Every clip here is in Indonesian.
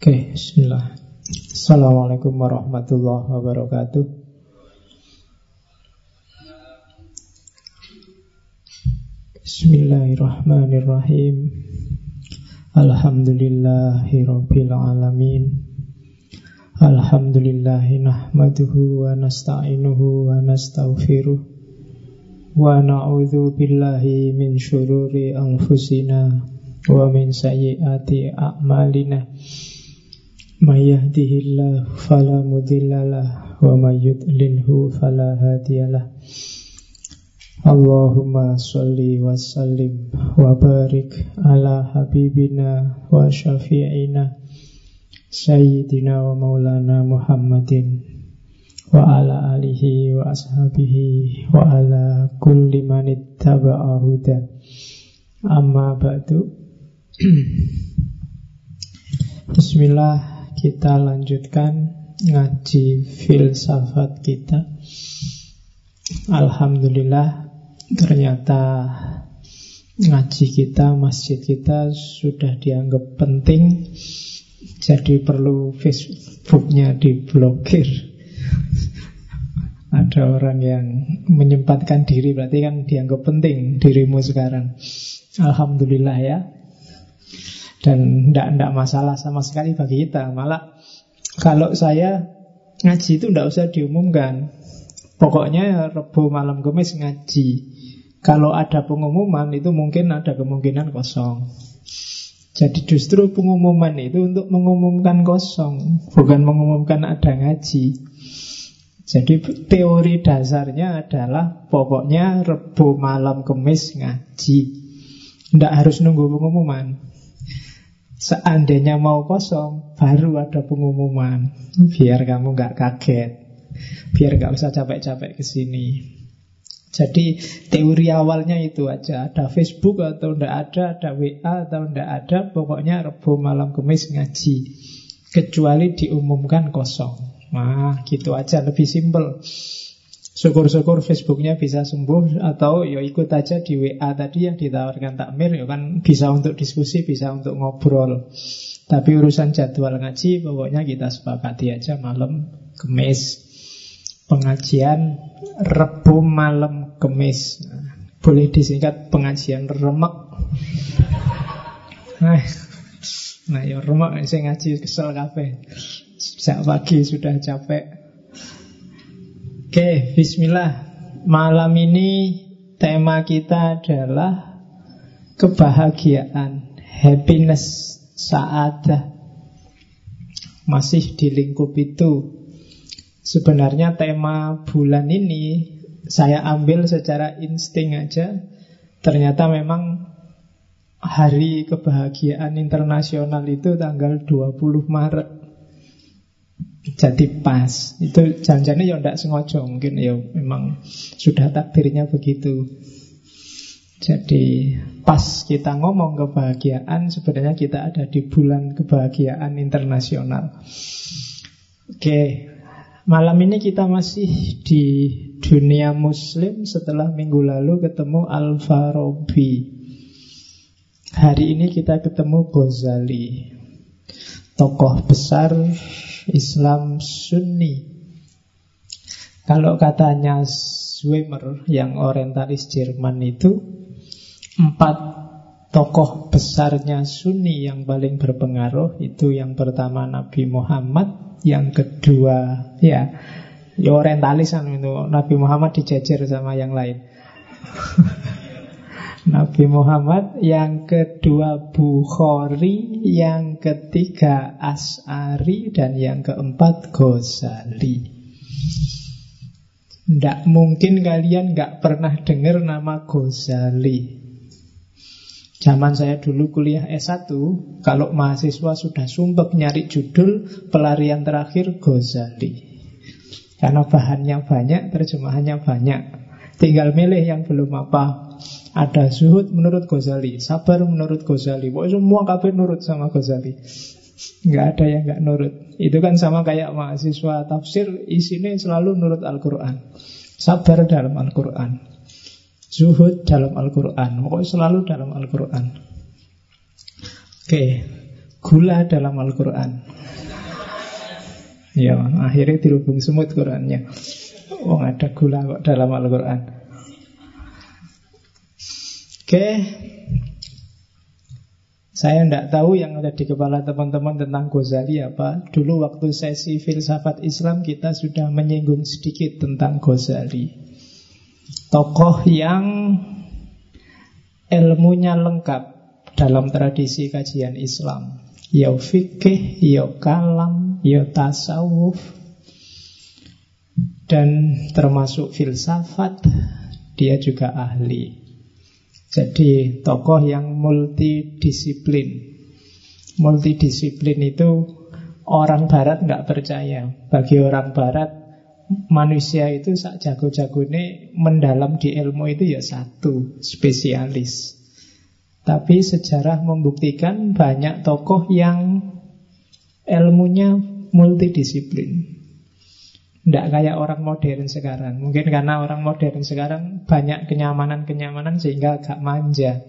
Oke, bismillah. Assalamualaikum warahmatullahi wabarakatuh. Bismillahirrahmanirrahim. Alhamdulillahi rabbil alamin. Alhamdulillahi nahmaduhu wa nasta'inuhu wa nastaghfiruh wa na'udzu billahi min syururi anfusina wa min sayyiati a'malina. May yahdihillahu fala wa may yudlilhu fala. Allahumma salli wa sallim wa barik ala habibina wa syafi'ina Sayyidina wa maulana Muhammadin wa ala alihi wa ashabihi wa ala kulli manit taba'ahuda amma ba'du. Bismillah kita lanjutkan ngaji filsafat kita. Alhamdulillah, ternyata ngaji kita, masjid kita sudah dianggap penting. Jadi perlu Facebooknya diblokir. Ada orang yang menyempatkan diri berarti kan dianggap penting dirimu sekarang. Alhamdulillah ya. Dan tidak masalah sama sekali bagi kita. Malah kalau saya ngaji itu tidak usah diumumkan. Pokoknya Rebu malam Kamis ngaji. Kalau ada pengumuman itu mungkin ada kemungkinan kosong. Jadi justru pengumuman itu untuk mengumumkan kosong Bukan mengumumkan ada ngaji. Jadi teori dasarnya adalah Pokoknya Rebu malam Kamis ngaji. Tidak harus nunggu pengumuman Seandainya mau kosong, baru ada pengumuman. Biar kamu nggak kaget. Biar nggak usah capek-capek ke sini. Jadi teori awalnya itu aja Ada Facebook atau tidak ada Ada WA atau tidak ada Pokoknya Rebu malam kemis ngaji Kecuali diumumkan kosong Nah gitu aja lebih simpel Syukur-syukur Facebooknya bisa sembuh atau ya ikut aja di WA tadi yang ditawarkan takmir ya kan bisa untuk diskusi, bisa untuk ngobrol. Tapi urusan jadwal ngaji pokoknya kita sepakati aja malam kemis. Pengajian Rebu malam kemis. Boleh disingkat pengajian remek. Nah, nah ya remek saya ngaji kesel kafe. Sejak pagi sudah capek Oke, bismillah. Malam ini tema kita adalah kebahagiaan, happiness, saadah. Masih di lingkup itu. Sebenarnya tema bulan ini saya ambil secara insting aja. Ternyata memang hari kebahagiaan internasional itu tanggal 20 Maret jadi pas. Itu janjinya ya tidak sengaja mungkin ya memang sudah takdirnya begitu. Jadi pas kita ngomong kebahagiaan sebenarnya kita ada di bulan kebahagiaan internasional. Oke malam ini kita masih di dunia muslim. Setelah minggu lalu ketemu Al-Farabi hari ini kita ketemu Ghazali tokoh besar Islam Sunni. Kalau katanya Swimmer yang orientalis Jerman itu empat tokoh besarnya Sunni yang paling berpengaruh itu yang pertama Nabi Muhammad, yang kedua ya, ya orientalis kan Nabi Muhammad dijajar sama yang lain. Nabi Muhammad, yang kedua Bukhari, yang ketiga As'ari, dan yang keempat Ghazali. Tidak mungkin kalian nggak pernah dengar nama Ghazali. Zaman saya dulu kuliah S1, kalau mahasiswa sudah sumpah nyari judul, pelarian terakhir Ghazali. Karena bahannya banyak, terjemahannya banyak. Tinggal milih yang belum apa ada zuhud menurut Ghazali, sabar menurut Ghazali. Pokoknya semua kabeh nurut sama Ghazali. Nggak ada yang nggak nurut. Itu kan sama kayak mahasiswa tafsir, isinya selalu nurut Al-Quran. Sabar dalam Al-Quran. Zuhud dalam Al-Quran. Pokoknya selalu dalam Al-Quran. Oke, gula dalam Al-Quran. Ya, akhirnya dirubung semut Qurannya. Oh, ada gula kok dalam Al-Quran. Oke, saya tidak tahu yang ada di kepala teman-teman tentang Ghazali apa. Dulu waktu sesi filsafat Islam kita sudah menyinggung sedikit tentang Ghazali. Tokoh yang ilmunya lengkap dalam tradisi kajian Islam. Ya fikih, ya kalam, ya tasawuf, dan termasuk filsafat, dia juga ahli. Jadi tokoh yang multidisiplin. Multidisiplin itu orang barat nggak percaya. Bagi orang barat manusia itu sak jago-jago ini mendalam di ilmu itu ya satu, spesialis. Tapi sejarah membuktikan banyak tokoh yang ilmunya multidisiplin. Tidak kayak orang modern sekarang. Mungkin karena orang modern sekarang banyak kenyamanan-kenyamanan sehingga agak manja.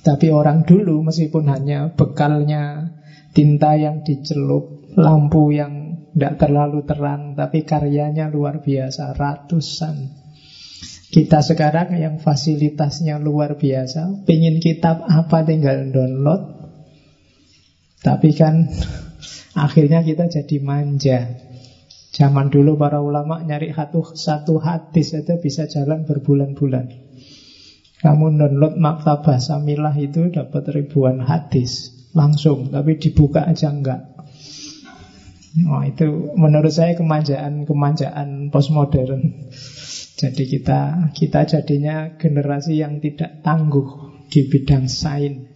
Tapi orang dulu meskipun hanya bekalnya tinta yang dicelup, lampu yang tidak terlalu terang, tapi karyanya luar biasa, ratusan kita sekarang yang fasilitasnya luar biasa, pingin kitab apa tinggal download, tapi kan akhirnya kita jadi manja. Zaman dulu para ulama nyari satu, satu hadis itu bisa jalan berbulan-bulan. Kamu download maktabah samilah itu dapat ribuan hadis langsung, tapi dibuka aja enggak. Oh, itu menurut saya kemanjaan-kemanjaan postmodern. Jadi kita kita jadinya generasi yang tidak tangguh di bidang sains.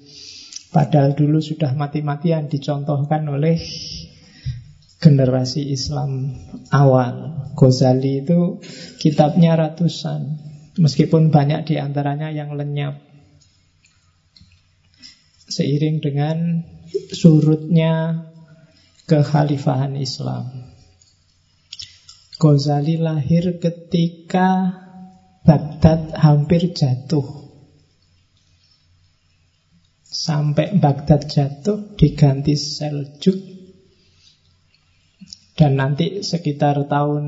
Padahal dulu sudah mati-matian dicontohkan oleh generasi Islam awal. Ghazali itu kitabnya ratusan, meskipun banyak di antaranya yang lenyap. Seiring dengan surutnya kekhalifahan Islam. Ghazali lahir ketika Baghdad hampir jatuh. Sampai Baghdad jatuh diganti Seljuk dan nanti sekitar tahun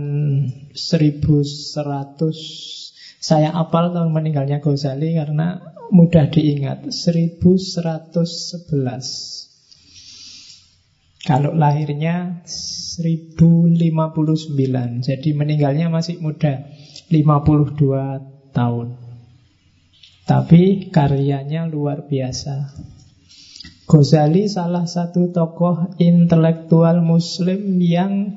1100 saya apal tahun meninggalnya Ghazali karena mudah diingat. 1111 kalau lahirnya 1059 Jadi meninggalnya masih muda 52 tahun. Tapi karyanya luar biasa Ghazali salah satu tokoh intelektual muslim yang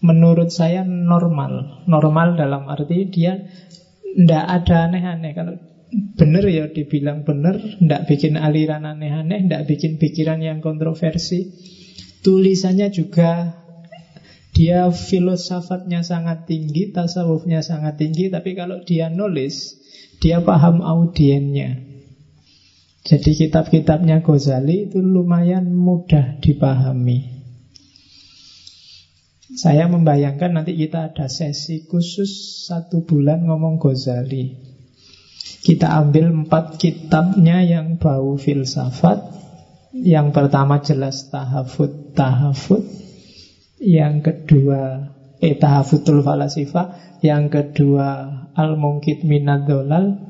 menurut saya normal. Normal dalam arti dia tidak ada aneh-aneh. Kalau benar ya dibilang benar Tidak bikin aliran aneh-aneh Tidak bikin pikiran yang kontroversi. Tulisannya juga dia filosofatnya sangat tinggi, tasawufnya sangat tinggi, tapi kalau dia nulis, dia paham audiennya. Jadi kitab-kitabnya Ghazali itu lumayan mudah dipahami. Saya membayangkan nanti kita ada sesi khusus satu bulan ngomong Ghazali. Kita ambil empat kitabnya yang bau filsafat, yang pertama jelas tahafut tahafut Yang kedua Eh tahafutul falasifa Yang kedua Al-mungkit minadolal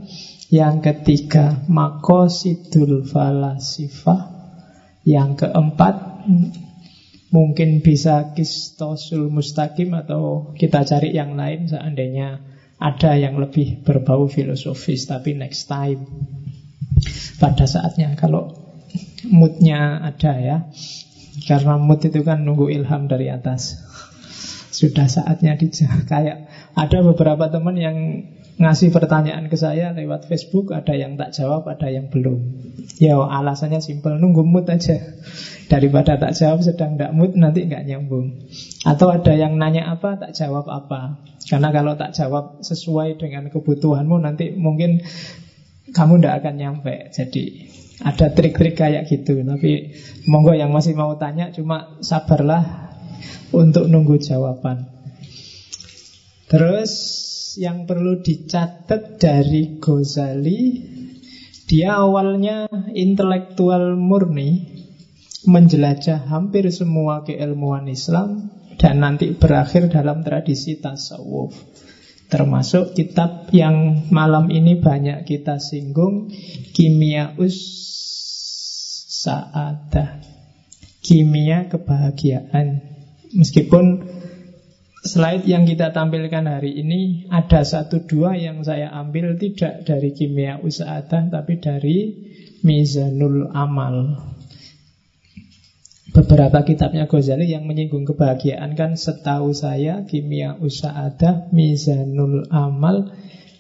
Yang ketiga Makosidul falasifa Yang keempat Mungkin bisa kistosul mustaqim Atau kita cari yang lain. Seandainya ada yang lebih berbau filosofis Tapi next time. Pada saatnya Kalau moodnya ada ya. Karena mood itu kan nunggu ilham dari atas. Sudah saatnya dijawab Kayak ada beberapa teman yang ngasih pertanyaan ke saya lewat Facebook Ada yang tak jawab, ada yang belum. Ya alasannya simpel, nunggu mood aja. Daripada tak jawab sedang tak mood nanti nggak nyambung. Atau ada yang nanya apa, tak jawab apa. Karena kalau tak jawab sesuai dengan kebutuhanmu Nanti mungkin kamu tidak akan nyampe. Jadi ada trik-trik kayak gitu. Tapi monggo yang masih mau tanya Cuma sabarlah untuk nunggu jawaban. Terus yang perlu dicatat dari Ghazali Dia awalnya intelektual murni menjelajah hampir semua keilmuan Islam dan nanti berakhir dalam tradisi tasawuf. Termasuk kitab yang malam ini banyak kita singgung Kimia Us Sa'adah Kimia kebahagiaan Meskipun slide yang kita tampilkan hari ini Ada satu dua yang saya ambil Tidak dari Kimia Usahadah Tapi dari Mizanul Amal Beberapa kitabnya Ghazali yang menyinggung kebahagiaan kan setahu saya Kimia Usa'adah, Mizanul Amal,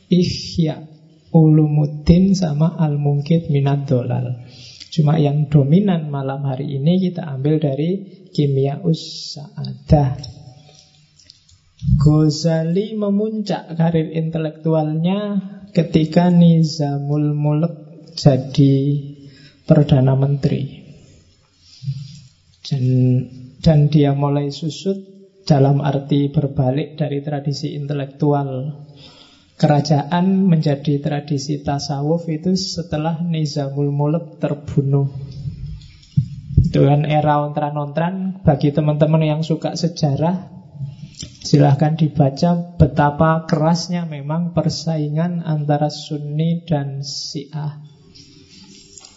Ihya Ulumuddin sama Al-Mungkit Minad Dolal. Cuma yang dominan malam hari ini kita ambil dari Kimia Usa'adah. Ghazali memuncak karir intelektualnya ketika Nizamul Mulk jadi Perdana Menteri. Dan, dan dia mulai susut dalam arti berbalik dari tradisi intelektual kerajaan menjadi tradisi tasawuf itu setelah Nizamul Mulk terbunuh. Itu kan era ontran-ontran bagi teman-teman yang suka sejarah silahkan dibaca betapa kerasnya memang persaingan antara Sunni dan Syiah.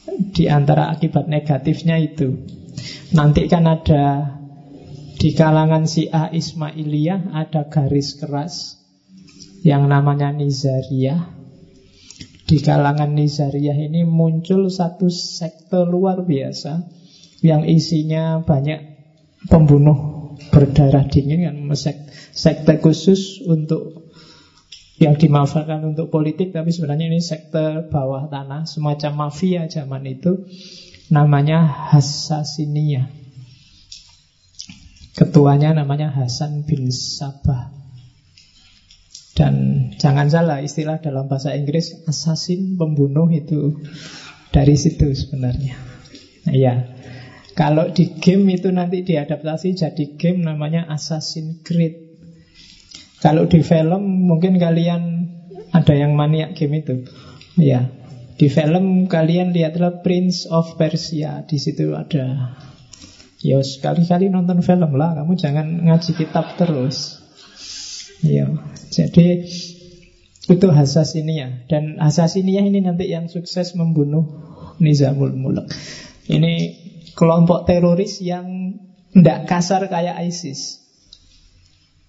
Di antara akibat negatifnya itu Nanti kan ada di kalangan si A Ismailiyah ada garis keras yang namanya Nizariyah. Di kalangan Nizariyah ini muncul satu sekte luar biasa yang isinya banyak pembunuh berdarah dingin kan sekte khusus untuk yang dimanfaatkan untuk politik tapi sebenarnya ini sekte bawah tanah semacam mafia zaman itu namanya Hassasinia. Ketuanya namanya Hasan bin Sabah. Dan jangan salah istilah dalam bahasa Inggris assassin pembunuh itu dari situ sebenarnya. Nah, ya. Kalau di game itu nanti diadaptasi jadi game namanya Assassin's Creed. Kalau di film mungkin kalian ada yang maniak game itu. Ya, di film kalian lihatlah Prince of Persia, di situ ada. Ya sekali-kali nonton film lah, kamu jangan ngaji kitab terus. Ya, jadi itu Hasasiniyah dan Hasasiniyah ini nanti yang sukses membunuh Nizamul Mulk. Ini kelompok teroris yang tidak kasar kayak ISIS.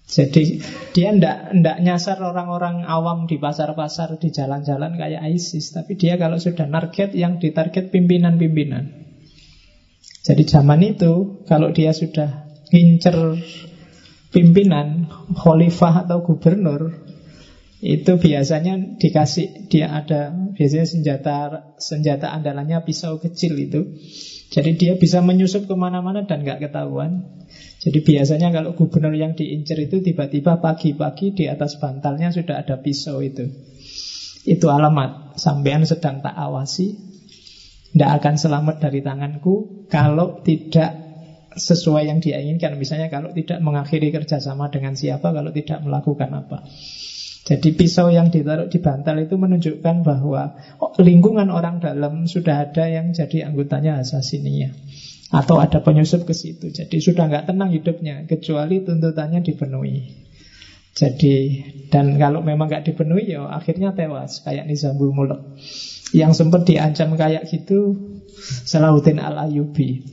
Jadi dia ndak ndak nyasar orang-orang awam di pasar-pasar di jalan-jalan kayak ISIS, tapi dia kalau sudah target yang ditarget pimpinan-pimpinan. Jadi zaman itu kalau dia sudah ngincer pimpinan, khalifah atau gubernur, itu biasanya dikasih dia ada biasanya senjata senjata andalannya pisau kecil itu. Jadi dia bisa menyusup ke mana-mana dan nggak ketahuan. Jadi biasanya kalau gubernur yang diincer itu tiba-tiba pagi-pagi di atas bantalnya sudah ada pisau itu. Itu alamat sampean sedang tak awasi. Tidak akan selamat dari tanganku kalau tidak sesuai yang dia inginkan. Misalnya kalau tidak mengakhiri kerjasama dengan siapa, kalau tidak melakukan apa. Jadi pisau yang ditaruh di bantal itu menunjukkan bahwa lingkungan orang dalam sudah ada yang jadi anggotanya asasinia. Atau ada penyusup ke situ. Jadi sudah nggak tenang hidupnya Kecuali tuntutannya dipenuhi. Jadi Dan kalau memang nggak dipenuhi ya akhirnya tewas Kayak Nizamul Mulk Yang sempat diancam kayak gitu Salahuddin Al-Ayubi.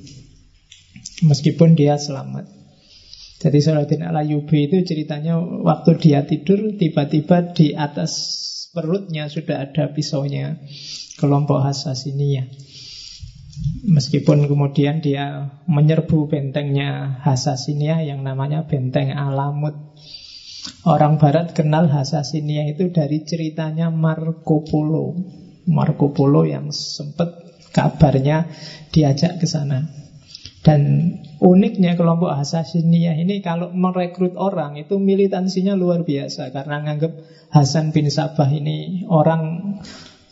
Meskipun dia selamat Jadi Salahuddin Al-Ayubi itu ceritanya Waktu dia tidur Tiba-tiba di atas perutnya Sudah ada pisaunya Kelompok Hasasiniyah Meskipun kemudian dia menyerbu bentengnya Hasasinia yang namanya benteng Alamut. Orang barat kenal Hasasinia itu dari ceritanya Marco Polo. Marco Polo yang sempat kabarnya diajak ke sana. Dan uniknya kelompok Hasasinia ini kalau merekrut orang itu militansinya luar biasa karena nganggap Hasan bin Sabah ini orang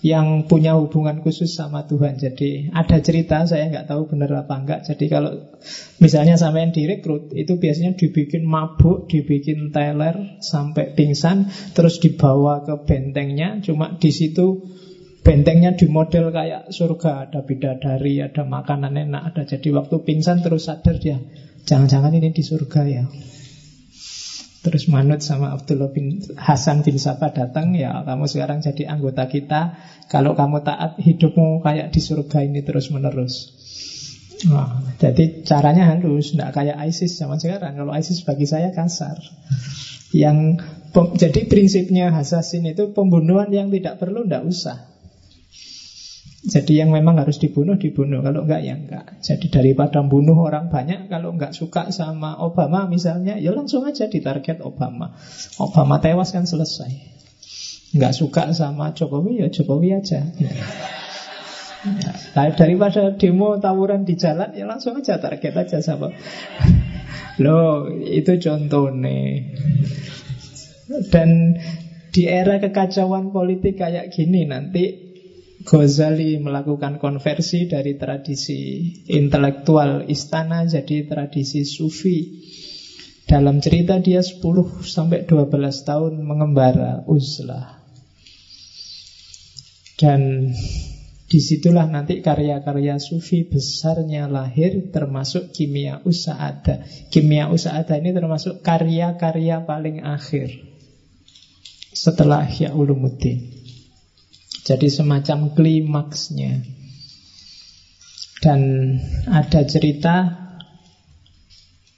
yang punya hubungan khusus sama Tuhan. Jadi ada cerita, saya nggak tahu benar apa enggak. Jadi kalau misalnya sampai yang direkrut, itu biasanya dibikin mabuk, dibikin teler sampai pingsan, terus dibawa ke bentengnya. Cuma di situ bentengnya di model kayak surga, ada bidadari, ada makanan enak, ada jadi waktu pingsan terus sadar dia, jangan-jangan ini di surga ya. Terus Manut sama Abdullah bin Hasan bin Sabah datang Ya kamu sekarang jadi anggota kita. Kalau kamu taat hidupmu kayak di surga ini terus menerus Nah, jadi caranya halus Tidak kayak ISIS zaman sekarang. Kalau ISIS bagi saya kasar. Yang Jadi prinsipnya Hasasin itu Pembunuhan yang tidak perlu tidak usah jadi yang memang harus dibunuh, dibunuh. Kalau enggak, ya enggak. Jadi daripada bunuh orang banyak, kalau enggak suka sama Obama misalnya, ya langsung aja ditarget Obama. Obama tewas kan selesai. Enggak suka sama Jokowi, ya Jokowi aja. Ya. Nah, daripada demo tawuran di jalan, ya langsung aja target aja sama. Loh, itu contoh nih. Dan di era kekacauan politik kayak gini nanti Ghazali melakukan konversi dari tradisi intelektual istana jadi tradisi sufi. Dalam cerita dia 10 sampai 12 tahun mengembara uzlah. Dan di situlah nanti karya-karya sufi besarnya lahir termasuk kimia usa'ada. Kimia usa'ada ini termasuk karya-karya paling akhir setelah Ya Ulumuddin. Jadi semacam klimaksnya. Dan ada cerita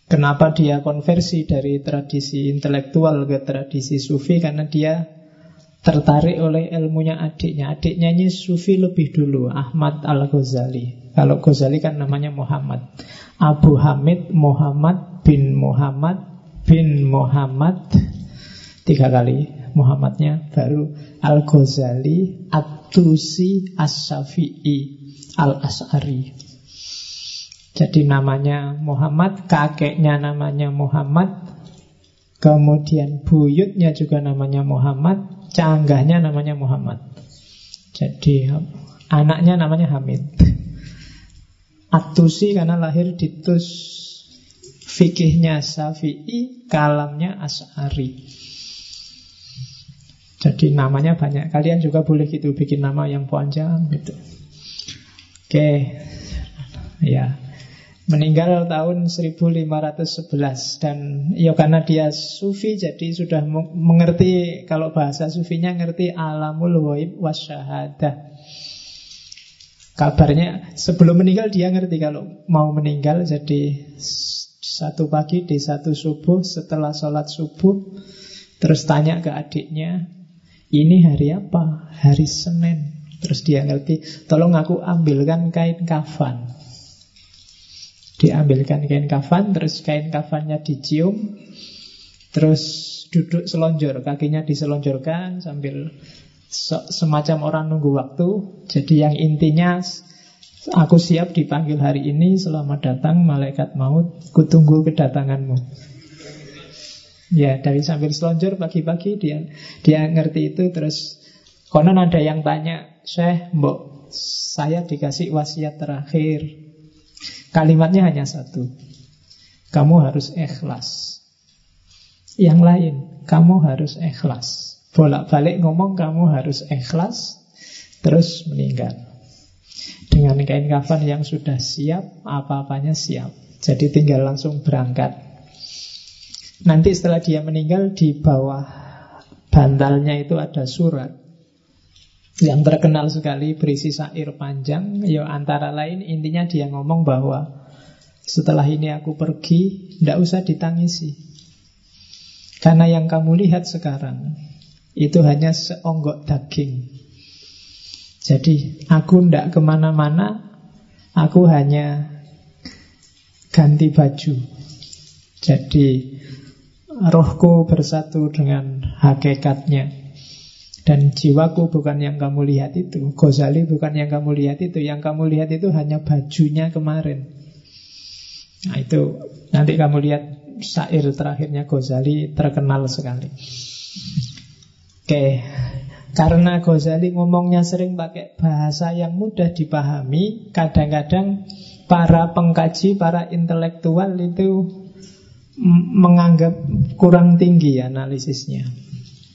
kenapa dia konversi dari tradisi intelektual ke tradisi sufi karena dia tertarik oleh ilmunya adiknya. Adiknya ini sufi lebih dulu, Ahmad Al-Ghazali. Kalau Ghazali kan namanya Muhammad. Abu Hamid Muhammad bin Muhammad bin Muhammad tiga kali Muhammadnya baru Al-Ghazali At-Tusi As-Syafi'i Al-As'ari. Jadi namanya Muhammad Kakeknya namanya Muhammad Kemudian buyutnya juga namanya Muhammad Canggahnya namanya Muhammad. Jadi anaknya namanya Hamid. At-Tusi karena lahir di Tus Fikihnya Syafi'i Kalamnya As'ari jadi namanya banyak. Kalian juga boleh gitu bikin nama yang panjang gitu. Oke. Ya. Meninggal tahun 1511 dan ya karena dia sufi jadi sudah mengerti kalau bahasa sufinya ngerti alamul waib wasyahadah. Kabarnya sebelum meninggal dia ngerti kalau mau meninggal jadi satu pagi di satu subuh setelah sholat subuh terus tanya ke adiknya ini hari apa? Hari Senin. Terus dia ngerti, tolong aku ambilkan kain kafan. Diambilkan kain kafan, terus kain kafannya dicium, terus duduk selonjor, kakinya diselonjorkan sambil semacam orang nunggu waktu. Jadi yang intinya Aku siap dipanggil hari ini Selamat datang malaikat maut Kutunggu kedatanganmu Ya dari sambil selonjor pagi-pagi dia dia ngerti itu terus konon ada yang tanya Syekh mbok saya dikasih wasiat terakhir. Kalimatnya hanya satu Kamu harus ikhlas. Yang lain Kamu harus ikhlas. Bolak-balik ngomong kamu harus ikhlas Terus meninggal. Dengan kain kafan yang sudah siap Apa-apanya siap. Jadi tinggal langsung berangkat Nanti setelah dia meninggal di bawah bantalnya itu ada surat yang terkenal sekali berisi syair panjang. Ya antara lain intinya dia ngomong bahwa setelah ini aku pergi, tidak usah ditangisi. Karena yang kamu lihat sekarang itu hanya seonggok daging. Jadi aku tidak ke mana-mana, aku hanya ganti baju. Jadi rohku bersatu dengan hakikatnya. Dan jiwaku bukan yang kamu lihat itu. Ghazali bukan yang kamu lihat itu. Yang kamu lihat itu hanya bajunya kemarin. Nah itu Nanti kamu lihat syair terakhirnya Ghazali terkenal sekali. Oke Karena Ghazali ngomongnya sering pakai bahasa yang mudah dipahami Kadang-kadang para pengkaji, para intelektual itu menganggap kurang tinggi analisisnya.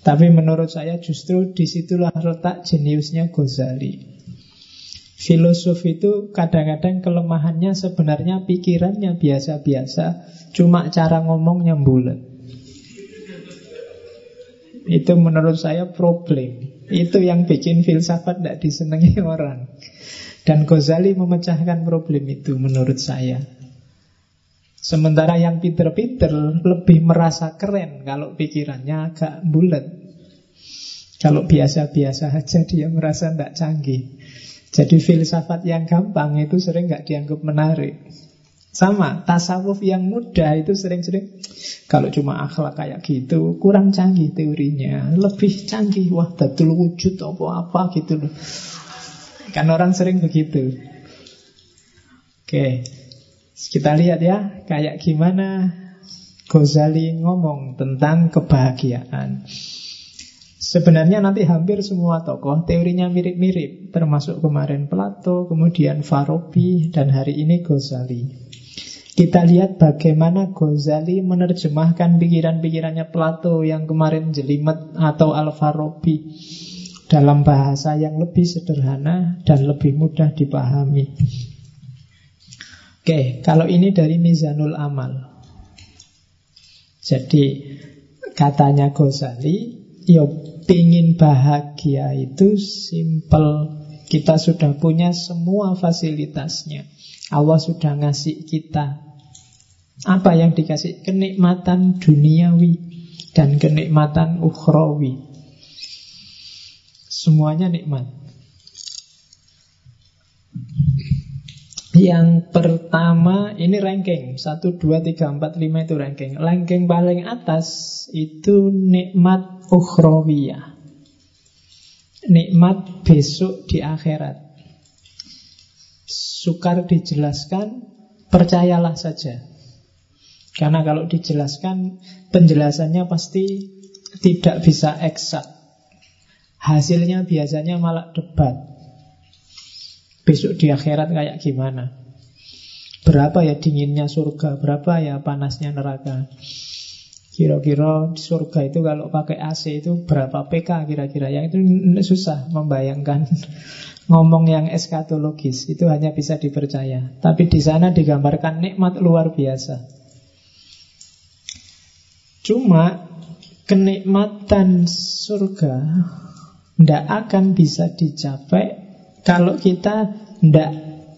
Tapi menurut saya justru di situlah letak jeniusnya Ghazali. Filosof itu kadang-kadang kelemahannya sebenarnya pikirannya biasa-biasa, cuma cara ngomongnya bulat. Itu menurut saya problem. Itu yang bikin filsafat tidak disenangi orang. Dan Ghazali memecahkan problem itu menurut saya. Sementara yang pinter-pinter lebih merasa keren kalau pikirannya agak bulat. Kalau biasa-biasa aja dia merasa tidak canggih. Jadi filsafat yang gampang itu sering nggak dianggap menarik. Sama, tasawuf yang mudah itu sering-sering Kalau cuma akhlak kayak gitu Kurang canggih teorinya Lebih canggih, wah betul wujud apa-apa gitu loh Kan orang sering begitu Oke kita lihat ya, kayak gimana Ghazali ngomong tentang kebahagiaan. Sebenarnya nanti hampir semua tokoh teorinya mirip-mirip, termasuk kemarin Plato, kemudian Farabi, dan hari ini Ghazali. Kita lihat bagaimana Ghazali menerjemahkan pikiran-pikirannya Plato yang kemarin jelimet atau Al-Farabi dalam bahasa yang lebih sederhana dan lebih mudah dipahami. Oke, kalau ini dari Mizanul Amal. Jadi katanya Ghazali, yo pingin bahagia itu simple. Kita sudah punya semua fasilitasnya. Allah sudah ngasih kita. Apa yang dikasih? Kenikmatan duniawi dan kenikmatan ukhrawi. Semuanya nikmat. Yang pertama ini ranking. 1, 2, 3, 4, 5 itu ranking. Ranking paling atas itu nikmat ukhrawiyah. Nikmat besok di akhirat. Sukar dijelaskan Percayalah saja. Karena kalau dijelaskan Penjelasannya pasti Tidak bisa eksak. Hasilnya biasanya malah debat Besok di akhirat kayak gimana? Berapa ya dinginnya surga? Berapa ya panasnya neraka? Kira-kira surga itu kalau pakai AC itu berapa PK kira-kira? Yang itu susah membayangkan. Ngomong yang eskatologis Itu hanya bisa dipercaya. Tapi di sana digambarkan nikmat luar biasa. Cuma kenikmatan surga tidak akan bisa dicapai kalau kita tidak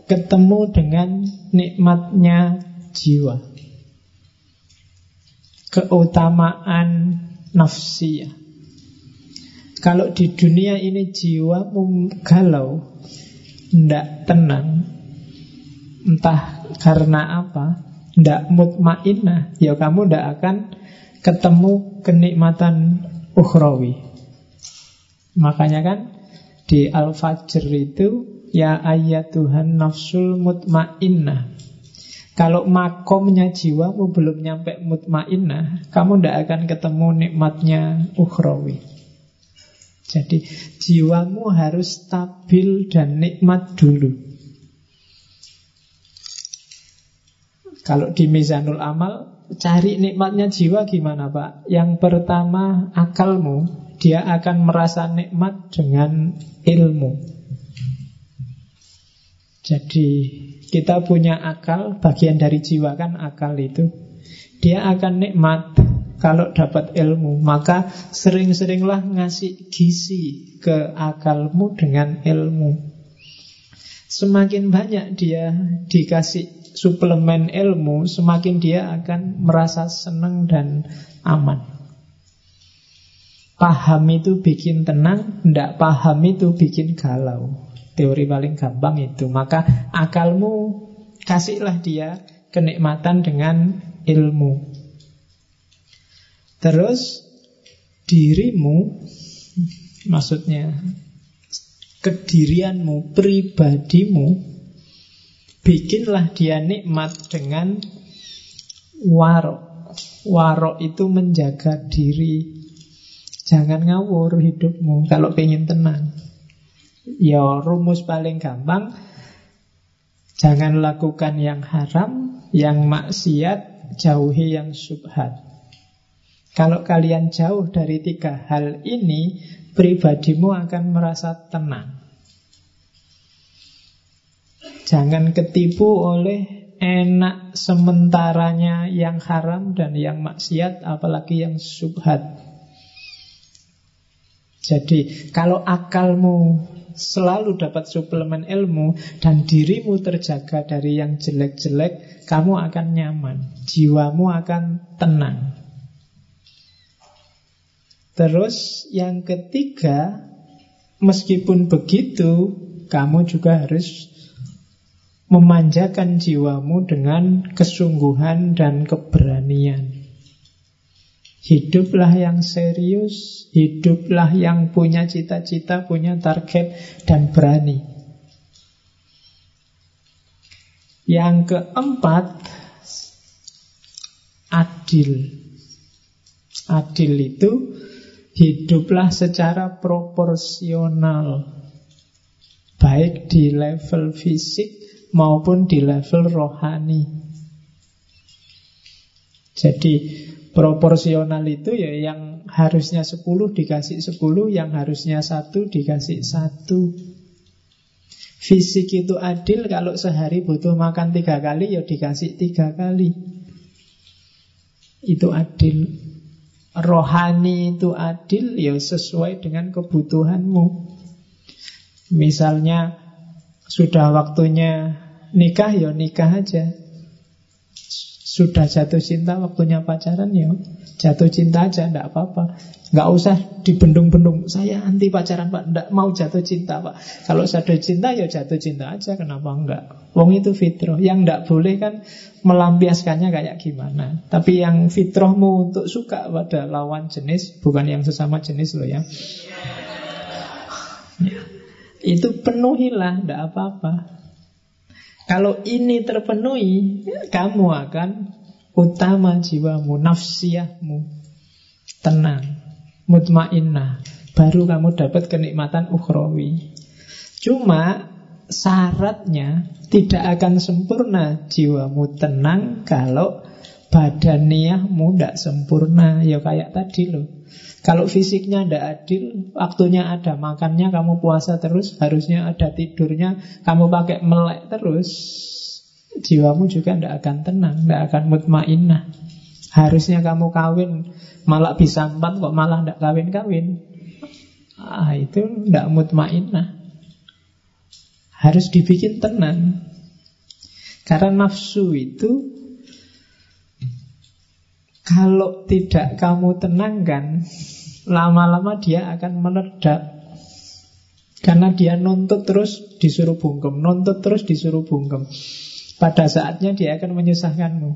ketemu dengan nikmatnya jiwa. Keutamaan nafsiyah. Kalau di dunia ini jiwa galau Tidak tenang Entah karena apa Tidak mutmainah Ya kamu tidak akan ketemu kenikmatan ukhrawi. Makanya kan di Al-Fajr itu Ya ayat Tuhan nafsul mutmainnah. Kalau makomnya jiwamu belum nyampe mutmainnah Kamu tidak akan ketemu nikmatnya ukhrawi. Jadi jiwamu harus stabil dan nikmat dulu. Kalau di Mizanul Amal Cari nikmatnya jiwa gimana Pak? Yang pertama akalmu dia akan merasa nikmat dengan ilmu. Jadi kita punya akal, bagian dari jiwa kan akal itu. Dia akan nikmat kalau dapat ilmu. Maka sering-seringlah ngasih gizi ke akalmu dengan ilmu. Semakin banyak dia dikasih suplemen ilmu, semakin dia akan merasa senang dan aman. Paham itu bikin tenang, tidak paham itu bikin galau. Teori paling gampang itu. Maka akalmu kasihlah dia kenikmatan dengan ilmu. Terus dirimu, maksudnya kedirianmu, pribadimu, bikinlah dia nikmat dengan warok. Warok itu menjaga diri Jangan ngawur hidupmu kalau pengen tenang. Ya rumus paling gampang Jangan lakukan yang haram Yang maksiat Jauhi yang subhat Kalau kalian jauh dari tiga hal ini, pribadimu akan merasa tenang. Jangan ketipu oleh enak sementaranya yang haram dan yang maksiat, apalagi yang subhat. Jadi, kalau akalmu selalu dapat suplemen ilmu dan dirimu terjaga dari yang jelek-jelek, kamu akan nyaman, jiwamu akan tenang. Terus yang ketiga, meskipun begitu, kamu juga harus memanjakan jiwamu dengan kesungguhan dan keberanian. Hiduplah yang serius, hiduplah yang punya cita-cita, punya target, dan berani. Yang keempat, adil. Adil itu hiduplah secara proporsional baik di level fisik maupun di level rohani. Jadi proporsional itu ya yang harusnya 10 dikasih 10, yang harusnya satu dikasih satu. Fisik itu adil kalau sehari butuh makan tiga kali ya dikasih tiga kali. Itu adil rohani itu adil ya sesuai dengan kebutuhanmu. Misalnya sudah waktunya nikah ya nikah aja. Sudah jatuh cinta waktunya pacaran ya jatuh cinta aja ndak apa-apa. Nggak usah dibendung-bendung. Saya anti pacaran pak, ndak mau jatuh cinta pak. Kalau jatuh cinta ya jatuh cinta aja. Kenapa enggak? Wong itu fitrah. Yang ndak boleh kan melampiaskannya kayak gimana. Tapi yang fitrahmu untuk suka pada lawan jenis, bukan yang sesama jenis loh ya. ya. Itu penuhilah, tidak apa-apa. Kalau ini terpenuhi, kamu akan utama jiwamu, nafsiyahmu, tenang, mutmainnah. Baru kamu dapat kenikmatan ukhrawi. Cuma syaratnya tidak akan sempurna jiwamu tenang kalau badaniahmu tidak sempurna. Ya kayak tadi loh. Kalau fisiknya tidak adil, waktunya ada makannya, kamu puasa terus, harusnya ada tidurnya, kamu pakai melek terus, jiwamu juga tidak akan tenang, tidak akan mutmainnah. Harusnya kamu kawin, malah bisa empat kok malah tidak kawin-kawin. Ah, itu tidak mutmainnah. Harus dibikin tenang. Karena nafsu itu kalau tidak kamu tenangkan, lama-lama dia akan meledak. Karena dia nuntut terus disuruh bungkem, nuntut terus disuruh bungkem. Pada saatnya dia akan menyusahkanmu.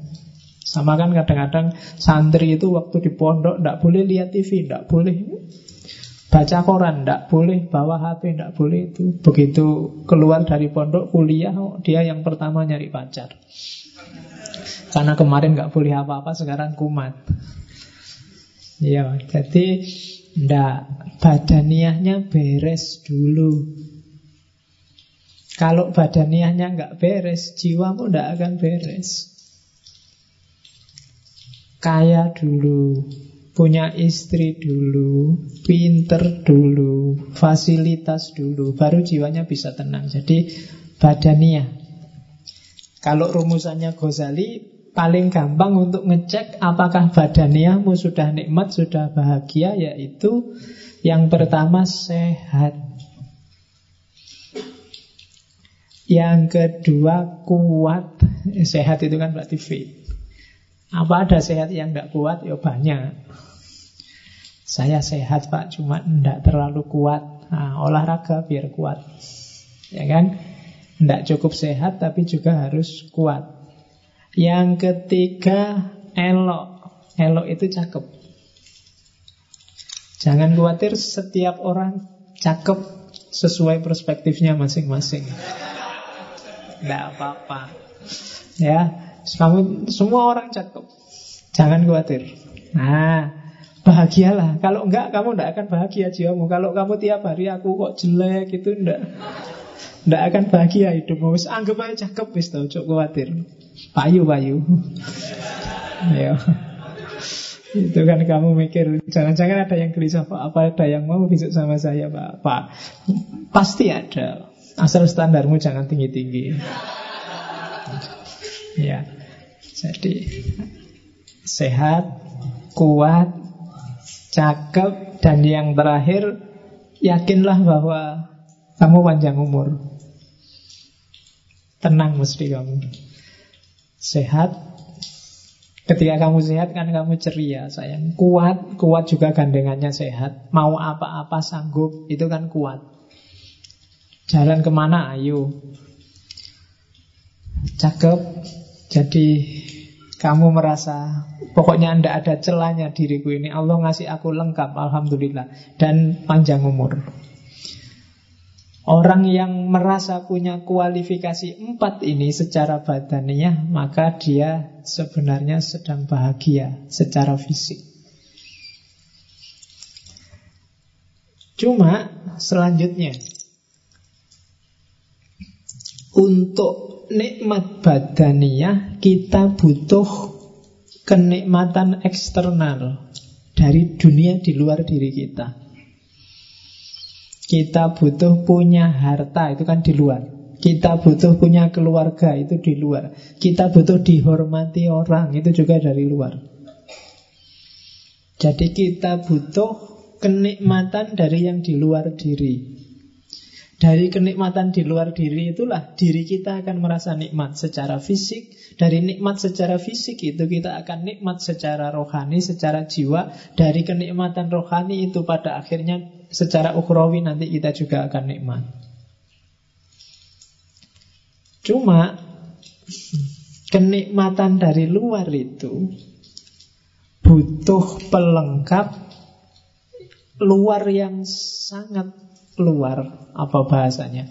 Sama kan kadang-kadang santri itu waktu di pondok tidak boleh lihat TV, tidak boleh Baca koran tidak boleh, bawa HP tidak boleh itu. Begitu keluar dari pondok kuliah, dia yang pertama nyari pacar. Karena kemarin nggak boleh apa-apa, sekarang kumat. Ya, jadi ndak badaniahnya beres dulu. Kalau badaniahnya nggak beres, jiwamu ndak akan beres. Kaya dulu, punya istri dulu, pinter dulu, fasilitas dulu, baru jiwanya bisa tenang. Jadi badania. Kalau rumusannya Ghazali paling gampang untuk ngecek apakah badaniamu sudah nikmat, sudah bahagia, yaitu yang pertama sehat. Yang kedua kuat. Sehat itu kan berarti fit. Apa ada sehat yang tidak kuat? Ya banyak. Saya sehat pak, cuma tidak terlalu kuat. Nah, olahraga biar kuat. Ya kan? Tidak cukup sehat tapi juga harus kuat. Yang ketiga, elok. Elok itu cakep. Jangan khawatir setiap orang cakep sesuai perspektifnya masing-masing. Tidak apa-apa. Ya, kamu semua orang cakep. Jangan khawatir. Nah, bahagialah. Kalau enggak, kamu enggak akan bahagia jiwamu. Kalau kamu tiap hari aku kok jelek itu enggak. Enggak akan bahagia hidupmu. Wis anggap aja cakep wis tau, cok khawatir. Payu payu. Ya. Itu kan kamu mikir, jangan-jangan ada yang gelisah, Pak, apa ada yang mau besok sama saya, Pak? Pak, pasti ada. Asal standarmu jangan tinggi-tinggi. Ya, jadi sehat, kuat, cakep, dan yang terakhir, yakinlah bahwa kamu panjang umur. Tenang mesti kamu. Sehat, Ketika kamu sehat kan kamu ceria sayang. Kuat, kuat juga gandengannya sehat. Mau apa-apa sanggup Itu kan kuat. Jalan ke mana? Ayo. Cakep. Jadi kamu merasa Pokoknya tidak ada celahnya diriku ini. Allah ngasih aku lengkap Alhamdulillah. Dan panjang umur Orang yang merasa punya kualifikasi empat ini secara badaniah, maka dia sebenarnya sedang bahagia secara fisik. Cuma selanjutnya, untuk nikmat badaniah kita butuh kenikmatan eksternal dari dunia di luar diri kita. Kita butuh punya harta, itu kan di luar. Kita butuh punya keluarga, itu di luar. Kita butuh dihormati orang, itu juga dari luar. Jadi kita butuh kenikmatan dari yang di luar diri. Dari kenikmatan di luar diri itulah diri kita akan merasa nikmat secara fisik. Dari nikmat secara fisik itu kita akan nikmat secara rohani, secara jiwa. Dari kenikmatan rohani itu pada akhirnya secara ukhrawi nanti kita juga akan nikmat. Cuma kenikmatan dari luar itu butuh pelengkap luar yang sangat luar apa bahasanya?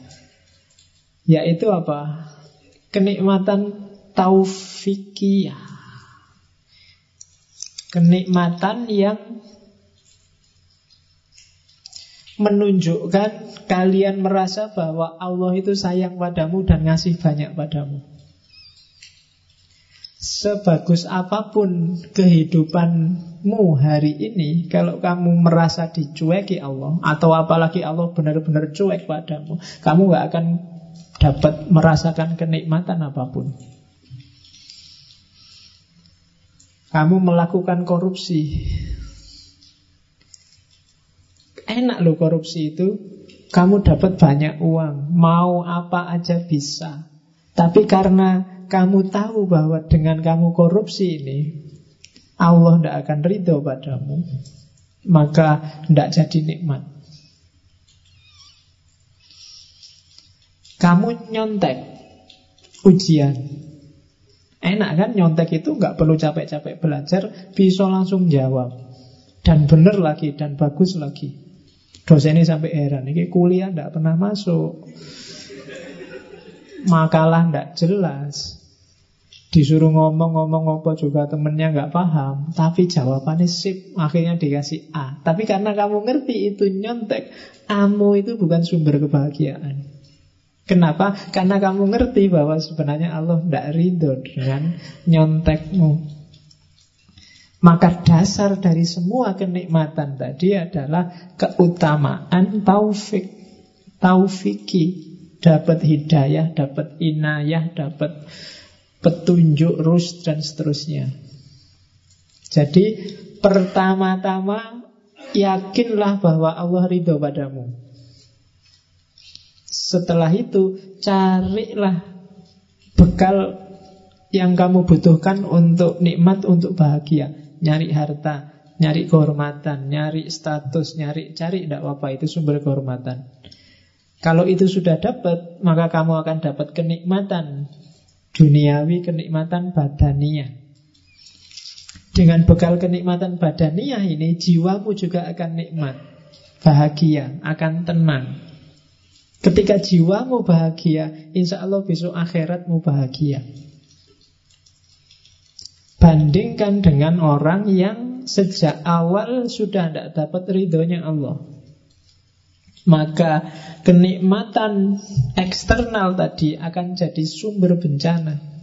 Yaitu apa? Kenikmatan taufikiyah. Kenikmatan yang menunjukkan kalian merasa bahwa Allah itu sayang padamu dan ngasih banyak padamu. Sebagus apa pun kehidupanmu hari ini, kalau kamu merasa dicueki Allah, atau apalagi Allah benar-benar cuek padamu, kamu gak akan dapat merasakan kenikmatan apa pun. Kamu melakukan korupsi, Enak loh korupsi itu. Kamu dapat banyak uang. Mau apa aja bisa. Tapi karena kamu tahu bahwa dengan kamu korupsi ini Allah tidak akan ridho padamu. Maka tidak jadi nikmat. Kamu nyontek Ujian. Enak kan nyontek itu nggak perlu capek-capek belajar Bisa langsung jawab. Dan benar lagi dan bagus lagi Dosen ini sampai heran, ini kuliah tidak pernah masuk. Makalah tidak jelas. Disuruh ngomong-ngomong apa juga temennya nggak paham. Tapi jawabannya sip, akhirnya dikasih A. Tapi karena kamu ngerti itu nyontek, Amu itu bukan sumber kebahagiaan. Kenapa? Karena kamu ngerti bahwa sebenarnya Allah tidak ridho dengan nyontekmu. Maka dasar dari semua kenikmatan tadi adalah keutamaan taufik. Taufiki dapat hidayah, dapat inayah, dapat petunjuk rus dan seterusnya. Jadi pertama-tama yakinlah bahwa Allah ridho padamu. Setelah itu carilah bekal yang kamu butuhkan untuk nikmat, untuk bahagia nyari harta, nyari kehormatan, nyari status, nyari cari tidak apa-apa itu sumber kehormatan. Kalau itu sudah dapat, maka kamu akan dapat kenikmatan duniawi, kenikmatan badania. Dengan bekal kenikmatan badania ini, jiwamu juga akan nikmat, bahagia, akan tenang. Ketika jiwamu bahagia, insya Allah besok akhiratmu bahagia. Bandingkan dengan orang yang sejak awal sudah tidak dapat ridhonya Allah. Maka kenikmatan eksternal tadi akan jadi sumber bencana.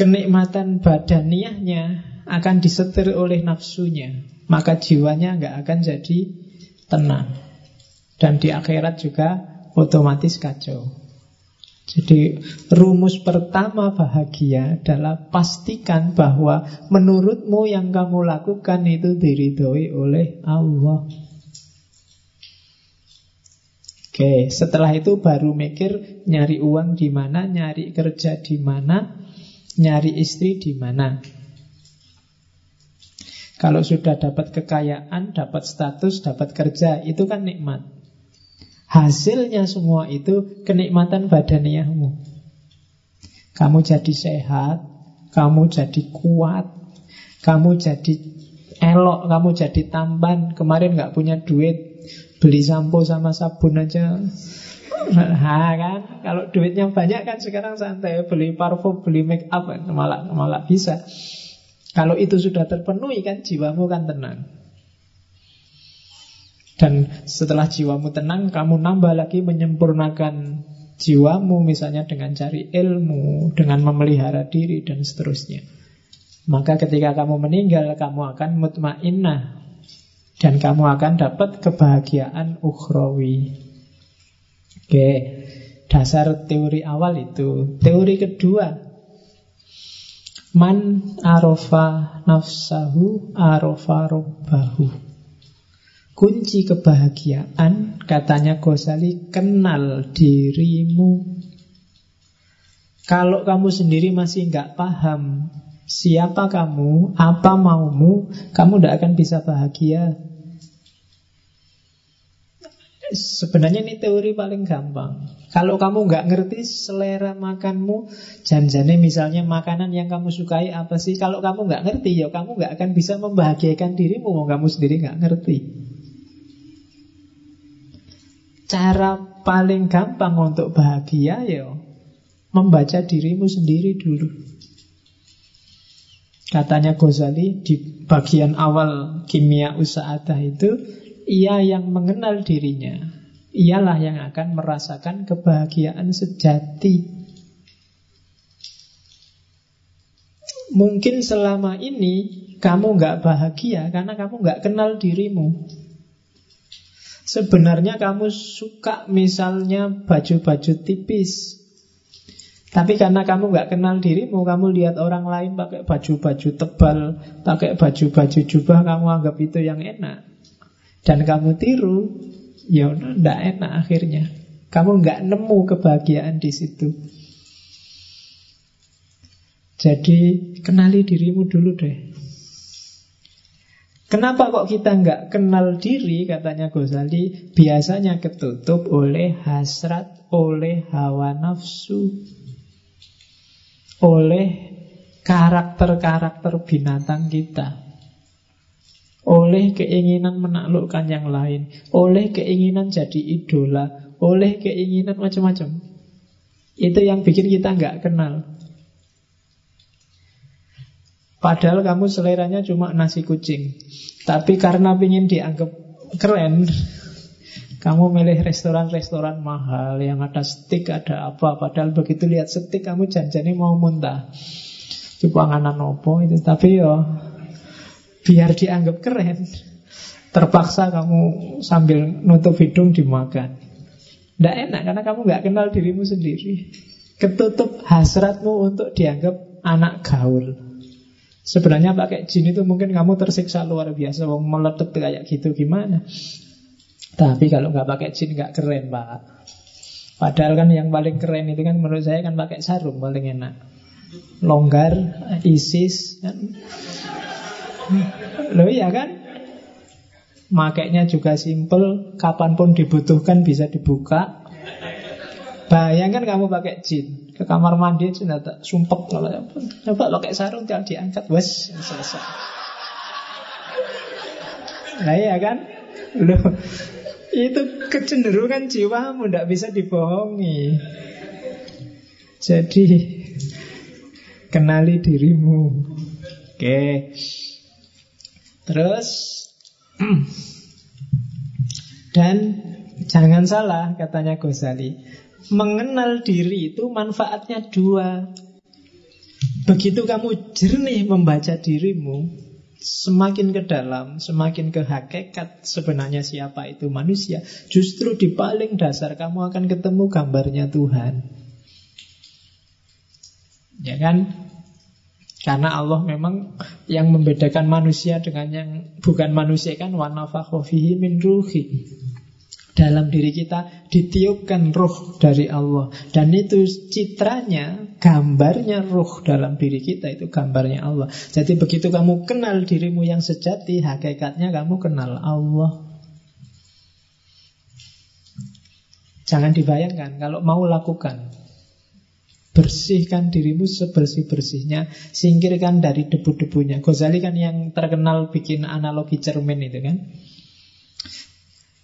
kenikmatan badaniahnya akan disetir oleh nafsunya, maka jiwanya nggak akan jadi tenang. Dan di akhirat juga otomatis kacau. Jadi rumus pertama bahagia adalah pastikan bahwa menurutmu yang kamu lakukan itu diridhoi oleh Allah. Oke, setelah itu baru mikir nyari uang di mana, nyari kerja di mana, nyari istri di mana. Kalau sudah dapat kekayaan, dapat status, dapat kerja, itu kan nikmat. Hasilnya semua itu kenikmatan badaniahmu. Kamu jadi sehat, kamu jadi kuat, kamu jadi elok, kamu jadi tampan. Kemarin nggak punya duit, beli sampo sama sabun aja. Nah kan, kalau duitnya banyak kan sekarang santai beli parfum, beli make up malah malah bisa. Kalau itu sudah terpenuhi kan jiwamu kan tenang. Dan setelah jiwamu tenang, kamu nambah lagi menyempurnakan jiwamu misalnya dengan cari ilmu, dengan memelihara diri dan seterusnya. Maka ketika kamu meninggal, kamu akan mutmainnah dan kamu akan dapat kebahagiaan ukhrawi. Oke, dasar teori awal itu. Teori kedua, man arofa nafsahu arofa robbahu. Kunci kebahagiaan, katanya Ghazali, kenal dirimu. Kalau kamu sendiri masih nggak paham siapa kamu, apa maumu, kamu tidak akan bisa bahagia. Sebenarnya ini teori paling gampang. Kalau kamu nggak ngerti selera makanmu, janjane misalnya makanan yang kamu sukai apa sih? Kalau kamu nggak ngerti, ya kamu nggak akan bisa membahagiakan dirimu, mau kamu sendiri nggak ngerti. Cara paling gampang untuk bahagia ya membaca dirimu sendiri dulu. Katanya Ghazali di bagian awal kimia usahadah itu, ia yang mengenal dirinya, ialah yang akan merasakan kebahagiaan sejati. Mungkin selama ini kamu nggak bahagia karena kamu nggak kenal dirimu. Sebenarnya kamu suka misalnya baju-baju tipis. Tapi karena kamu nggak kenal dirimu Kamu lihat orang lain pakai baju-baju tebal Pakai baju-baju jubah Kamu anggap itu yang enak. Dan kamu tiru Ya tidak enak akhirnya. Kamu nggak nemu kebahagiaan di situ. Jadi kenali dirimu dulu deh Kenapa kok kita nggak kenal diri, katanya Ghazali, biasanya ketutup oleh hasrat, oleh hawa nafsu, oleh karakter-karakter binatang kita, oleh keinginan menaklukkan yang lain, oleh keinginan jadi idola, oleh keinginan macam-macam. Itu yang bikin kita nggak kenal. Padahal kamu seleranya cuma nasi kucing. Tapi karena ingin dianggap keren Kamu milih restoran-restoran mahal Yang ada stick, ada apa. Padahal begitu lihat stick kamu janjani mau muntah. Coba nganan opo itu. Tapi yo Biar dianggap keren Terpaksa kamu sambil nutup hidung dimakan. Tidak enak karena kamu nggak kenal dirimu sendiri. Ketutup hasratmu untuk dianggap anak gaul Sebenarnya pakai jin itu mungkin kamu tersiksa luar biasa Wong meletup kayak gitu gimana? Tapi kalau nggak pakai jin nggak keren pak. Padahal kan yang paling keren itu kan menurut saya kan pakai sarung paling enak. Longgar, ISIS kan? Loh iya kan? Makainya juga simple Kapan pun dibutuhkan bisa dibuka. Bayangkan kamu pakai jin ke kamar mandi sudah tak sumpek kalau coba pakai sarung jangan diangkat wes selesai. Nah iya kan? Loh, itu kecenderungan jiwamu tidak bisa dibohongi. Jadi kenali dirimu. Oke. Terus dan jangan salah katanya Ghazali mengenal diri itu manfaatnya dua. Begitu kamu jernih membaca dirimu, semakin ke dalam, semakin ke hakikat sebenarnya siapa itu manusia, justru di paling dasar kamu akan ketemu gambarnya Tuhan. Ya kan? Karena Allah memang yang membedakan manusia dengan yang bukan manusia kan wanafakhofihi min ruhi. Dalam diri kita ditiupkan ruh dari Allah. Dan itu citranya, gambarnya ruh dalam diri kita Itu gambarnya Allah. Jadi begitu kamu kenal dirimu yang sejati Hakikatnya kamu kenal Allah. Jangan dibayangkan Kalau mau lakukan Bersihkan dirimu sebersih-bersihnya Singkirkan dari debu-debunya. Ghazali kan yang terkenal bikin analogi cermin itu kan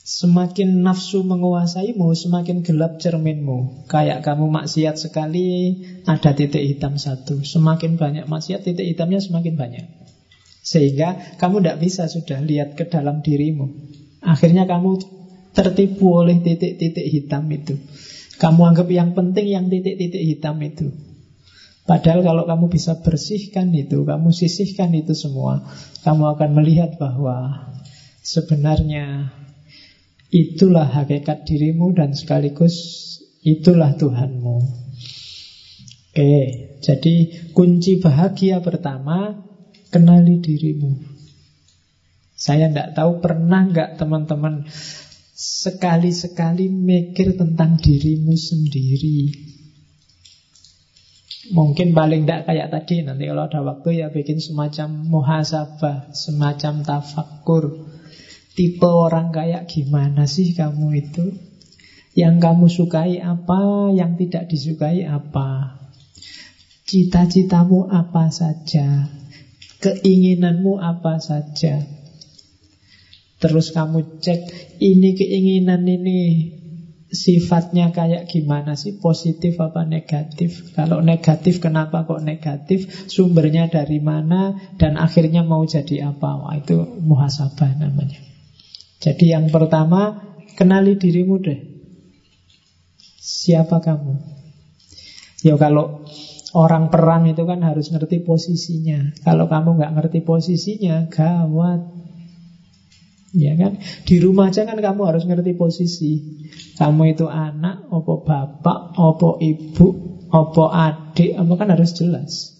Semakin nafsu menguasaimu, semakin gelap cerminmu. Kayak kamu maksiat sekali, ada titik hitam satu. Semakin banyak maksiat, titik hitamnya semakin banyak. Sehingga kamu tidak bisa sudah lihat ke dalam dirimu. Akhirnya kamu tertipu oleh titik-titik hitam itu. Kamu anggap yang penting yang titik-titik hitam itu. Padahal kalau kamu bisa bersihkan itu, kamu sisihkan itu semua, kamu akan melihat bahwa sebenarnya Itulah hakikat dirimu dan sekaligus itulah Tuhanmu. Oke, jadi kunci bahagia pertama kenali dirimu. Saya tidak tahu pernah nggak teman-teman sekali-sekali mikir tentang dirimu sendiri. Mungkin paling tidak kayak tadi Nanti kalau ada waktu ya bikin semacam muhasabah Semacam tafakur Tipe orang kayak gimana sih kamu itu? Yang kamu sukai apa, yang tidak disukai apa? Cita-citamu apa saja? Keinginanmu apa saja? Terus kamu cek ini keinginan ini sifatnya kayak gimana sih positif apa negatif kalau negatif kenapa kok negatif sumbernya dari mana dan akhirnya mau jadi apa Wah, itu muhasabah namanya jadi yang pertama, kenali dirimu deh. Siapa kamu? Ya kalau orang perang itu kan harus ngerti posisinya. Kalau kamu nggak ngerti posisinya, gawat. Ya kan? Di rumah aja kan kamu harus ngerti posisi. Kamu itu anak, opo bapak, opo ibu, opo adik, apa kan harus jelas.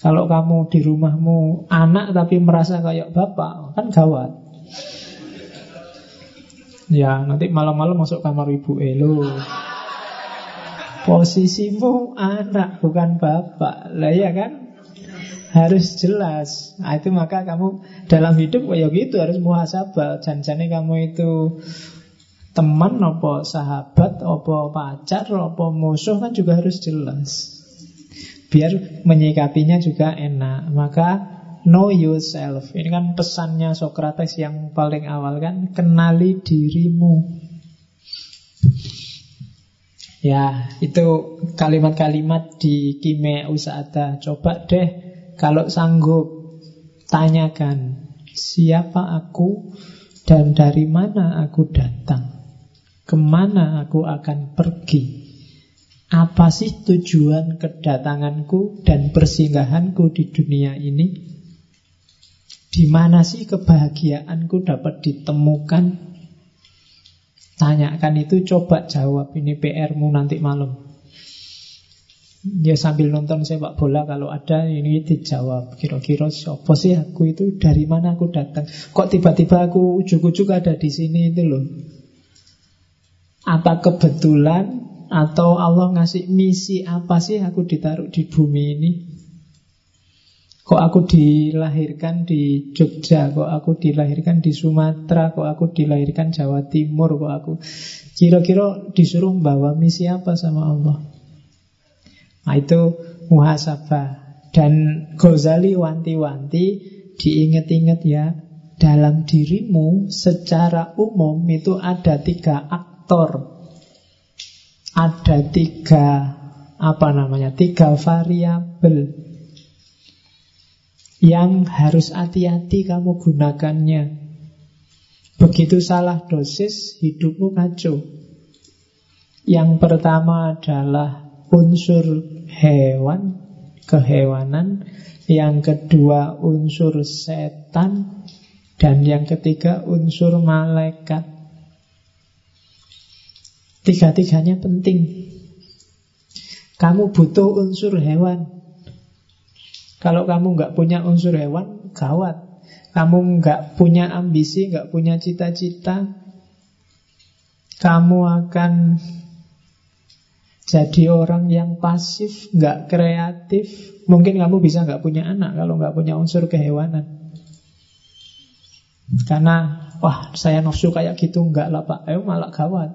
Kalau kamu di rumahmu anak tapi merasa kayak bapak, kan gawat. Ya, nanti malam-malam masuk kamar ibu Elo. Posisimu anak bukan bapak. Lah ya kan? Harus jelas. Nah, itu maka kamu dalam hidup ya gitu harus muhasabah. Janjane kamu itu teman apa sahabat apa pacar apa musuh kan juga harus jelas. Biar menyikapinya juga enak. Maka Know yourself. Ini kan pesannya Socrates yang paling awal kan, kenali dirimu. Ya, itu kalimat-kalimat di Kime Usada. Coba deh kalau sanggup tanyakan siapa aku dan dari mana aku datang. Ke mana aku akan pergi. Apa sih tujuan kedatanganku dan persinggahanku di dunia ini? Di mana sih kebahagiaanku dapat ditemukan? Tanyakan itu, coba jawab. Ini PR-mu nanti malam. Ya sambil nonton sepak bola kalau ada ini dijawab. Kira-kira siapa sih aku itu? Dari mana aku datang? Kok tiba-tiba aku ujuk-ujuk ada di sini itu loh? Apa kebetulan atau Allah ngasih misi apa sih aku ditaruh di bumi ini? Kok aku dilahirkan di Jogja, kok aku dilahirkan di Sumatera, kok aku dilahirkan Jawa Timur, kok aku kira-kira disuruh membawa misi apa sama Allah. Nah itu muhasabah. Dan Ghazali wanti-wanti diinget-inget ya, dalam dirimu secara umum itu ada tiga aktor. Ada tiga, apa namanya, tiga variabel yang harus hati-hati kamu gunakannya. Begitu salah dosis, hidupmu kacau. Yang pertama adalah unsur hewan, kehewanan, yang kedua unsur setan, dan yang ketiga unsur malaikat. Tiga-tiganya penting. Kamu butuh unsur hewan. Kalau kamu nggak punya unsur hewan, gawat. Kamu nggak punya ambisi, nggak punya cita-cita, kamu akan jadi orang yang pasif, nggak kreatif. Mungkin kamu bisa nggak punya anak kalau nggak punya unsur kehewanan. Karena, wah saya nafsu kayak gitu, nggak lah pak, ayo malah gawat.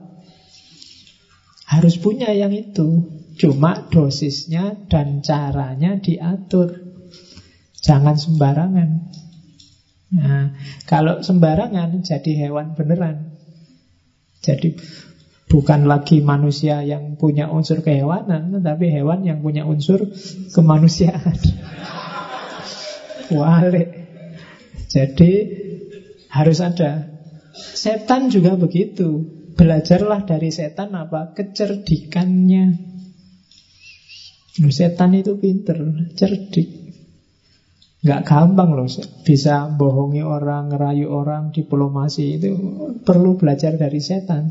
Harus punya yang itu. Cuma dosisnya dan caranya diatur. Jangan sembarangan. Nah, kalau sembarangan jadi hewan beneran. Jadi bukan lagi manusia yang punya unsur kehewanan, tapi hewan yang punya unsur kemanusiaan. Wale. Jadi harus ada. Setan juga begitu. Belajarlah dari setan apa? Kecerdikannya. Setan itu pinter, cerdik. Gak gampang loh bisa bohongi orang, ngerayu orang, diplomasi itu perlu belajar dari setan.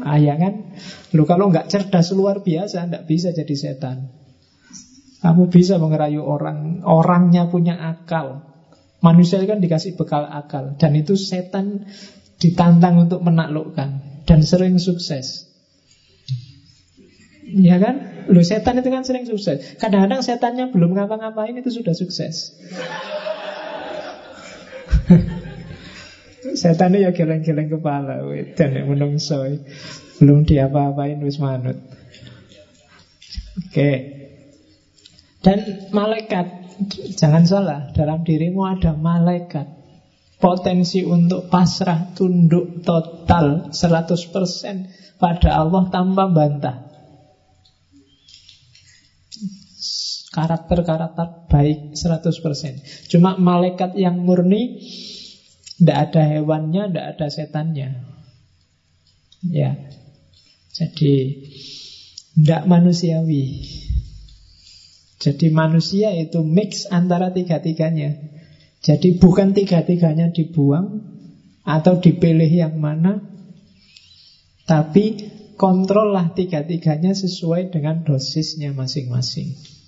Ah ya kan? Lo kalau nggak cerdas luar biasa, nggak bisa jadi setan. Kamu bisa mengerayu orang, orangnya punya akal. Manusia kan dikasih bekal akal, dan itu setan ditantang untuk menaklukkan dan sering sukses. Ya kan? Lu setan itu kan sering sukses. Kadang-kadang setannya belum ngapa-ngapain itu sudah sukses. setan ya geleng-geleng kepala dan yang menungso belum diapa-apain wis manut. Oke. Dan malaikat Jangan salah, dalam dirimu ada malaikat Potensi untuk pasrah tunduk total 100% pada Allah tanpa bantah. Karakter-karakter baik 100%. Cuma malaikat yang murni tidak ada hewannya, tidak ada setannya. Ya. Jadi tidak manusiawi. Jadi manusia itu mix antara tiga-tiganya. Jadi bukan tiga-tiganya dibuang atau dipilih yang mana, tapi kontrollah tiga-tiganya sesuai dengan dosisnya masing-masing.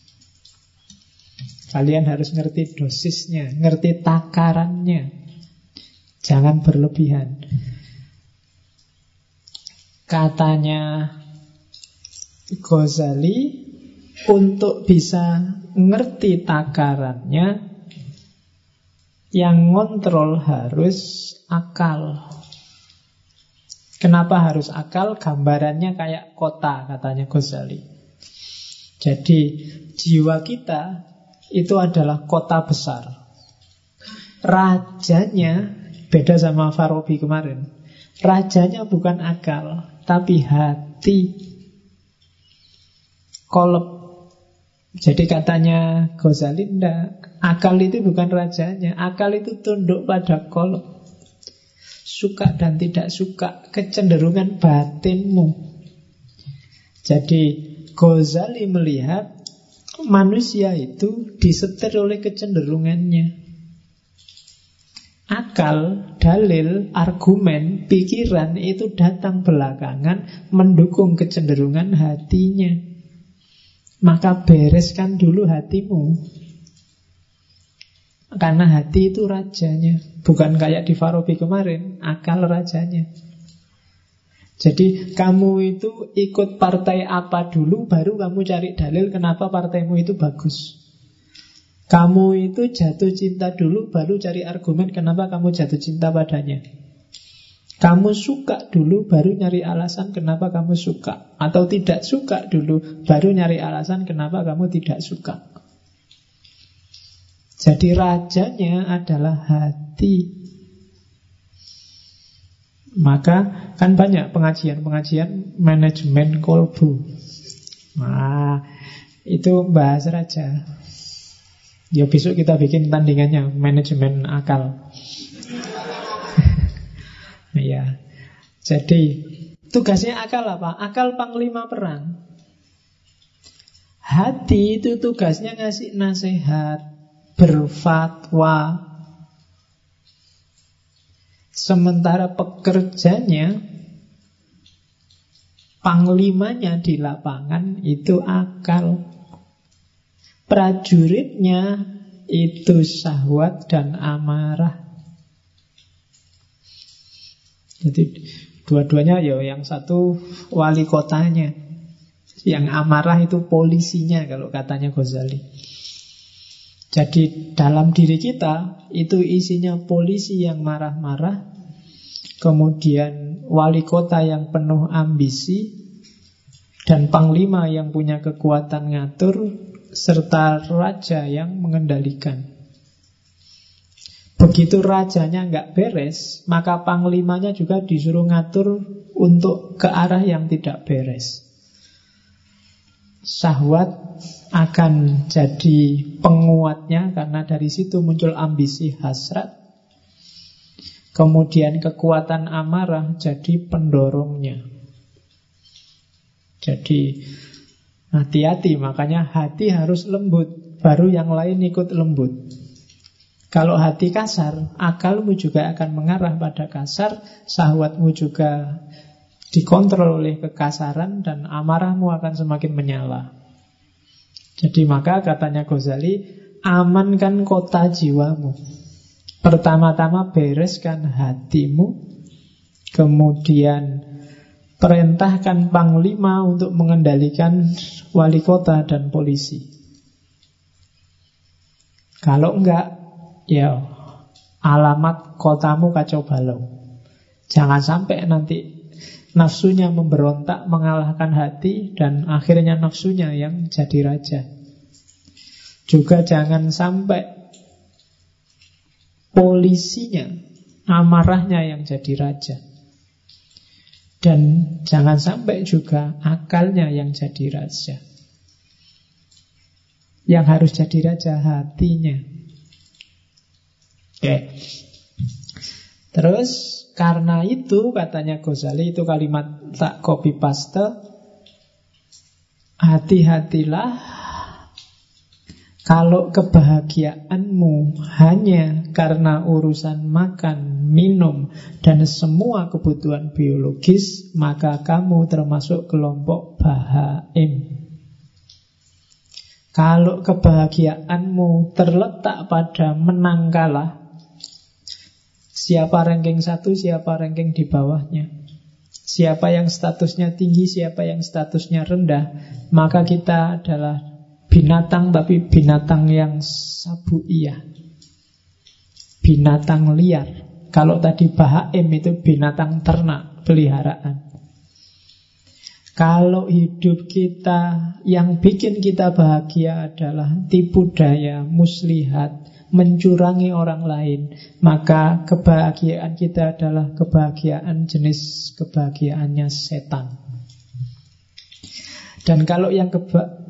Kalian harus ngerti dosisnya, ngerti takarannya. Jangan berlebihan. Katanya Ghazali, untuk bisa ngerti takarannya, yang ngontrol harus akal. Kenapa harus akal? Gambarannya kayak kota, katanya Ghazali. Jadi jiwa kita itu adalah kota besar. Rajanya beda sama Farabi kemarin. Rajanya bukan akal, tapi hati. Kolab jadi katanya Ghazali enggak, akal itu bukan rajanya, akal itu tunduk pada kolok. Suka dan tidak suka, kecenderungan batinmu. Jadi Ghazali melihat manusia itu disetir oleh kecenderungannya. Akal, dalil, argumen, pikiran itu datang belakangan mendukung kecenderungan hatinya. Maka bereskan dulu hatimu Karena hati itu rajanya Bukan kayak di Farabi kemarin Akal rajanya Jadi kamu itu ikut partai apa dulu Baru kamu cari dalil kenapa partaimu itu bagus. Kamu itu jatuh cinta dulu Baru cari argumen kenapa kamu jatuh cinta padanya. Kamu suka dulu baru nyari alasan kenapa kamu suka. Atau tidak suka dulu baru nyari alasan kenapa kamu tidak suka. Jadi rajanya adalah hati Maka kan banyak pengajian-pengajian manajemen kolbu Nah itu bahas raja Ya besok kita bikin tandingannya manajemen akal Ya. Jadi tugasnya akal apa? Akal panglima perang. Hati itu tugasnya ngasih nasihat, berfatwa. Sementara pekerjanya, panglimanya di lapangan itu akal. Prajuritnya itu syahwat dan amarah. Jadi dua-duanya ya yang satu wali kotanya, yang amarah itu polisinya kalau katanya Ghazali. Jadi dalam diri kita itu isinya polisi yang marah-marah, kemudian wali kota yang penuh ambisi, dan panglima yang punya kekuatan ngatur, serta raja yang mengendalikan. Begitu rajanya nggak beres, maka panglimanya juga disuruh ngatur untuk ke arah yang tidak beres. Syahwat akan jadi penguatnya karena dari situ muncul ambisi hasrat. Kemudian kekuatan amarah jadi pendorongnya. Jadi hati-hati, makanya hati harus lembut, baru yang lain ikut lembut. Kalau hati kasar, akalmu juga akan mengarah pada kasar, sahwatmu juga dikontrol oleh kekasaran dan amarahmu akan semakin menyala. Jadi maka katanya Ghazali, amankan kota jiwamu. Pertama-tama bereskan hatimu, kemudian perintahkan panglima untuk mengendalikan wali kota dan polisi. Kalau enggak, ya alamat kotamu kacau balau. Jangan sampai nanti nafsunya memberontak mengalahkan hati dan akhirnya nafsunya yang jadi raja. Juga jangan sampai polisinya, amarahnya yang jadi raja. Dan jangan sampai juga akalnya yang jadi raja. Yang harus jadi raja hatinya. Oke. Terus karena itu katanya Ghazali itu kalimat tak copy paste. Hati-hatilah kalau kebahagiaanmu hanya karena urusan makan, minum, dan semua kebutuhan biologis, maka kamu termasuk kelompok bahaim. Kalau kebahagiaanmu terletak pada menang kalah, Siapa ranking satu, siapa ranking di bawahnya. Siapa yang statusnya tinggi, siapa yang statusnya rendah. Maka kita adalah binatang, tapi binatang yang sabuiyah. Binatang liar. Kalau tadi bahaim itu binatang ternak, peliharaan. Kalau hidup kita yang bikin kita bahagia adalah tipu daya, muslihat, mencurangi orang lain, maka kebahagiaan kita adalah kebahagiaan jenis kebahagiaannya setan. Dan kalau yang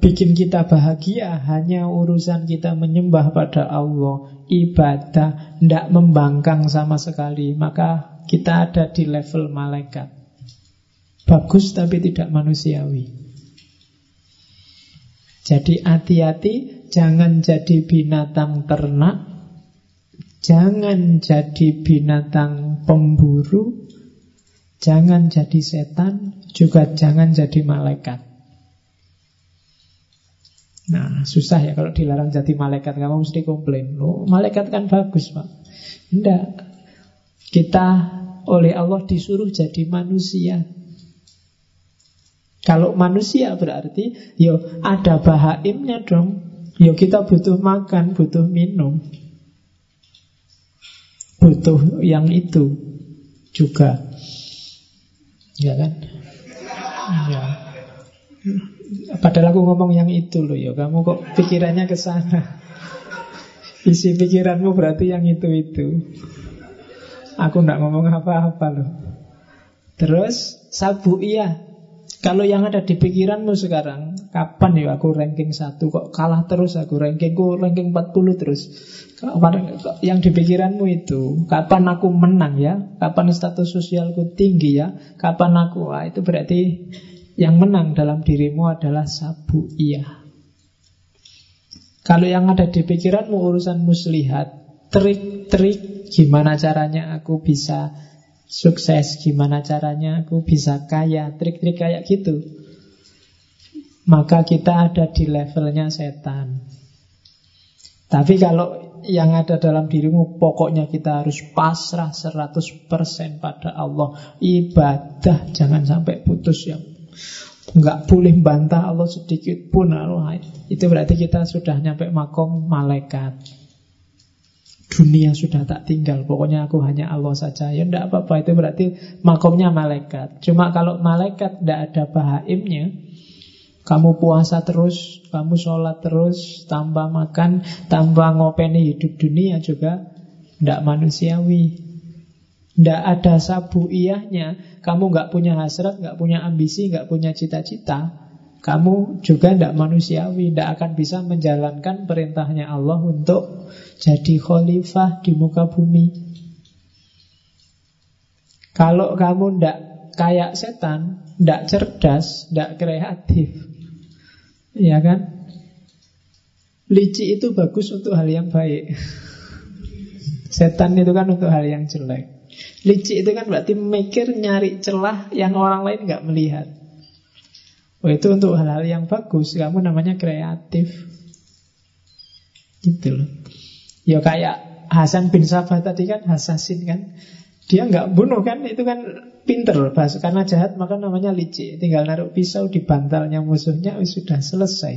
bikin kita bahagia hanya urusan kita menyembah pada Allah, ibadah, tidak membangkang sama sekali, maka kita ada di level malaikat. Bagus tapi tidak manusiawi. Jadi hati-hati Jangan jadi binatang ternak. Jangan jadi binatang pemburu. Jangan jadi setan Juga jangan jadi malaikat. Nah susah ya kalau dilarang jadi malaikat. Kamu mesti komplain. Loh, Malaikat kan bagus pak. Tidak Kita oleh Allah disuruh jadi manusia. Kalau manusia berarti Yo ada bahaimnya dong Ya kita butuh makan, butuh minum. Butuh yang itu juga. Ya kan? Ya. Padahal aku ngomong yang itu loh ya. Kamu kok pikirannya ke sana? Isi pikiranmu berarti yang itu-itu Aku nggak ngomong apa-apa loh. Terus sabu iya kalau yang ada di pikiranmu sekarang, kapan ya aku ranking satu kok kalah terus aku rankingku ranking 40 terus. Yang di pikiranmu itu, kapan aku menang ya? Kapan status sosialku tinggi ya? Kapan aku? Wah, itu berarti yang menang dalam dirimu adalah sabu iya. Kalau yang ada di pikiranmu urusan muslihat, trik-trik gimana caranya aku bisa sukses, gimana caranya aku bisa kaya, trik-trik kayak gitu. Maka kita ada di levelnya setan. Tapi kalau yang ada dalam dirimu pokoknya kita harus pasrah 100% pada Allah. Ibadah jangan sampai putus ya nggak boleh bantah Allah sedikit pun Allah. Itu berarti kita sudah nyampe makom malaikat Dunia sudah tak tinggal. Pokoknya aku hanya Allah saja. Ya enggak apa-apa. Itu berarti makomnya malaikat. Cuma kalau malaikat tidak ada bahaimnya Kamu puasa terus Kamu sholat terus Tambah makan Tambah ngopeni hidup dunia juga Tidak manusiawi. Tidak ada sabu iyahnya. Kamu nggak punya hasrat, nggak punya ambisi, nggak punya cita-cita Kamu juga tidak manusiawi. Tidak akan bisa menjalankan perintahnya Allah Untuk jadi khalifah di muka bumi Kalau kamu tidak kayak setan Tidak cerdas, tidak kreatif Ya kan? Licik itu bagus untuk hal yang baik Setan itu kan untuk hal yang jelek Licik itu kan berarti mikir nyari celah yang orang lain nggak melihat. Oh itu untuk hal-hal yang bagus. Kamu namanya kreatif. Gitu loh. Ya kayak Hasan bin Sabah tadi kan Hasasin kan. Dia nggak bunuh kan itu kan pinter bahasa karena jahat maka namanya licik. Tinggal naruh pisau di bantalnya musuhnya sudah selesai.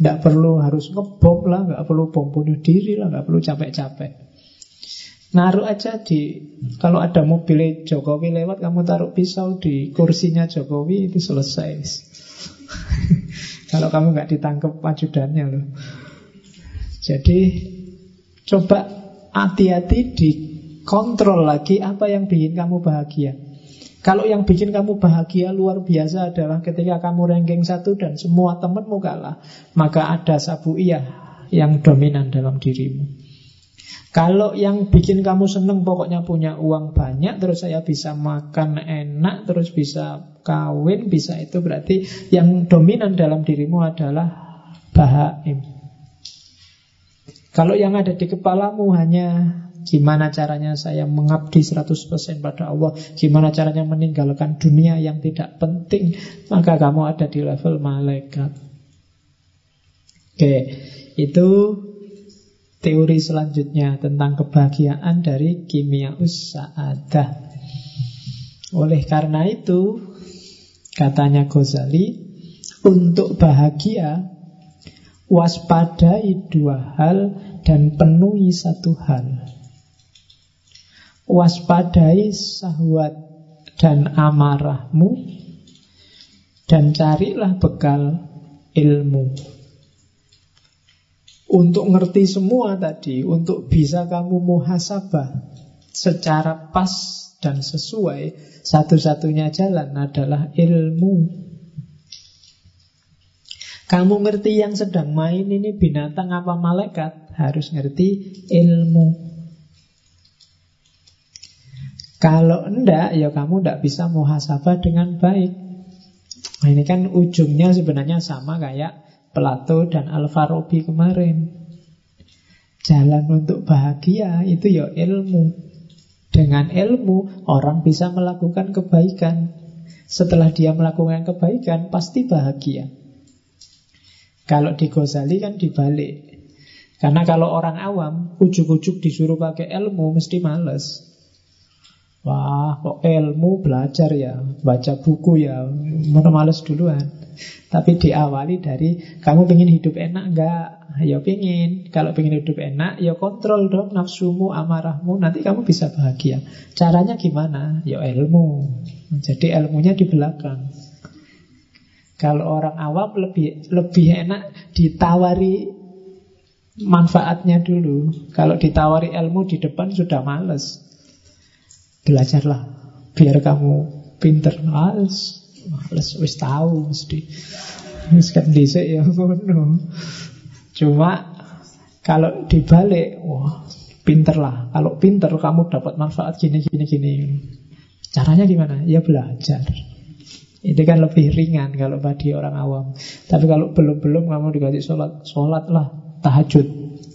Nggak perlu harus ngebom lah, nggak perlu bom bunuh diri lah, nggak perlu capek-capek. Naruh aja di Kalau ada mobil Jokowi lewat Kamu taruh pisau di kursinya Jokowi Itu selesai Kalau kamu nggak ditangkap ajudannya loh Jadi Coba hati-hati Dikontrol lagi Apa yang bikin kamu bahagia Kalau yang bikin kamu bahagia luar biasa adalah Ketika kamu ranking satu Dan semua temanmu kalah Maka ada sabu iya Yang dominan dalam dirimu kalau yang bikin kamu seneng pokoknya punya uang banyak, terus saya bisa makan enak, terus bisa kawin, bisa itu berarti yang dominan dalam dirimu adalah bahaim. Kalau yang ada di kepalamu hanya gimana caranya saya mengabdi 100% pada Allah, gimana caranya meninggalkan dunia yang tidak penting, maka kamu ada di level malaikat. Oke, itu teori selanjutnya tentang kebahagiaan dari kimia usahadah. Oleh karena itu, katanya Ghazali, untuk bahagia waspadai dua hal dan penuhi satu hal. Waspadai sahwat dan amarahmu dan carilah bekal ilmu. Untuk ngerti semua tadi, untuk bisa kamu muhasabah secara pas dan sesuai, satu-satunya jalan adalah ilmu. Kamu ngerti yang sedang main ini binatang apa malaikat, harus ngerti ilmu. Kalau enggak, ya kamu enggak bisa muhasabah dengan baik. Nah, ini kan ujungnya sebenarnya sama kayak Plato dan Al-Farabi kemarin. Jalan untuk bahagia itu ya ilmu. Dengan ilmu orang bisa melakukan kebaikan. Setelah dia melakukan kebaikan pasti bahagia. Kalau di Ghazali kan dibalik. Karena kalau orang awam ujuk-ujuk disuruh pakai ilmu mesti males. Wah, kok ilmu belajar ya, baca buku ya, mau males duluan. Tapi diawali dari kamu pengen hidup enak enggak? Ya pengen. Kalau pengen hidup enak, ya kontrol dong nafsumu, amarahmu. Nanti kamu bisa bahagia. Caranya gimana? Ya ilmu. Jadi ilmunya di belakang. Kalau orang awam lebih lebih enak ditawari manfaatnya dulu. Kalau ditawari ilmu di depan sudah males. Belajarlah biar kamu pinter. Males. Males wis tahu mesti. Wis kan dhisik ya ngono. Cuma kalau dibalik, wah pinter lah. Kalau pinter kamu dapat manfaat gini gini gini. Caranya gimana? Ya belajar. Itu kan lebih ringan kalau bagi orang awam. Tapi kalau belum-belum kamu dikasih sholat, sholat lah. tahajud.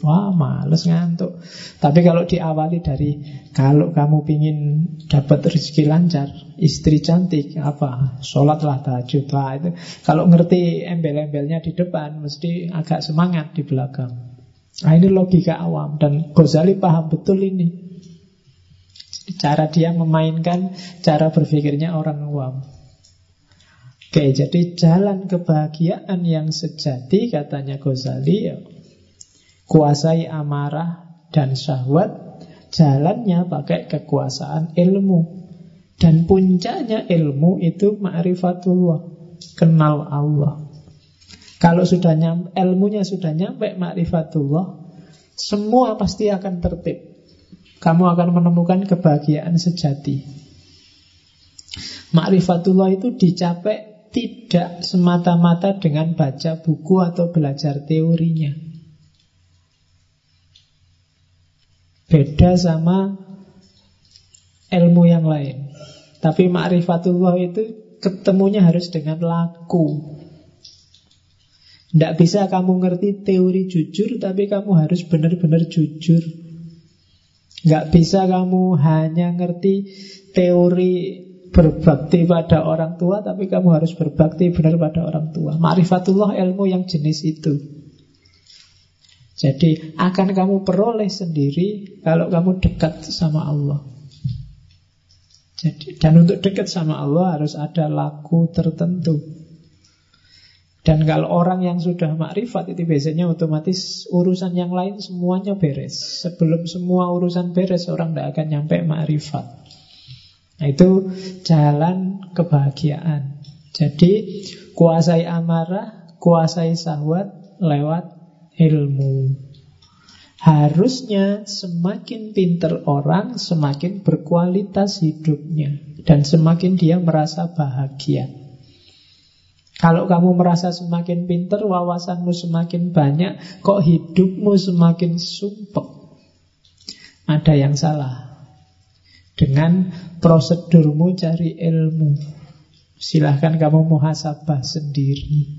Wah, males ngantuk. Tapi kalau diawali dari kalau kamu pingin dapat rezeki lancar, istri cantik, apa? Sholatlah tahajud lah itu. Kalau ngerti embel-embelnya di depan, mesti agak semangat di belakang. Nah ini logika awam dan Ghazali paham betul ini. Cara dia memainkan cara berpikirnya orang awam. Oke, jadi jalan kebahagiaan yang sejati katanya Ghazali ya, kuasai amarah dan syahwat, jalannya pakai kekuasaan ilmu. Dan puncaknya ilmu itu ma'rifatullah, kenal Allah. Kalau sudah nyampe, ilmunya sudah nyampe ma'rifatullah, semua pasti akan tertib. Kamu akan menemukan kebahagiaan sejati. Ma'rifatullah itu dicapai tidak semata-mata dengan baca buku atau belajar teorinya. Beda sama ilmu yang lain. Tapi ma'rifatullah itu ketemunya harus dengan laku. Tidak bisa kamu ngerti teori jujur Tapi kamu harus benar-benar jujur Nggak bisa kamu hanya ngerti teori berbakti pada orang tua Tapi kamu harus berbakti benar pada orang tua Ma'rifatullah ilmu yang jenis itu Jadi akan kamu peroleh sendiri Kalau kamu dekat sama Allah jadi, Dan untuk dekat sama Allah harus ada laku tertentu dan kalau orang yang sudah makrifat itu biasanya otomatis urusan yang lain semuanya beres. Sebelum semua urusan beres orang tidak akan nyampe makrifat. Nah itu jalan kebahagiaan. Jadi kuasai amarah, kuasai sahwat lewat ilmu. Harusnya semakin pinter orang, semakin berkualitas hidupnya. Dan semakin dia merasa bahagia. Kalau kamu merasa semakin pinter, wawasanmu semakin banyak, kok hidupmu semakin sumpek. Ada yang salah dengan prosedurmu cari ilmu. Silahkan kamu muhasabah sendiri.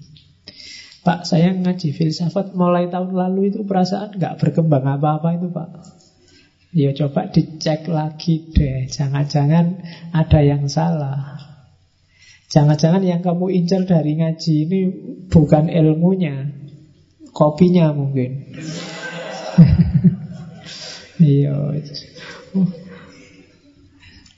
Pak, saya ngaji filsafat mulai tahun lalu itu perasaan nggak berkembang apa-apa itu Pak. Ya coba dicek lagi deh, jangan-jangan ada yang salah. Jangan-jangan yang kamu incar dari ngaji ini bukan ilmunya, kopinya mungkin. Iya.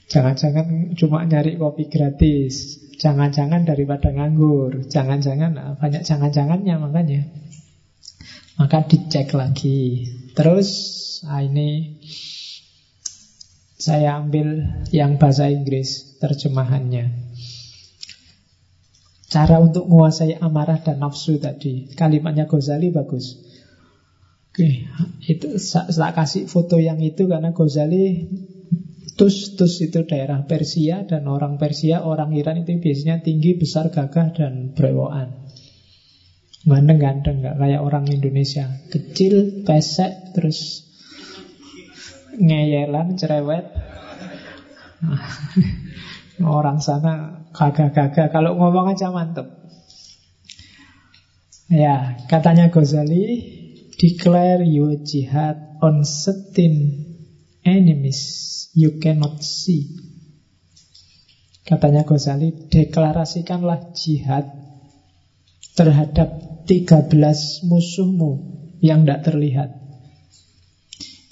Jangan-jangan cuma nyari kopi gratis. Jangan-jangan daripada nganggur. Jangan-jangan ah, banyak jangan-jangannya makanya. Maka dicek lagi. Terus ah ini saya ambil yang bahasa Inggris terjemahannya. Cara untuk menguasai amarah dan nafsu tadi. Kalimatnya Ghazali bagus. Oke, itu saya kasih foto yang itu karena Ghazali Tus, Tus itu daerah Persia dan orang Persia, orang Iran itu biasanya tinggi, besar, gagah dan brewokan. Ganteng-ganteng, nggak kayak orang Indonesia. Kecil, pesek, terus ngeyelan, cerewet. Orang sana gagah-gagah. Kalau ngomong aja mantep. Ya, katanya Ghazali, declare your jihad on certain enemies you cannot see. Katanya Ghazali, deklarasikanlah jihad terhadap 13 musuhmu yang tidak terlihat.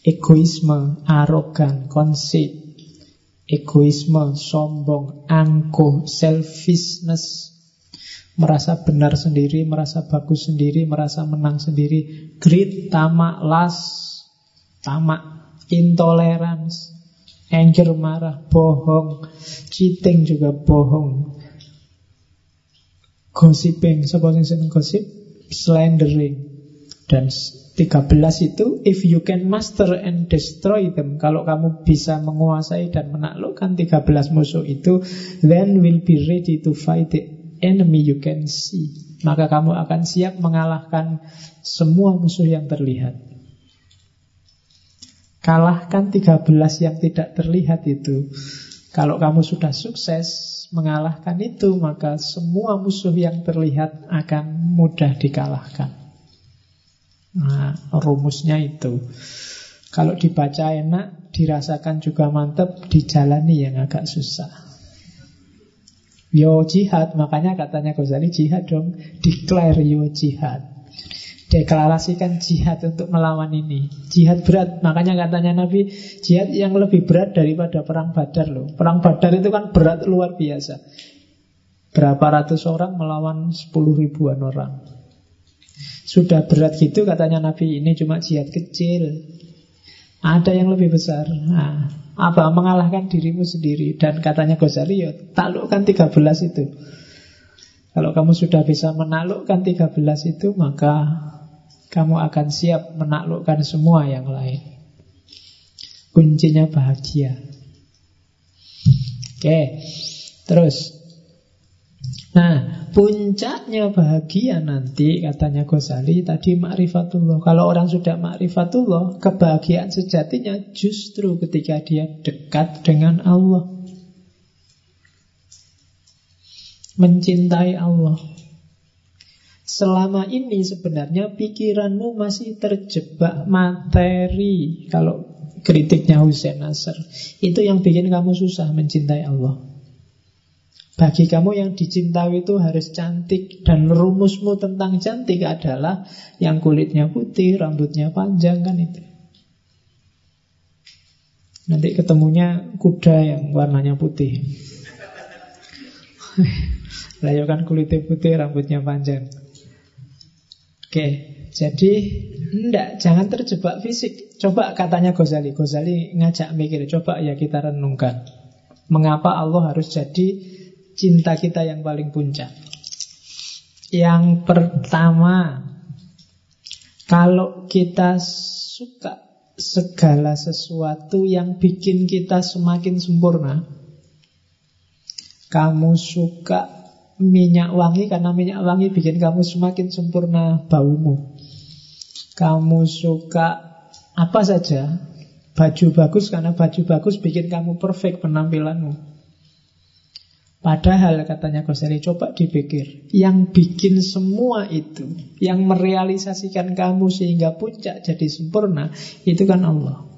Egoisme, arogan, konsep, egoisme, sombong, angkuh, selfishness, merasa benar sendiri, merasa bagus sendiri, merasa menang sendiri, greed, tamak, las, tamak, intolerance, anger, marah, bohong, cheating juga bohong, gossiping, siapa yang gosip, slandering, dan 13 itu if you can master and destroy them kalau kamu bisa menguasai dan menaklukkan 13 musuh itu then will be ready to fight the enemy you can see. Maka kamu akan siap mengalahkan semua musuh yang terlihat kalahkan 13 yang tidak terlihat itu kalau kamu sudah sukses mengalahkan itu maka semua musuh yang terlihat akan mudah dikalahkan Nah, rumusnya itu. Kalau dibaca enak, dirasakan juga mantap, dijalani yang agak susah. Yo jihad, makanya katanya Ghazali jihad dong, declare yo jihad. Deklarasikan jihad untuk melawan ini. Jihad berat, makanya katanya Nabi, jihad yang lebih berat daripada perang Badar loh. Perang Badar itu kan berat luar biasa. Berapa ratus orang melawan sepuluh ribuan orang. Sudah berat gitu katanya Nabi ini cuma jihad kecil. Ada yang lebih besar. Nah, apa? Mengalahkan dirimu sendiri. Dan katanya Ghazali, ya taklukkan 13 itu. Kalau kamu sudah bisa menaklukkan 13 itu, maka kamu akan siap menaklukkan semua yang lain. Kuncinya bahagia. Oke, terus Nah, puncaknya bahagia nanti katanya Ghazali tadi makrifatullah. Kalau orang sudah makrifatullah, kebahagiaan sejatinya justru ketika dia dekat dengan Allah. Mencintai Allah. Selama ini sebenarnya pikiranmu masih terjebak materi. Kalau kritiknya Hussein Nasr, itu yang bikin kamu susah mencintai Allah. Bagi kamu yang dicintai itu harus cantik Dan rumusmu tentang cantik adalah Yang kulitnya putih, rambutnya panjang kan itu Nanti ketemunya kuda yang warnanya putih Lah ya kulitnya putih, rambutnya panjang Oke, jadi enggak, jangan terjebak fisik. Coba katanya Ghazali. Ghazali ngajak mikir, coba ya kita renungkan. Mengapa Allah harus jadi cinta kita yang paling puncak. Yang pertama, kalau kita suka segala sesuatu yang bikin kita semakin sempurna, kamu suka minyak wangi karena minyak wangi bikin kamu semakin sempurna baumu. Kamu suka apa saja, baju bagus karena baju bagus bikin kamu perfect penampilanmu. Padahal katanya Ghazali coba dipikir Yang bikin semua itu Yang merealisasikan kamu sehingga puncak jadi sempurna Itu kan Allah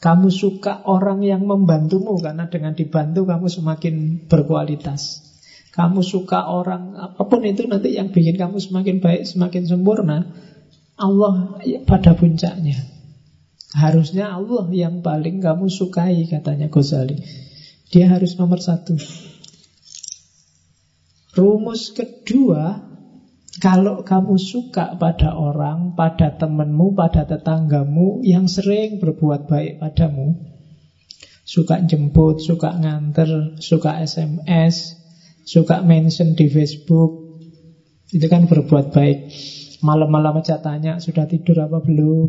Kamu suka orang yang membantumu Karena dengan dibantu kamu semakin berkualitas. Kamu suka orang apa pun itu nanti yang bikin kamu semakin baik Semakin sempurna Allah pada puncaknya. Harusnya Allah yang paling kamu sukai katanya Ghazali. Dia harus nomor satu. Rumus kedua, kalau kamu suka pada orang, pada temanmu, pada tetanggamu yang sering berbuat baik padamu, suka jemput, suka nganter, suka SMS, suka mention di Facebook, itu kan berbuat baik. Malam-malam aja tanya, sudah tidur apa belum?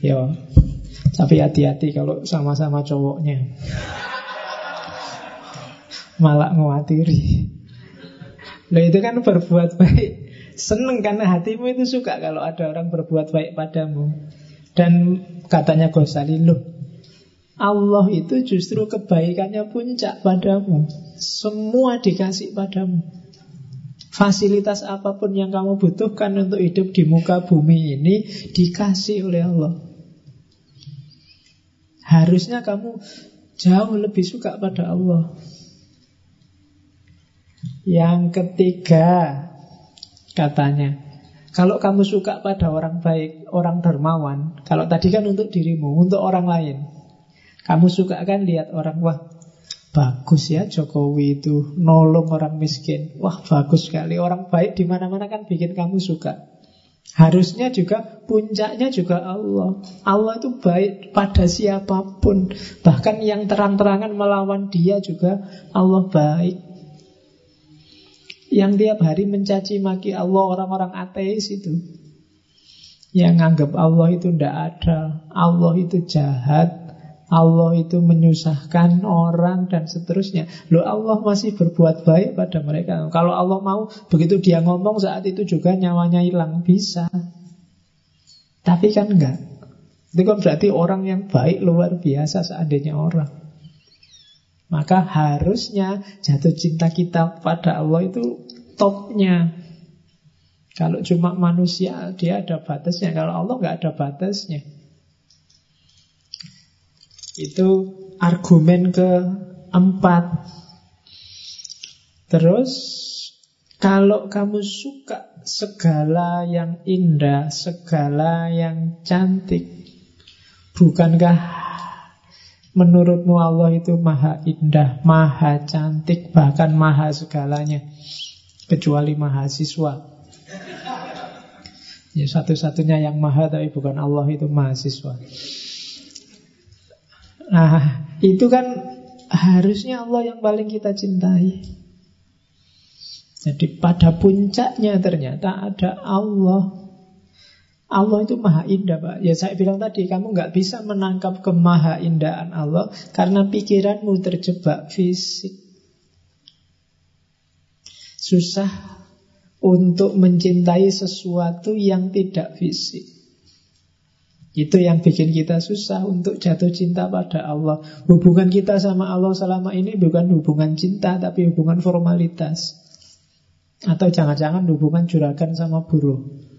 Yo, tapi hati-hati kalau sama-sama cowoknya Malah ngewatiri Loh itu kan berbuat baik. Seneng karena hatimu itu suka Kalau ada orang berbuat baik padamu. Dan katanya Ghazali Loh Allah itu justru kebaikannya puncak padamu. Semua dikasih padamu. Fasilitas apa pun yang kamu butuhkan untuk hidup di muka bumi ini Dikasih oleh Allah. Harusnya kamu jauh lebih suka pada Allah. Yang ketiga, katanya, kalau kamu suka pada orang baik, orang dermawan, kalau tadi kan untuk dirimu, untuk orang lain. Kamu suka kan lihat orang, wah bagus ya Jokowi itu nolong orang miskin. Wah bagus sekali, orang baik di mana-mana kan bikin kamu suka. Harusnya juga puncaknya juga Allah. Allah itu baik pada siapa pun. Bahkan yang terang-terangan melawan dia juga Allah baik. Yang tiap hari mencaci maki Allah orang-orang ateis itu. Yang anggap Allah itu tidak ada. Allah itu jahat. Allah itu menyusahkan orang dan seterusnya. Loh Allah masih berbuat baik pada mereka. Kalau Allah mau, begitu dia ngomong saat itu juga nyawanya hilang. Bisa. Tapi kan enggak. Itu kan berarti orang yang baik luar biasa seandainya orang. Maka harusnya jatuh cinta kita pada Allah itu topnya. Kalau cuma manusia, dia ada batasnya. Kalau Allah nggak ada batasnya. Itu argumen keempat. Terus, kalau kamu suka segala yang indah, segala yang cantik, bukankah menurutmu Allah itu maha indah, maha cantik, bahkan maha segalanya, kecuali mahasiswa? Ya satu-satunya yang maha tapi bukan Allah itu mahasiswa. Nah, itu kan harusnya Allah yang paling kita cintai. Jadi pada puncaknya ternyata ada Allah. Allah itu maha indah Pak Ya saya bilang tadi Kamu nggak bisa menangkap kemaha indahan Allah Karena pikiranmu terjebak fisik Susah untuk mencintai sesuatu yang tidak fisik. Itu yang bikin kita susah untuk jatuh cinta pada Allah. Hubungan kita sama Allah selama ini bukan hubungan cinta, tapi hubungan formalitas. Atau jangan-jangan hubungan juragan sama buruh.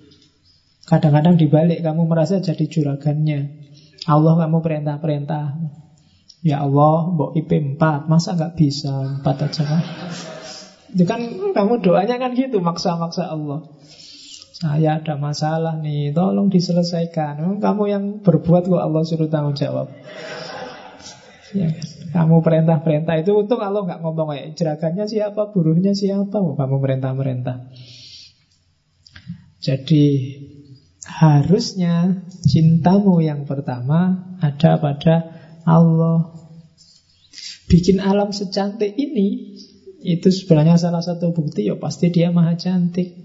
Kadang-kadang dibalik kamu merasa jadi juragannya. Allah kamu perintah-perintah. Ya Allah, mbok IP 4, masa nggak bisa 4 aja kan? Itu kan kamu doanya kan gitu, maksa-maksa Allah. Saya ada masalah nih, tolong diselesaikan. Kamu yang berbuat kok Allah suruh tanggung jawab. Ya, kamu perintah-perintah itu untuk Allah nggak ngomong kayak jerakannya siapa, buruhnya siapa, kamu perintah-perintah. Jadi harusnya cintamu yang pertama ada pada Allah. Bikin alam secantik ini itu sebenarnya salah satu bukti ya pasti dia maha cantik.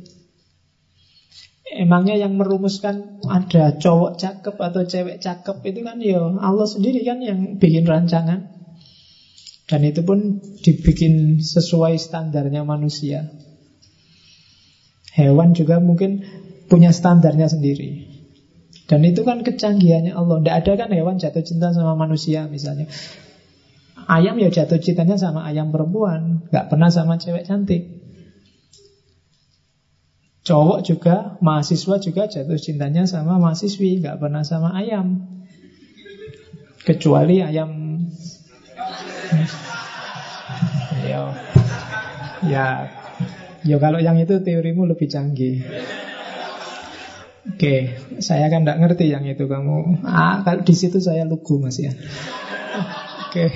Emangnya yang merumuskan ada cowok cakep atau cewek cakep itu kan ya Allah sendiri kan yang bikin rancangan. Dan itu pun dibikin sesuai standarnya manusia. Hewan juga mungkin punya standarnya sendiri. Dan itu kan kecanggihannya Allah. Tidak ada kan hewan jatuh cinta sama manusia misalnya. Ayam ya jatuh cintanya sama ayam perempuan, nggak pernah sama cewek cantik. Cowok juga, mahasiswa juga jatuh cintanya sama mahasiswi, nggak pernah sama ayam. Kecuali ayam ya, ya, ya kalau yang itu teorimu lebih canggih. Oke, saya kan tidak ngerti yang itu kamu. Ah, kalau di situ saya lugu mas ya. Oke.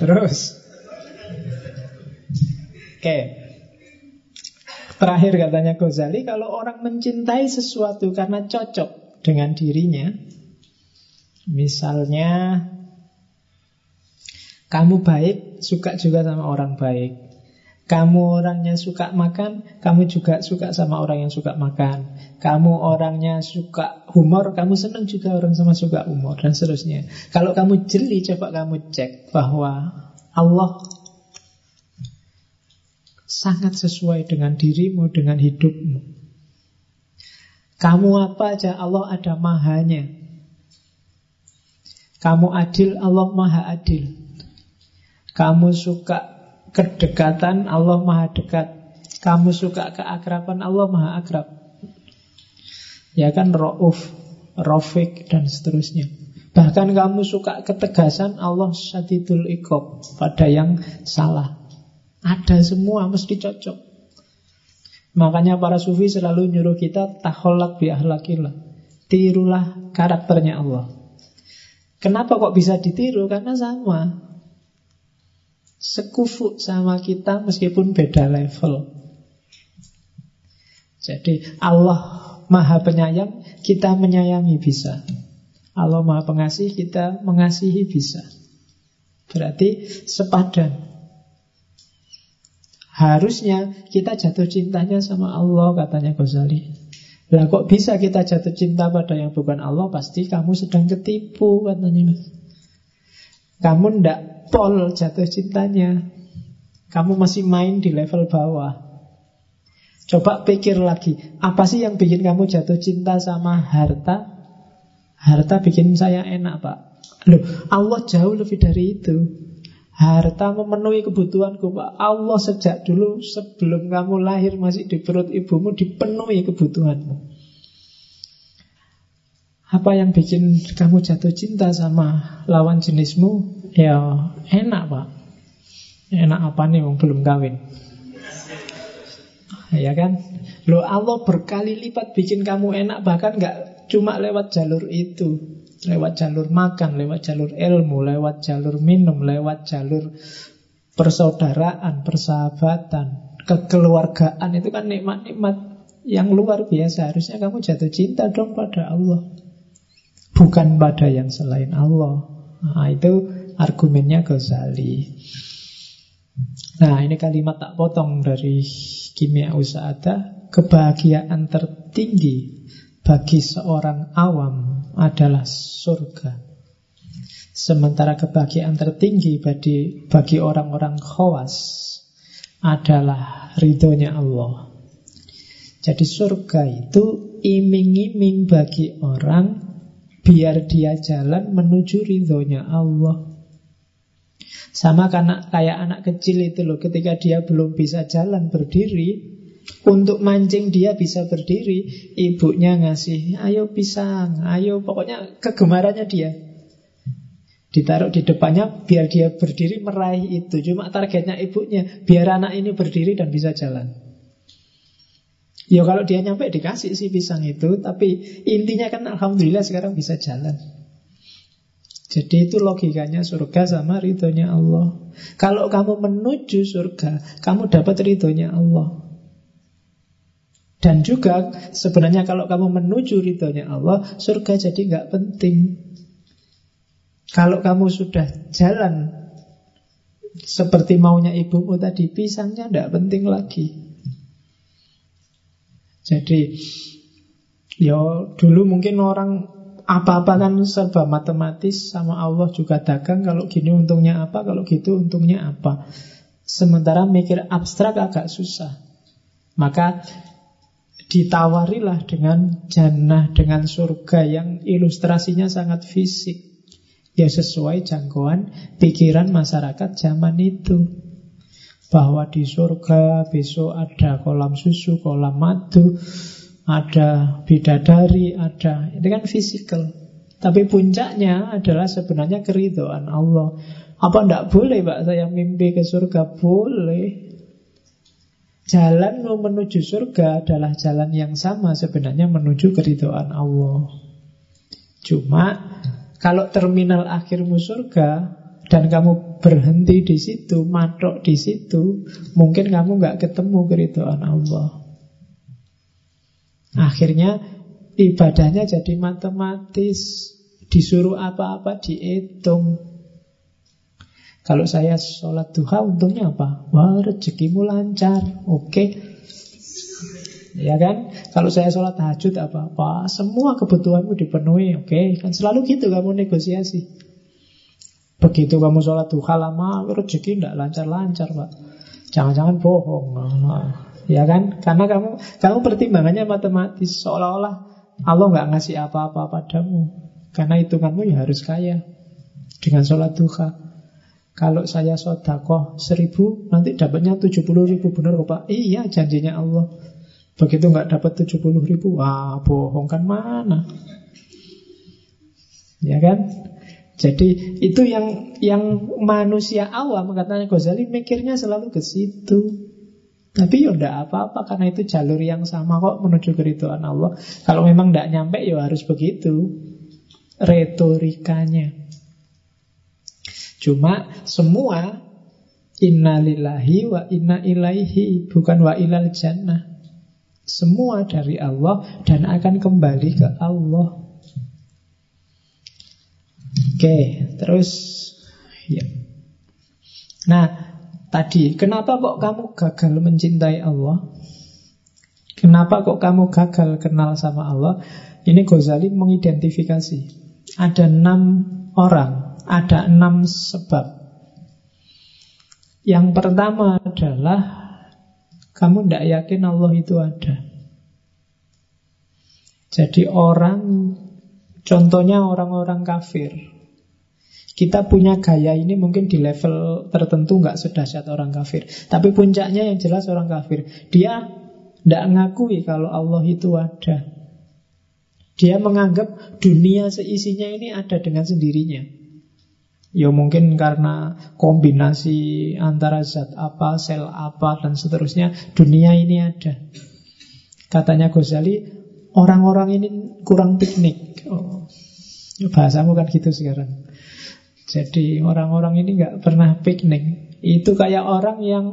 Terus. Oke. Terakhir katanya Ghazali, kalau orang mencintai sesuatu karena cocok dengan dirinya, misalnya kamu baik, suka juga sama orang baik. Kamu orangnya suka makan, kamu juga suka sama orang yang suka makan. Kamu orangnya suka humor, kamu senang juga orang sama suka humor, dan seterusnya. Kalau kamu jeli, coba kamu cek bahwa Allah sangat sesuai dengan dirimu, dengan hidupmu. Kamu apa aja, Allah ada mahanya. Kamu adil, Allah maha adil. Kamu suka kedekatan Allah maha dekat. Kamu suka keakraban Allah maha akrab. Ya kan Ra'uf, Rofik dan seterusnya. Bahkan kamu suka ketegasan Allah syadidul ikob Pada yang salah. Ada semua mesti cocok. Makanya para sufi selalu nyuruh kita Taholak bi ahlakillah. Tirulah karakternya Allah. Kenapa kok bisa ditiru? Karena sama sekufu sama kita meskipun beda level. Jadi Allah maha penyayang, kita menyayangi bisa. Allah maha pengasih, kita mengasihi bisa. Berarti sepadan. Harusnya kita jatuh cintanya sama Allah, katanya Ghazali. Lah kok bisa kita jatuh cinta pada yang bukan Allah? Pasti kamu sedang ketipu, katanya. Kamu ndak pol jatuh cintanya. Kamu masih main di level bawah. Coba pikir lagi, apa sih yang bikin kamu jatuh cinta sama harta? Harta bikin saya enak, Pak. Loh, Allah jauh lebih dari itu. Harta memenuhi kebutuhanku Pak Allah sejak dulu sebelum kamu lahir Masih di perut ibumu dipenuhi kebutuhanmu Apa yang bikin kamu jatuh cinta sama lawan jenismu Ya enak Pak Enak apa nih belum kawin Ya kan Loh Allah berkali lipat bikin kamu enak Bahkan nggak cuma lewat jalur itu Lewat jalur makan, lewat jalur ilmu, lewat jalur minum, lewat jalur persaudaraan, persahabatan, kekeluargaan itu kan nikmat-nikmat yang luar biasa. Harusnya kamu jatuh cinta dong pada Allah. Bukan pada yang selain Allah. Nah, itu argumennya Ghazali. Nah, ini kalimat tak potong dari kimia usada. Kebahagiaan tertinggi bagi seorang awam adalah surga. Sementara kebahagiaan tertinggi bagi bagi orang-orang khawas adalah ridhonya Allah. Jadi surga itu iming-iming bagi orang biar dia jalan menuju ridhonya Allah. Sama karena kayak anak kecil itu loh, ketika dia belum bisa jalan berdiri, untuk mancing dia bisa berdiri Ibunya ngasih Ayo pisang, ayo Pokoknya kegemarannya dia. Ditaruh di depannya Biar dia berdiri meraih itu. Cuma targetnya ibunya Biar anak ini berdiri dan bisa jalan. Ya kalau dia nyampe dikasih sih pisang itu Tapi intinya kan Alhamdulillah sekarang bisa jalan jadi itu logikanya surga sama ridhonya Allah Kalau kamu menuju surga Kamu dapat ridhonya Allah dan juga sebenarnya kalau kamu menuju ridhonya Allah, surga jadi nggak penting. Kalau kamu sudah jalan seperti maunya ibumu tadi, pisangnya tidak penting lagi. Jadi, ya dulu mungkin orang apa-apa kan serba matematis sama Allah juga dagang. Kalau gini untungnya apa, kalau gitu untungnya apa. Sementara mikir abstrak agak susah. Maka ditawarilah dengan jannah, dengan surga yang ilustrasinya sangat fisik. Ya sesuai jangkauan pikiran masyarakat zaman itu. Bahwa di surga besok ada kolam susu, kolam madu, ada bidadari, ada... Itu kan fisikal. Tapi puncaknya adalah sebenarnya keridoan Allah. Apa tidak boleh Pak saya mimpi ke surga? Boleh. Jalan menuju surga adalah jalan yang sama sebenarnya menuju keridoan Allah. Cuma kalau terminal akhirmu surga dan kamu berhenti di situ, matok di situ, mungkin kamu nggak ketemu keridoan Allah. Akhirnya ibadahnya jadi matematis, disuruh apa-apa dihitung. Kalau saya sholat duha untungnya apa? Wah rezekimu lancar Oke okay. Ya kan? Kalau saya sholat tahajud apa? Wah semua kebutuhanmu dipenuhi Oke okay. Kan selalu gitu kamu negosiasi Begitu kamu sholat duha lama Rezeki tidak lancar-lancar Pak Jangan-jangan bohong nah, Ya kan? Karena kamu kamu pertimbangannya matematis Seolah-olah Allah nggak ngasih apa-apa padamu Karena hitunganmu ya harus kaya Dengan sholat duha kalau saya sodakoh seribu, nanti dapatnya tujuh puluh ribu. Benar kok Pak? Iya, janjinya Allah. Begitu nggak dapat tujuh puluh ribu, wah bohong kan mana? Ya kan? Jadi itu yang yang manusia awam katanya Ghazali mikirnya selalu ke situ. Tapi ya udah apa-apa karena itu jalur yang sama kok menuju keriduan Allah. Kalau memang tidak nyampe ya harus begitu. Retorikanya. Cuma semua innalillahi wa inna ilaihi bukan wa ilal jannah. Semua dari Allah dan akan kembali ke Allah. Oke, terus ya. Nah, tadi kenapa kok kamu gagal mencintai Allah? Kenapa kok kamu gagal kenal sama Allah? Ini Ghazali mengidentifikasi. Ada enam orang ada enam sebab. Yang pertama adalah kamu tidak yakin Allah itu ada. Jadi orang, contohnya orang-orang kafir. Kita punya gaya ini mungkin di level tertentu nggak sedahsyat orang kafir. Tapi puncaknya yang jelas orang kafir. Dia tidak ngakui kalau Allah itu ada. Dia menganggap dunia seisinya ini ada dengan sendirinya. Ya mungkin karena kombinasi antara zat apa, sel apa, dan seterusnya. Dunia ini ada. Katanya Ghazali, orang-orang ini kurang piknik. Oh, bahasamu kan gitu sekarang. Jadi orang-orang ini nggak pernah piknik. Itu kayak orang yang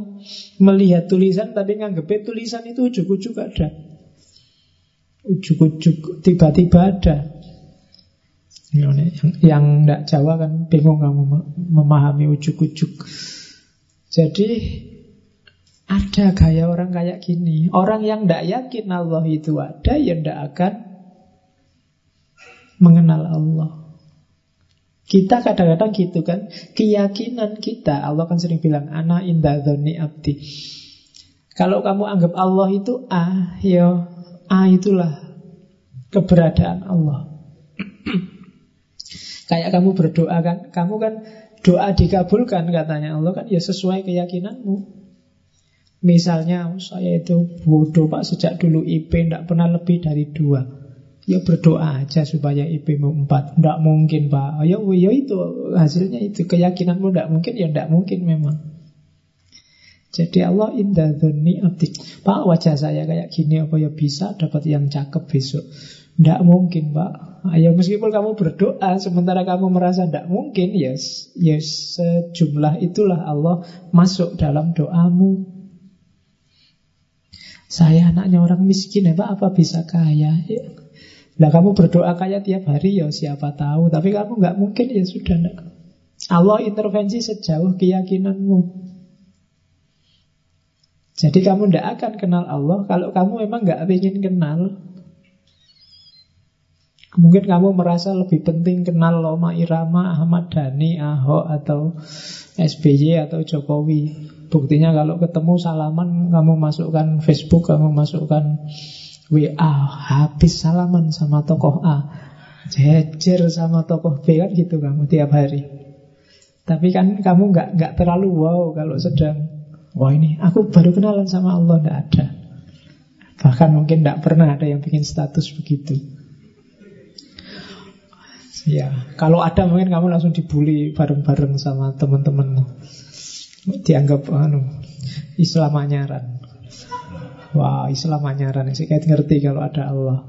melihat tulisan tapi nganggep tulisan itu ujuk-ujuk ada. Ujuk-ujuk tiba-tiba ada. Yang, yang tidak Jawa kan bingung kamu memahami ujuk-ujuk. Jadi ada gaya orang kayak gini. Orang yang tidak yakin Allah itu ada, ya tidak akan mengenal Allah. Kita kadang-kadang gitu kan. Keyakinan kita Allah kan sering bilang Ana indah abdi. Kalau kamu anggap Allah itu A Ya A itulah Keberadaan Allah. Kayak kamu berdoa kan. Kamu kan doa dikabulkan katanya Allah kan Ya sesuai keyakinanmu. Misalnya saya itu bodoh pak Sejak dulu IP tidak pernah lebih dari dua Ya berdoa aja supaya IP-mu 4 Tidak mungkin Pak. Ya, ya itu. Hasilnya itu. Keyakinanmu tidak mungkin Ya tidak mungkin memang. Jadi Allah indah dhoni abdi. Pak wajah saya kayak gini Apa ya bisa dapat yang cakep besok? Tidak mungkin Pak. Ayo meskipun kamu berdoa Sementara kamu merasa tidak mungkin Yes, yes sejumlah itulah Allah Masuk dalam doamu. Saya anaknya orang miskin ya Pak. Apa bisa kaya? Ya Nah kamu berdoa kayak tiap hari ya siapa tahu. Tapi kamu nggak mungkin ya sudah enggak. Allah intervensi sejauh keyakinanmu. Jadi kamu tidak akan kenal Allah Kalau kamu memang nggak ingin kenal. Mungkin kamu merasa lebih penting kenal Loma Irama, Ahmad Dhani, Ahok Atau SBY atau Jokowi. Buktinya kalau ketemu salaman Kamu masukkan Facebook, kamu masukkan WA habis salaman sama tokoh A. Jejer sama tokoh B kan gitu kamu tiap hari. Tapi kan kamu nggak nggak terlalu wow kalau sedang wah ini aku baru kenalan sama Allah. Nggak ada. Bahkan mungkin nggak pernah ada yang bikin status begitu. Ya kalau ada mungkin kamu langsung dibully bareng-bareng sama teman-temanmu. Dianggap anu Islam anyaran Wah Islam anyaran sih kayak ngerti kalau ada Allah.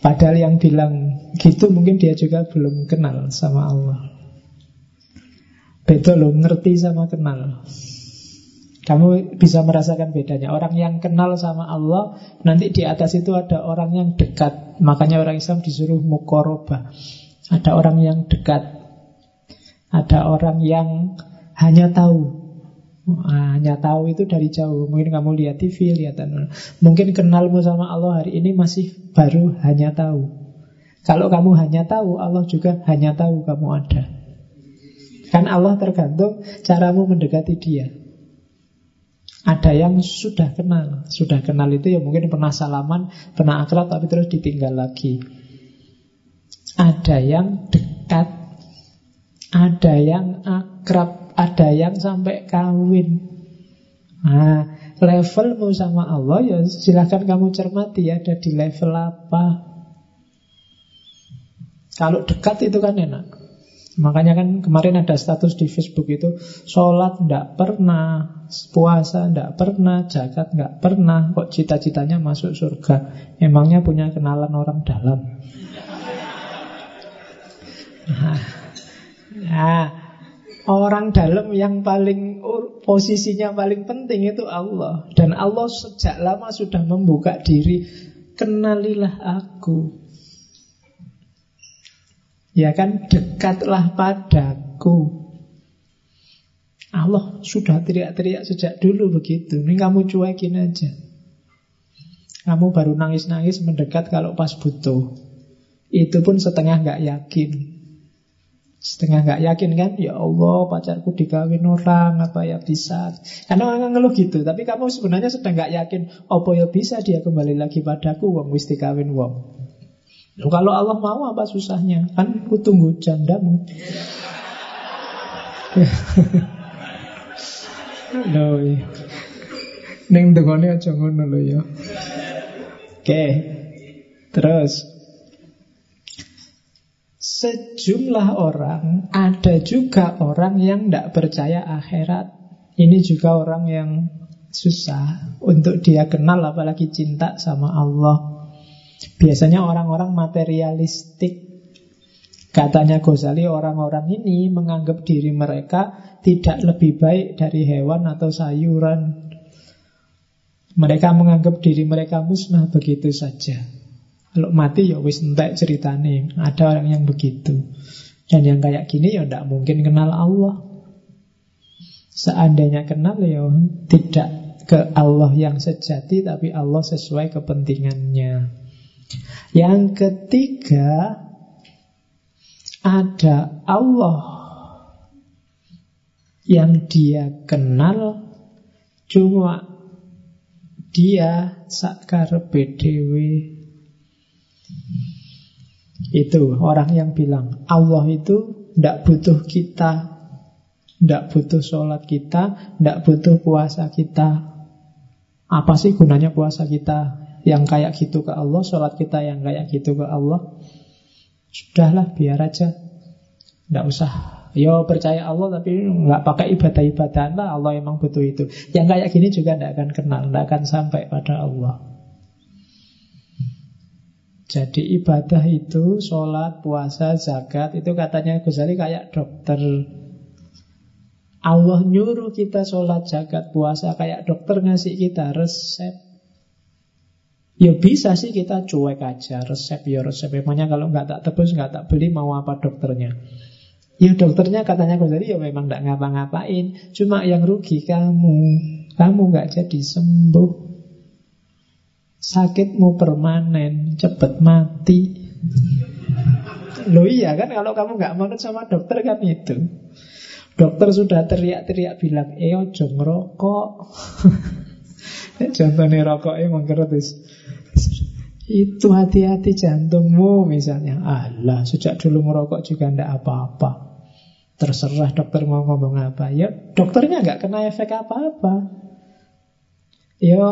Padahal yang bilang gitu mungkin dia juga belum kenal sama Allah. Beda loh, ngerti sama kenal. Kamu bisa merasakan bedanya. Orang yang kenal sama Allah Nanti di atas itu ada orang yang dekat. Makanya orang Islam disuruh mukoroba Ada orang yang dekat. Ada orang yang hanya tahu hanya tahu itu dari jauh. Mungkin kamu lihat TV, lihat Mungkin kenalmu sama Allah hari ini masih baru hanya tahu. Kalau kamu hanya tahu, Allah juga hanya tahu kamu ada. Kan Allah tergantung caramu mendekati dia. Ada yang sudah kenal. Sudah kenal itu ya mungkin pernah salaman, pernah akrab tapi terus ditinggal lagi. Ada yang dekat. Ada yang akrab ada yang sampai kawin. Nah, levelmu sama Allah ya silahkan kamu cermati ada di level apa. Kalau dekat itu kan enak. Makanya kan kemarin ada status di Facebook itu Sholat tidak pernah Puasa tidak pernah Jagat tidak pernah Kok cita-citanya masuk surga Emangnya punya kenalan orang dalam Nah, nah Orang dalam yang paling posisinya paling penting itu Allah. Dan Allah sejak lama sudah membuka diri. Kenalilah aku. Ya kan dekatlah padaku. Allah sudah teriak-teriak sejak dulu begitu. Ini kamu cuekin aja. Kamu baru nangis-nangis mendekat kalau pas butuh. Itu pun setengah gak yakin Setengah nggak yakin kan? Ya Allah pacarku dikawin orang Apa ya bisa? Karena orang ngeluh gitu Tapi kamu sebenarnya sedang nggak yakin Apa ya bisa dia kembali lagi padaku? Wong wis dikawin wong. Kalau Allah mau apa susahnya? Kan ku tunggu jandamu. Loh, Neng dengone aja ngono lho ya. Oke. Terus sejumlah orang ada juga orang yang tidak percaya akhirat. Ini juga orang yang susah untuk dia kenal apalagi cinta sama Allah. Biasanya orang-orang materialistik. Katanya Ghazali orang-orang ini menganggap diri mereka tidak lebih baik dari hewan atau sayuran. Mereka menganggap diri mereka musnah begitu saja. Kalau mati ya wis entek ceritane. Ada orang yang begitu. Dan yang kayak gini ya tidak mungkin kenal Allah. Seandainya kenal ya tidak ke Allah yang sejati tapi Allah sesuai kepentingannya. Yang ketiga ada Allah yang dia kenal cuma dia sakar BDW itu orang yang bilang Allah itu tidak butuh kita tidak butuh sholat kita tidak butuh puasa kita. Apa sih gunanya puasa kita? Yang kayak gitu ke Allah sholat kita yang kayak gitu ke Allah? Sudahlah biar aja. Tidak usah. Yo percaya Allah tapi nggak pakai ibadah-ibadah. Lah Allah emang butuh itu. Yang kayak gini juga tidak akan kenal, tidak akan sampai pada Allah. Jadi ibadah itu sholat, puasa, zakat itu katanya Ghazali kayak dokter. Allah nyuruh kita sholat, zakat, puasa kayak dokter ngasih kita resep. Ya bisa sih kita cuek aja resep ya resep. Emangnya kalau nggak tak tebus nggak tak beli mau apa dokternya? Ya dokternya katanya Ghazali ya memang tidak ngapa-ngapain Cuma yang rugi kamu Kamu nggak jadi sembuh Sakitmu permanen Cepet mati. Loh iya kan kalau kamu nggak manut sama dokter kan itu. Dokter sudah teriak-teriak bilang Eh ojo ngerokok. Contohnya rokok emang keretis itu hati-hati jantungmu misalnya. Allah sejak dulu merokok juga ndak apa-apa. Terserah dokter mau ngomong apa. Ya dokternya nggak kena efek apa-apa. Ya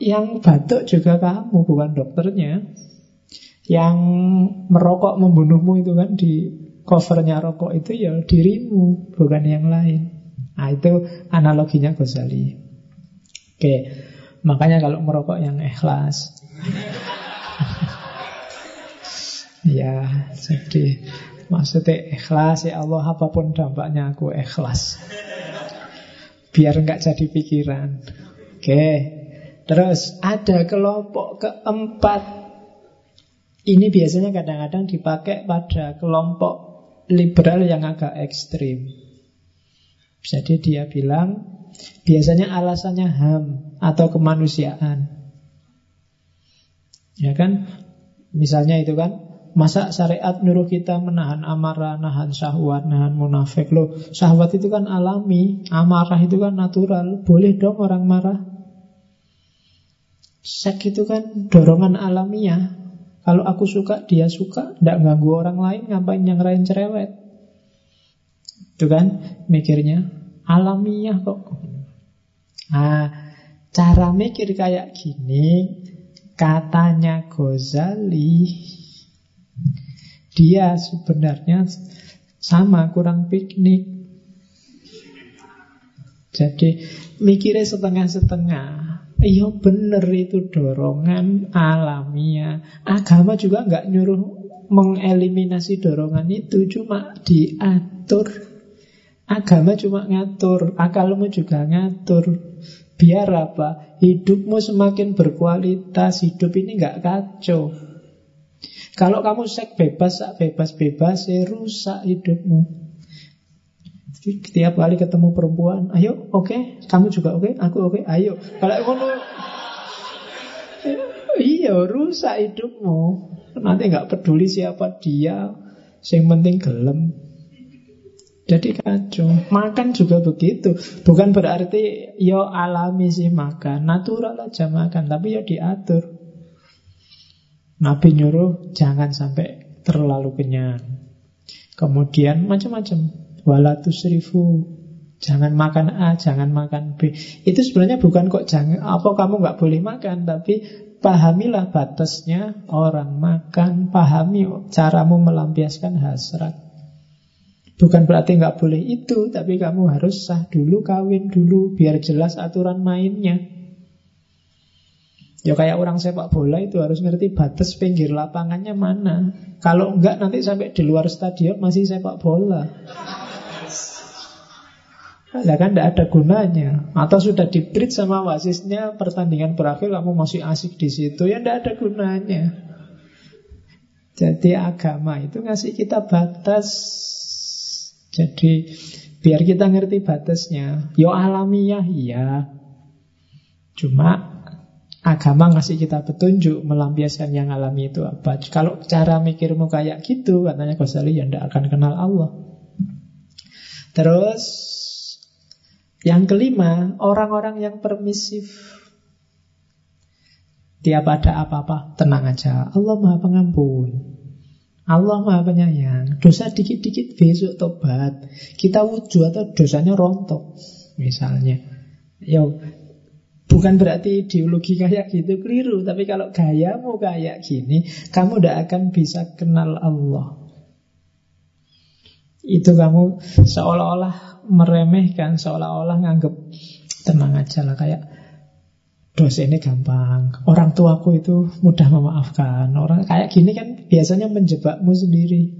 yang batuk juga kamu bukan dokternya. Yang merokok membunuhmu itu kan di covernya rokok itu ya dirimu Bukan yang lain. Nah itu analoginya Ghazali. Oke Makanya kalau merokok yang ikhlas. Ya jadi Maksudnya ikhlas ya Allah apa pun dampaknya aku ikhlas. Biar nggak jadi pikiran. Oke Terus ada kelompok keempat. Ini biasanya kadang-kadang dipakai pada kelompok liberal yang agak ekstrim. Jadi dia bilang Biasanya alasannya HAM atau kemanusiaan. Ya kan? Misalnya itu kan Masa syariat nyuruh kita menahan amarah, nahan syahwat, nahan munafik? Loh, syahwat itu kan alami Amarah itu kan natural. Boleh dong orang marah Seks itu kan dorongan alamiah. Kalau aku suka, dia suka. Tidak ganggu orang lain, ngapain yang lain cerewet? Itu kan mikirnya. Alamiah kok. Nah, cara mikir kayak gini Katanya Ghazali dia sebenarnya sama kurang piknik. Jadi mikirnya setengah-setengah. Iya bener itu dorongan alamiah. Agama juga nggak nyuruh mengeliminasi dorongan itu, cuma diatur. Agama cuma ngatur, akalmu juga ngatur. Biar apa? Hidupmu semakin berkualitas, hidup ini nggak kacau. Kalau kamu seks bebas, bebas-bebas, rusak hidupmu. Setiap kali ketemu perempuan, ayo, oke, okay. kamu juga oke, okay? aku oke, okay. ayo. Kalau kamu iya rusak hidupmu. Nanti nggak peduli siapa dia, yang penting gelem. Jadi kacau. Makan juga begitu. Bukan berarti yo alami sih makan, natural aja makan, tapi ya diatur. Nabi nyuruh jangan sampai terlalu kenyang. Kemudian macam-macam. Wala tusrifu. Jangan makan A, jangan makan B. Itu sebenarnya bukan kok jangan apa kamu nggak boleh makan, tapi pahamilah batasnya orang makan, pahami caramu melampiaskan hasrat. Bukan berarti nggak boleh itu, tapi kamu harus sah dulu, kawin dulu, biar jelas aturan mainnya. Ya kayak orang sepak bola itu harus ngerti batas pinggir lapangannya mana. Kalau enggak nanti sampai di luar stadion masih sepak bola. Ya kan tidak ada gunanya. Atau sudah di sama wasisnya Pertandingan berakhir kamu masih asik di situ Ya tidak ada gunanya. Jadi agama itu ngasih kita batas. Jadi biar kita ngerti batasnya. Yo alamiah iya. Cuma agama ngasih kita petunjuk melampiaskan yang alami itu apa. Kalau cara mikirmu kayak gitu, katanya Ghazali ya tidak akan kenal Allah. Terus yang kelima, orang-orang yang permisif. Tiap ada apa-apa, tenang aja. Allah maha pengampun. Allah maha penyayang. Dosa dikit-dikit besok tobat. Kita wujud atau dosanya rontok. Misalnya. Ya, bukan berarti ideologi kayak gitu keliru. Tapi kalau gayamu kayak gini, kamu tidak akan bisa kenal Allah. Itu kamu seolah-olah meremehkan seolah-olah nganggep tenang aja lah kayak dosa ini gampang. Orang tuaku itu mudah memaafkan. Orang kayak gini kan biasanya menjebakmu sendiri.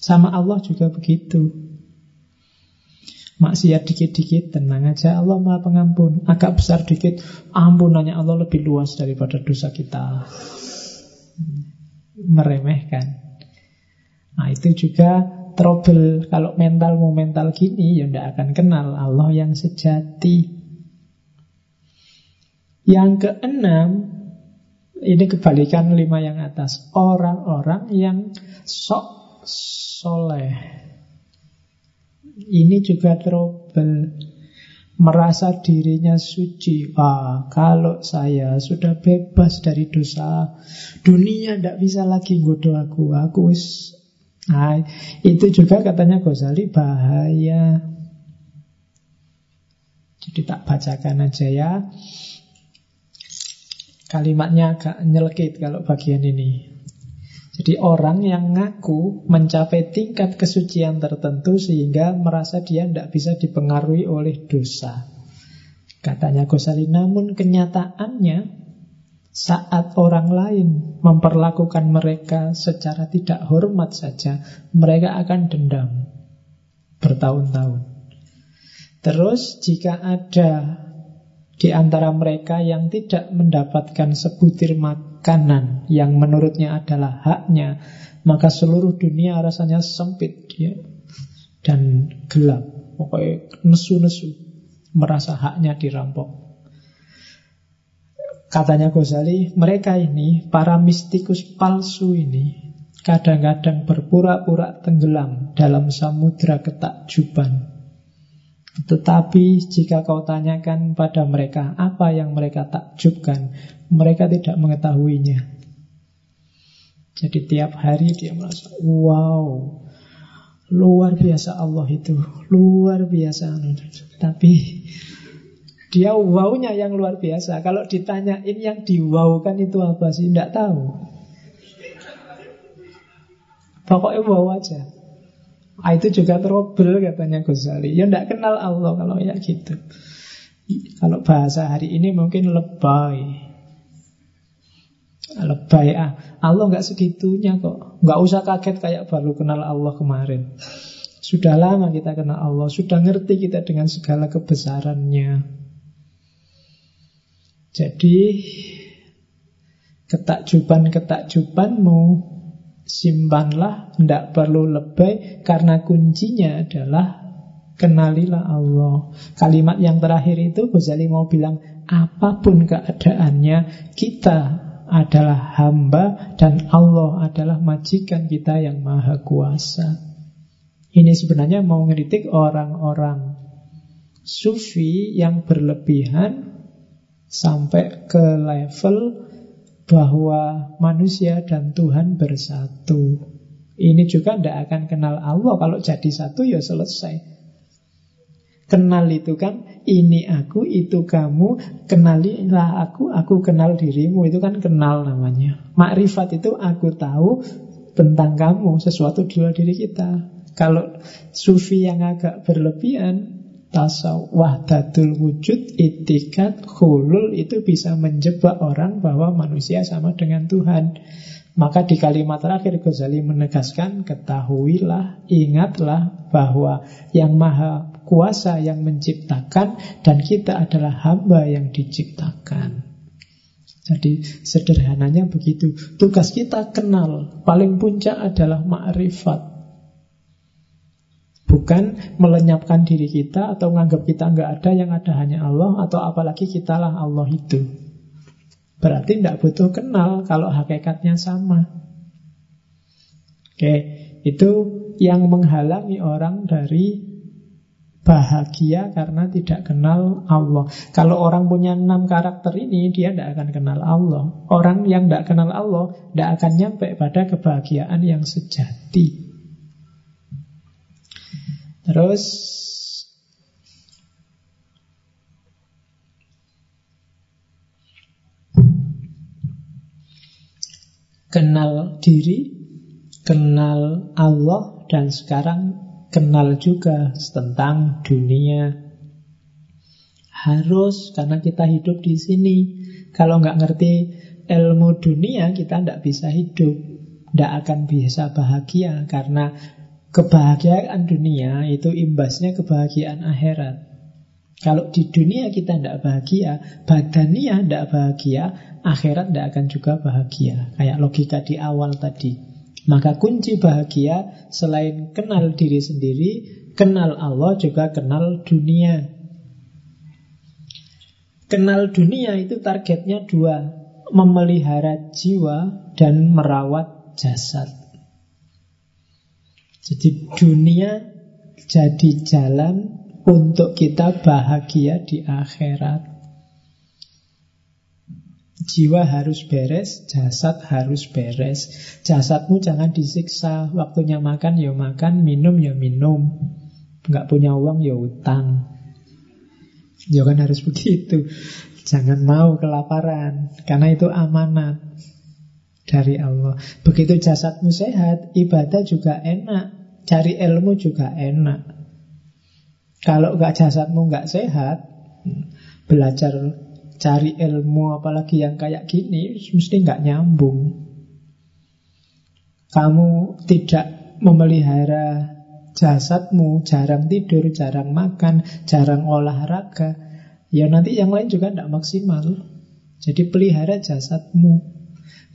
Sama Allah juga begitu. Maksiat dikit-dikit, tenang aja Allah maha pengampun Agak besar dikit, ampunannya Allah lebih luas daripada dosa kita Meremehkan Nah itu juga trouble. Kalau mentalmu mental gini Ya tidak akan kenal Allah yang sejati. Yang keenam Ini kebalikan lima yang atas. Orang-orang yang sok soleh. Ini juga trouble. Merasa dirinya suci. Ah, kalau saya sudah bebas dari dosa, dunia tidak bisa lagi godo aku. Aku Nah, itu juga katanya Ghazali bahaya. Jadi tak bacakan aja ya. Kalimatnya agak nyelekit kalau bagian ini. Jadi orang yang ngaku mencapai tingkat kesucian tertentu sehingga merasa dia tidak bisa dipengaruhi oleh dosa. Katanya Ghazali, namun kenyataannya saat orang lain memperlakukan mereka secara tidak hormat saja, mereka akan dendam bertahun-tahun. Terus jika ada di antara mereka yang tidak mendapatkan sebutir makanan yang menurutnya adalah haknya, maka seluruh dunia rasanya sempit dia dan gelap. Pokoknya nesu-nesu merasa haknya dirampok. Katanya Ghazali, mereka ini, para mistikus palsu ini, kadang-kadang berpura-pura tenggelam dalam samudra ketakjuban. Tetapi jika kau tanyakan pada mereka apa yang mereka takjubkan, mereka tidak mengetahuinya. Jadi tiap hari dia merasa, wow, luar biasa Allah itu, luar biasa. Tapi dia wownya yang luar biasa. Kalau ditanyain yang diwaukan itu apa sih? Tidak tahu. Pokoknya wow aja. Ah, itu juga trouble katanya Ghazali. Ya tidak kenal Allah kalau ya gitu. Kalau bahasa hari ini mungkin lebay. Lebay ah. Allah nggak segitunya kok. Nggak usah kaget kayak baru kenal Allah kemarin. Sudah lama kita kenal Allah, sudah ngerti kita dengan segala kebesarannya. Jadi ketakjuban-ketakjubanmu simpanlah, tidak perlu lebay karena kuncinya adalah kenalilah Allah. Kalimat yang terakhir itu Ghazali mau bilang apa pun keadaannya kita adalah hamba dan Allah adalah majikan kita yang maha kuasa. Ini sebenarnya mau ngeritik orang-orang sufi yang berlebihan sampai ke level bahwa manusia dan Tuhan bersatu. Ini juga tidak akan kenal Allah Kalau jadi satu ya selesai Kenal itu kan ini aku, itu kamu, kenalilah aku, aku kenal dirimu. Itu kan kenal namanya. Makrifat itu aku tahu tentang kamu, sesuatu di luar diri kita. Kalau sufi yang agak berlebihan, tasawuf wahdatul wujud, itikat, hulul itu bisa menjebak orang bahwa manusia sama dengan Tuhan. Maka di kalimat terakhir Ghazali menegaskan ketahuilah, ingatlah bahwa yang maha kuasa yang menciptakan dan kita adalah hamba yang diciptakan. Jadi sederhananya begitu. Tugas kita kenal, paling puncak adalah makrifat. Bukan melenyapkan diri kita atau menganggap kita nggak ada yang ada hanya Allah atau apalagi kitalah Allah itu. Berarti tidak butuh kenal kalau hakikatnya sama. Oke, itu yang menghalangi orang dari bahagia karena tidak kenal Allah. Kalau orang punya enam karakter ini, dia tidak akan kenal Allah. Orang yang tidak kenal Allah tidak akan nyampe pada kebahagiaan yang sejati. Terus kenal diri, kenal Allah, dan sekarang kenal juga tentang dunia. Harus karena kita hidup di sini. Kalau nggak ngerti ilmu dunia, kita tidak bisa hidup, tidak akan bisa bahagia karena kebahagiaan dunia itu imbasnya kebahagiaan akhirat. Kalau di dunia kita tidak bahagia, badania tidak bahagia, akhirat tidak akan juga bahagia. Kayak logika di awal tadi. Maka kunci bahagia selain kenal diri sendiri, kenal Allah juga kenal dunia. Kenal dunia itu targetnya dua, memelihara jiwa dan merawat jasad. Jadi dunia jadi jalan untuk kita bahagia di akhirat. Jiwa harus beres, jasad harus beres. Jasadmu jangan disiksa. Waktunya makan ya makan, minum ya minum. Nggak punya uang ya utang. Ya kan harus begitu. Jangan mau kelaparan, karena itu amanat dari Allah. Begitu jasadmu sehat, ibadah juga enak, cari ilmu juga enak. Kalau nggak jasadmu nggak sehat, belajar cari ilmu apalagi yang kayak gini mesti nggak nyambung. Kamu tidak memelihara jasadmu, jarang tidur, jarang makan, jarang olahraga, ya nanti yang lain juga tidak maksimal. Jadi pelihara jasadmu.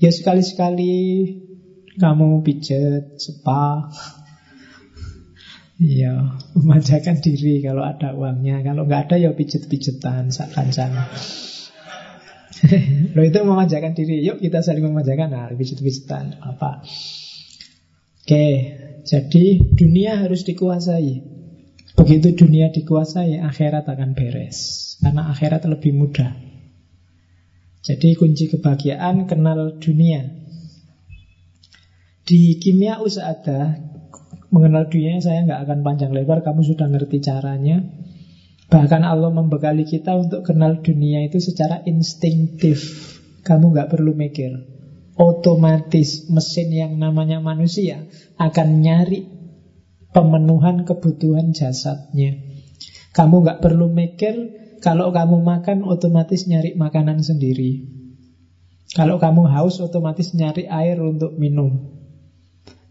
Ya sekali-sekali kamu pijat, spa, Iya, memanjakan diri kalau ada uangnya. Kalau nggak ada ya pijet-pijetan, sak-kancan. Lo itu memanjakan diri. Yuk kita saling memanjakan. Nah, pijet-pijetan apa? Oke, jadi dunia harus dikuasai. Begitu dunia dikuasai, akhirat akan beres. Karena akhirat lebih mudah. Jadi kunci kebahagiaan kenal dunia. Di kimia usada Mengenal dunia saya nggak akan panjang lebar, kamu sudah ngerti caranya. Bahkan Allah membekali kita untuk kenal dunia itu secara instingtif. Kamu nggak perlu mikir. Otomatis mesin yang namanya manusia akan nyari pemenuhan kebutuhan jasadnya. Kamu nggak perlu mikir kalau kamu makan otomatis nyari makanan sendiri. Kalau kamu haus otomatis nyari air untuk minum.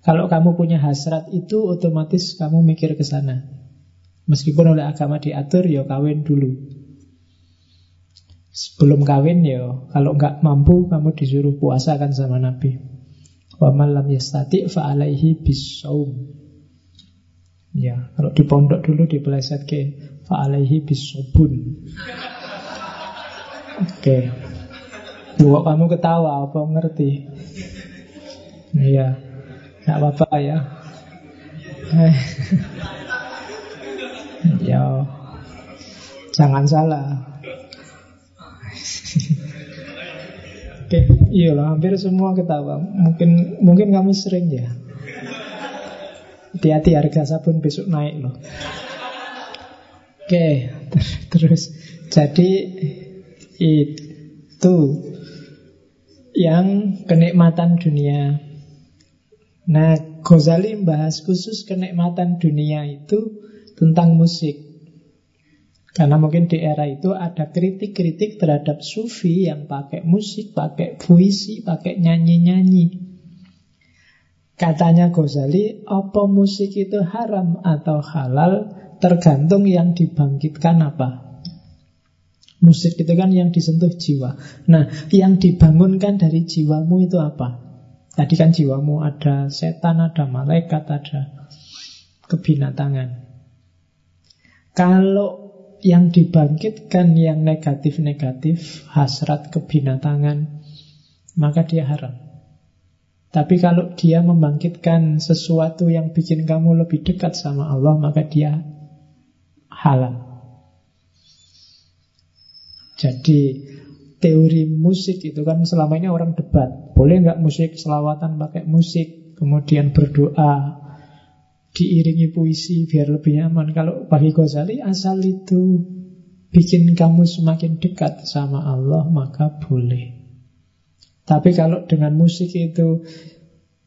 Kalau kamu punya hasrat itu otomatis kamu mikir ke sana. Meskipun oleh agama diatur ya kawin dulu. Sebelum kawin ya kalau nggak mampu kamu disuruh puasa kan sama Nabi. Wa man lam yastati fa alaihi. Ya, kalau di pondok dulu dipeleset ke fa alaihi. Oke. Okay. Kamu ketawa apa ngerti? Iya. Tidak apa-apa ya. Ya. Jangan salah. Oke, iya lah, hampir semua ketawa. Mungkin mungkin kamu sering ya. Hati-hati harga sabun besok naik loh. Oke, ter terus jadi itu yang kenikmatan dunia. Nah, Ghazali membahas khusus kenikmatan dunia itu tentang musik. Karena mungkin di era itu ada kritik-kritik terhadap sufi yang pakai musik, pakai puisi, pakai nyanyi-nyanyi. Katanya Ghazali, apa musik itu haram atau halal tergantung yang dibangkitkan apa. Musik itu kan yang disentuh jiwa. Nah, yang dibangunkan dari jiwamu itu apa? Tadi kan jiwamu ada setan, ada malaikat, ada kebinatangan. Kalau yang dibangkitkan yang negatif-negatif, hasrat kebinatangan, maka dia haram. Tapi kalau dia membangkitkan sesuatu yang bikin kamu lebih dekat sama Allah, maka dia halal. Jadi teori musik itu kan selama ini orang debat. Boleh nggak musik selawatan pakai musik, kemudian berdoa, diiringi puisi biar lebih nyaman. Kalau bagi Ghazali asal itu bikin kamu semakin dekat sama Allah maka boleh. Tapi kalau dengan musik itu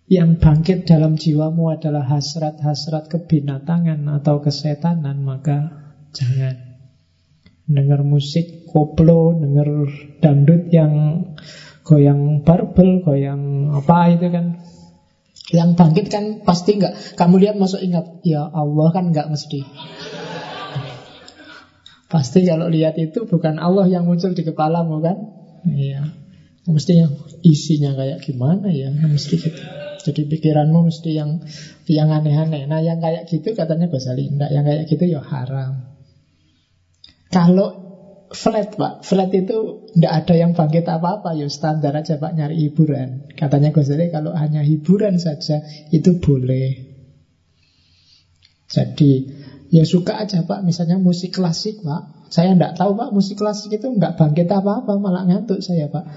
yang bangkit dalam jiwamu adalah hasrat-hasrat kebinatangan atau kesetanan maka jangan. Dengar musik koplo, dengar dangdut yang goyang barbel, goyang apa itu kan yang bangkit kan pasti nggak. Kamu lihat masuk ingat, ya Allah kan nggak mesti. Pasti kalau lihat itu bukan Allah yang muncul di kepalamu kan? Iya. Mesti yang isinya kayak gimana ya? Mesti gitu. Jadi pikiranmu mesti yang yang aneh-aneh. Nah yang kayak gitu katanya Ghazali, enggak yang kayak gitu ya haram. Kalau flat pak Flat itu tidak ada yang bangkit apa-apa Ya standar aja pak nyari hiburan. Katanya Ghazali kalau hanya hiburan saja Itu boleh. Jadi Ya suka aja pak Misalnya musik klasik pak. Saya tidak tahu pak musik klasik itu nggak bangkit apa-apa Malah ngantuk saya pak.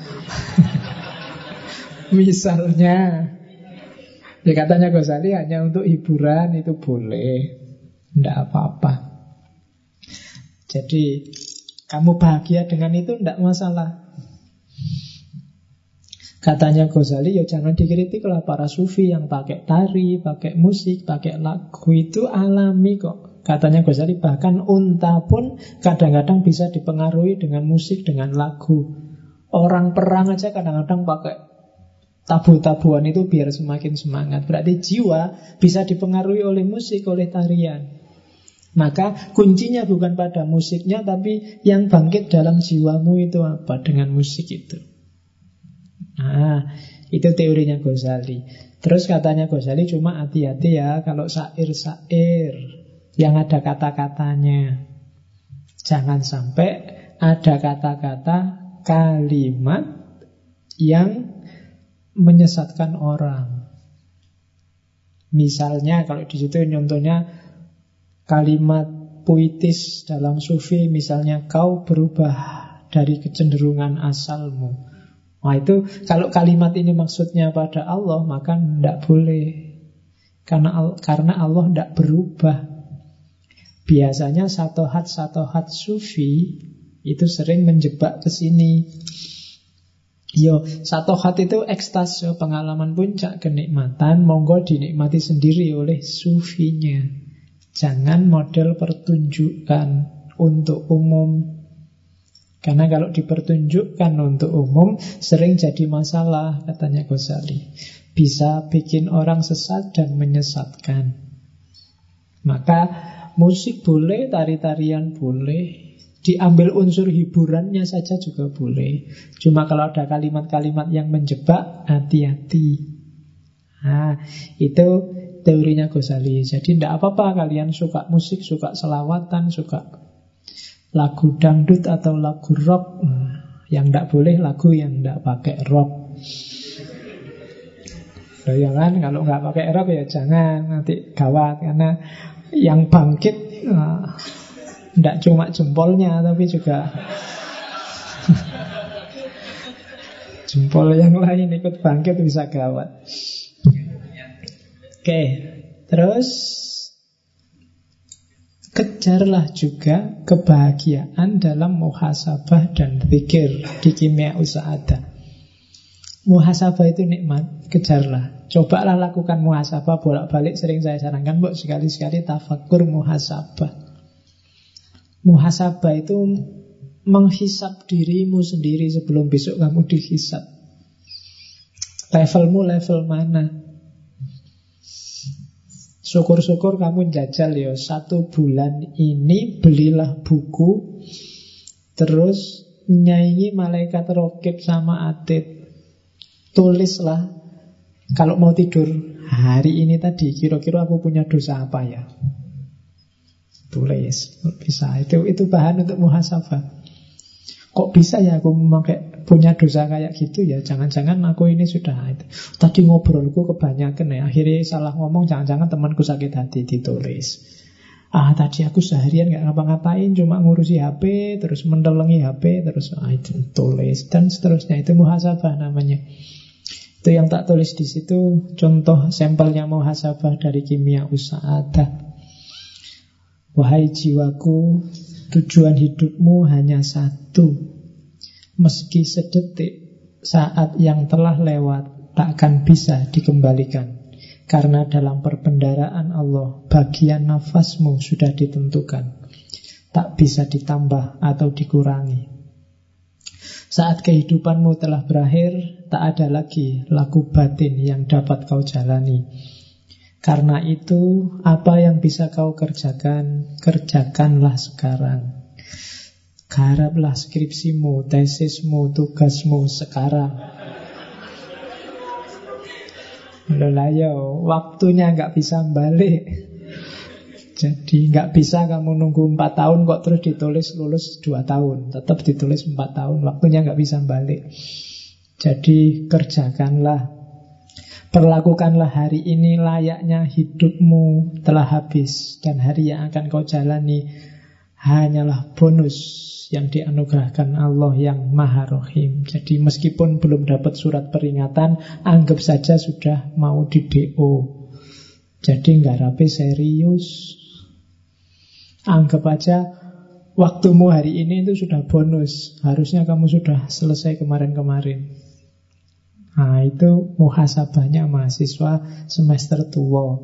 Misalnya. Ya katanya Ghazali hanya untuk hiburan itu boleh. Tidak apa-apa Jadi kamu bahagia dengan itu tidak masalah. Katanya Ghazali, ya jangan dikritik lah para sufi yang pakai tari, pakai musik, pakai lagu itu alami kok. Katanya Ghazali, bahkan unta pun kadang-kadang bisa dipengaruhi dengan musik, dengan lagu. Orang perang aja kadang-kadang pakai tabu-tabuan itu biar semakin semangat. Berarti jiwa bisa dipengaruhi oleh musik, oleh tarian. Maka kuncinya bukan pada musiknya Tapi yang bangkit dalam jiwamu itu apa? Dengan musik itu. Nah itu teorinya Ghazali. Terus katanya Ghazali cuma hati-hati ya Kalau sair-sair Yang ada kata-katanya. Jangan sampai ada kata-kata kalimat Yang menyesatkan orang. Misalnya kalau di situ contohnya kalimat puitis dalam sufi misalnya kau berubah dari kecenderungan asalmu. Nah itu kalau kalimat ini maksudnya pada Allah maka tidak boleh. Karena karena Allah tidak berubah. Biasanya satu hat satu hat sufi itu sering menjebak ke sini. Yo, satu hat itu ekstase, pengalaman puncak kenikmatan, monggo dinikmati sendiri oleh sufinya. Jangan model pertunjukan untuk umum. Karena kalau dipertunjukkan untuk umum sering jadi masalah katanya Ghazali. Bisa bikin orang sesat dan menyesatkan. Maka musik boleh, tari-tarian boleh, diambil unsur hiburannya saja juga boleh. Cuma kalau ada kalimat-kalimat yang menjebak, hati-hati. Nah, itu teorinya Ghazali. Jadi tidak apa-apa kalian suka musik, suka selawatan, suka lagu dangdut atau lagu rock. Nah, yang tidak boleh lagu yang tidak pakai rock. Loh ya kan, kalau nggak pakai rock ya jangan nanti gawat karena yang bangkit tidak nah, cuma jempolnya tapi juga jempol yang lain ikut bangkit bisa gawat. Oke, Terus kejarlah juga kebahagiaan dalam muhasabah dan zikir di kimia usahada. Muhasabah itu nikmat, kejarlah. Cobalah lakukan muhasabah bolak-balik sering saya sarankan, buat sekali-sekali tafakur muhasabah. Muhasabah itu menghisap dirimu sendiri sebelum besok kamu dihisap. Levelmu level mana? Syukur-syukur kamu jajal ya. Satu bulan ini belilah buku. Terus nyanyi malaikat rokib sama atid. Tulislah Kalau mau tidur hari ini tadi Kira-kira aku punya dosa apa ya? Tulis Bisa. Itu itu bahan untuk muhasabah Kok bisa ya aku memakai punya dosa kayak gitu ya? Jangan-jangan aku ini sudah. Tadi ngobrolku kebanyakan ya. Akhirnya salah ngomong Jangan-jangan temanku sakit hati ditulis. Ah tadi aku seharian gak ngapa-ngapain Cuma ngurusi HP Terus mendelengi HP Terus ah, itu tulis. Dan seterusnya Itu muhasabah namanya. Itu yang tak tulis di situ. Contoh sampelnya muhasabah Dari kimia usahadah Wahai jiwaku Tujuan hidupmu hanya satu. Meski sedetik saat yang telah lewat takkan bisa dikembalikan. Karena dalam perbendaraan Allah Bagian nafasmu sudah ditentukan. Tak bisa ditambah atau dikurangi. Saat kehidupanmu telah berakhir Tak ada lagi laku batin yang dapat kau jalani karena itu, apa yang bisa kau kerjakan, kerjakanlah sekarang. Garaplah skripsimu, tesismu, tugasmu sekarang. Lola yo, waktunya nggak bisa balik. Jadi nggak bisa kamu nunggu 4 tahun kok terus ditulis lulus 2 tahun. Tetap ditulis 4 tahun, waktunya nggak bisa balik. Jadi kerjakanlah Perlakukanlah hari ini layaknya hidupmu telah habis dan hari yang akan kau jalani hanyalah bonus yang dianugerahkan Allah yang Maha Rohim. Jadi meskipun belum dapat surat peringatan, anggap saja sudah mau di DO. Jadi nggak rapi serius. Anggap aja waktumu hari ini itu sudah bonus. Harusnya kamu sudah selesai kemarin-kemarin. Nah itu muhasabahnya mahasiswa semester tua.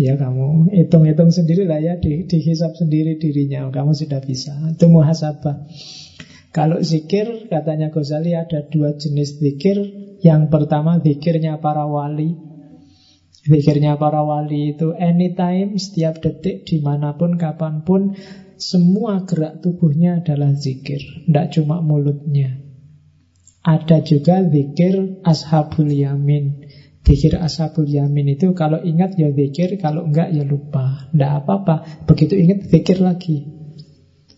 Ya kamu hitung-hitung sendiri lah ya di, Dihisap sendiri dirinya. Kamu sudah bisa. Itu muhasabah. Kalau zikir katanya Ghazali ada dua jenis zikir. Yang pertama zikirnya para wali. Zikirnya para wali itu anytime, setiap detik, di mana pun, kapan pun Semua gerak tubuhnya adalah zikir. Tidak cuma mulutnya ada juga zikir ashabul yamin. Zikir ashabul yamin itu kalau ingat ya zikir, kalau enggak ya lupa. Tidak apa-apa. Begitu ingat zikir lagi.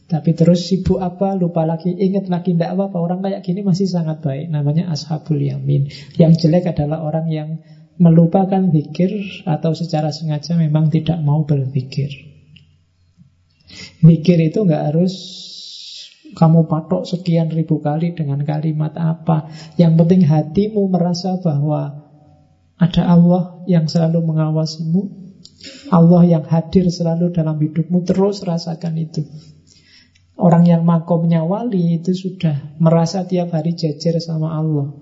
Tapi terus sibuk apa, lupa lagi, ingat lagi, tidak apa-apa. Orang kayak gini masih sangat baik. Namanya ashabul yamin. Yang jelek adalah orang yang melupakan zikir atau secara sengaja memang tidak mau berzikir. Zikir itu nggak harus kamu patok sekian ribu kali dengan kalimat apa. Yang penting hatimu merasa bahwa ada Allah yang selalu mengawasimu. Allah yang hadir selalu dalam hidupmu. Terus rasakan itu. Orang yang makomnya wali itu sudah merasa tiap hari jajar sama Allah.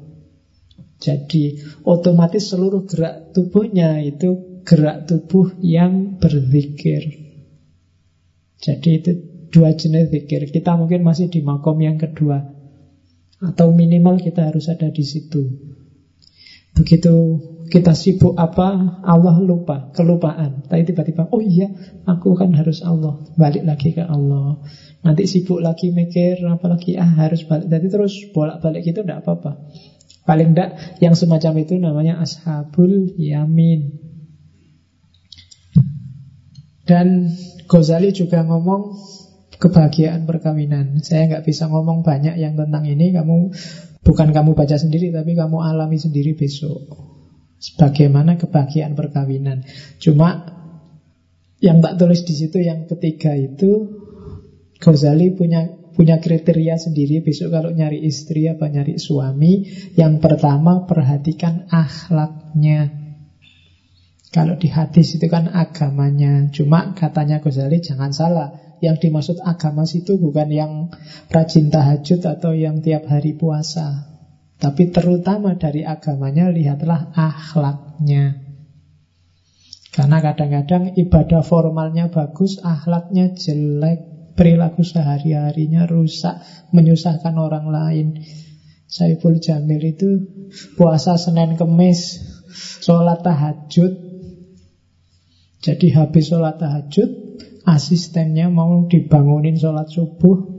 Jadi otomatis seluruh gerak tubuhnya itu gerak tubuh yang berzikir. Jadi itu dua jenis zikir. Kita mungkin masih di makom yang kedua. Atau minimal kita harus ada di situ. Begitu kita sibuk apa, Allah lupa, kelupaan. Tapi tiba-tiba, oh iya, aku kan harus Allah. Balik lagi ke Allah. Nanti sibuk lagi mikir, apalagi ah harus balik. Jadi terus bolak-balik gitu tidak apa-apa. Paling tidak yang semacam itu namanya ashabul yamin. Dan Ghazali juga ngomong kebahagiaan perkawinan. Saya nggak bisa ngomong banyak yang tentang ini. Kamu bukan kamu baca sendiri, tapi kamu alami sendiri besok. Bagaimana kebahagiaan perkawinan. Cuma yang tak tulis di situ yang ketiga itu Ghazali punya punya kriteria sendiri besok kalau nyari istri apa nyari suami. Yang pertama perhatikan akhlaknya. Kalau di hadis itu kan agamanya. Cuma katanya Ghazali jangan salah. Yang dimaksud agama situ bukan yang rajin tahajud atau yang tiap hari puasa. Tapi terutama dari agamanya lihatlah akhlaknya. Karena kadang-kadang ibadah formalnya bagus, akhlaknya jelek, perilaku sehari-harinya rusak, menyusahkan orang lain. Saiful Jamil itu puasa Senin Kemis, sholat tahajud, jadi habis sholat tahajud Asistennya mau dibangunin sholat subuh.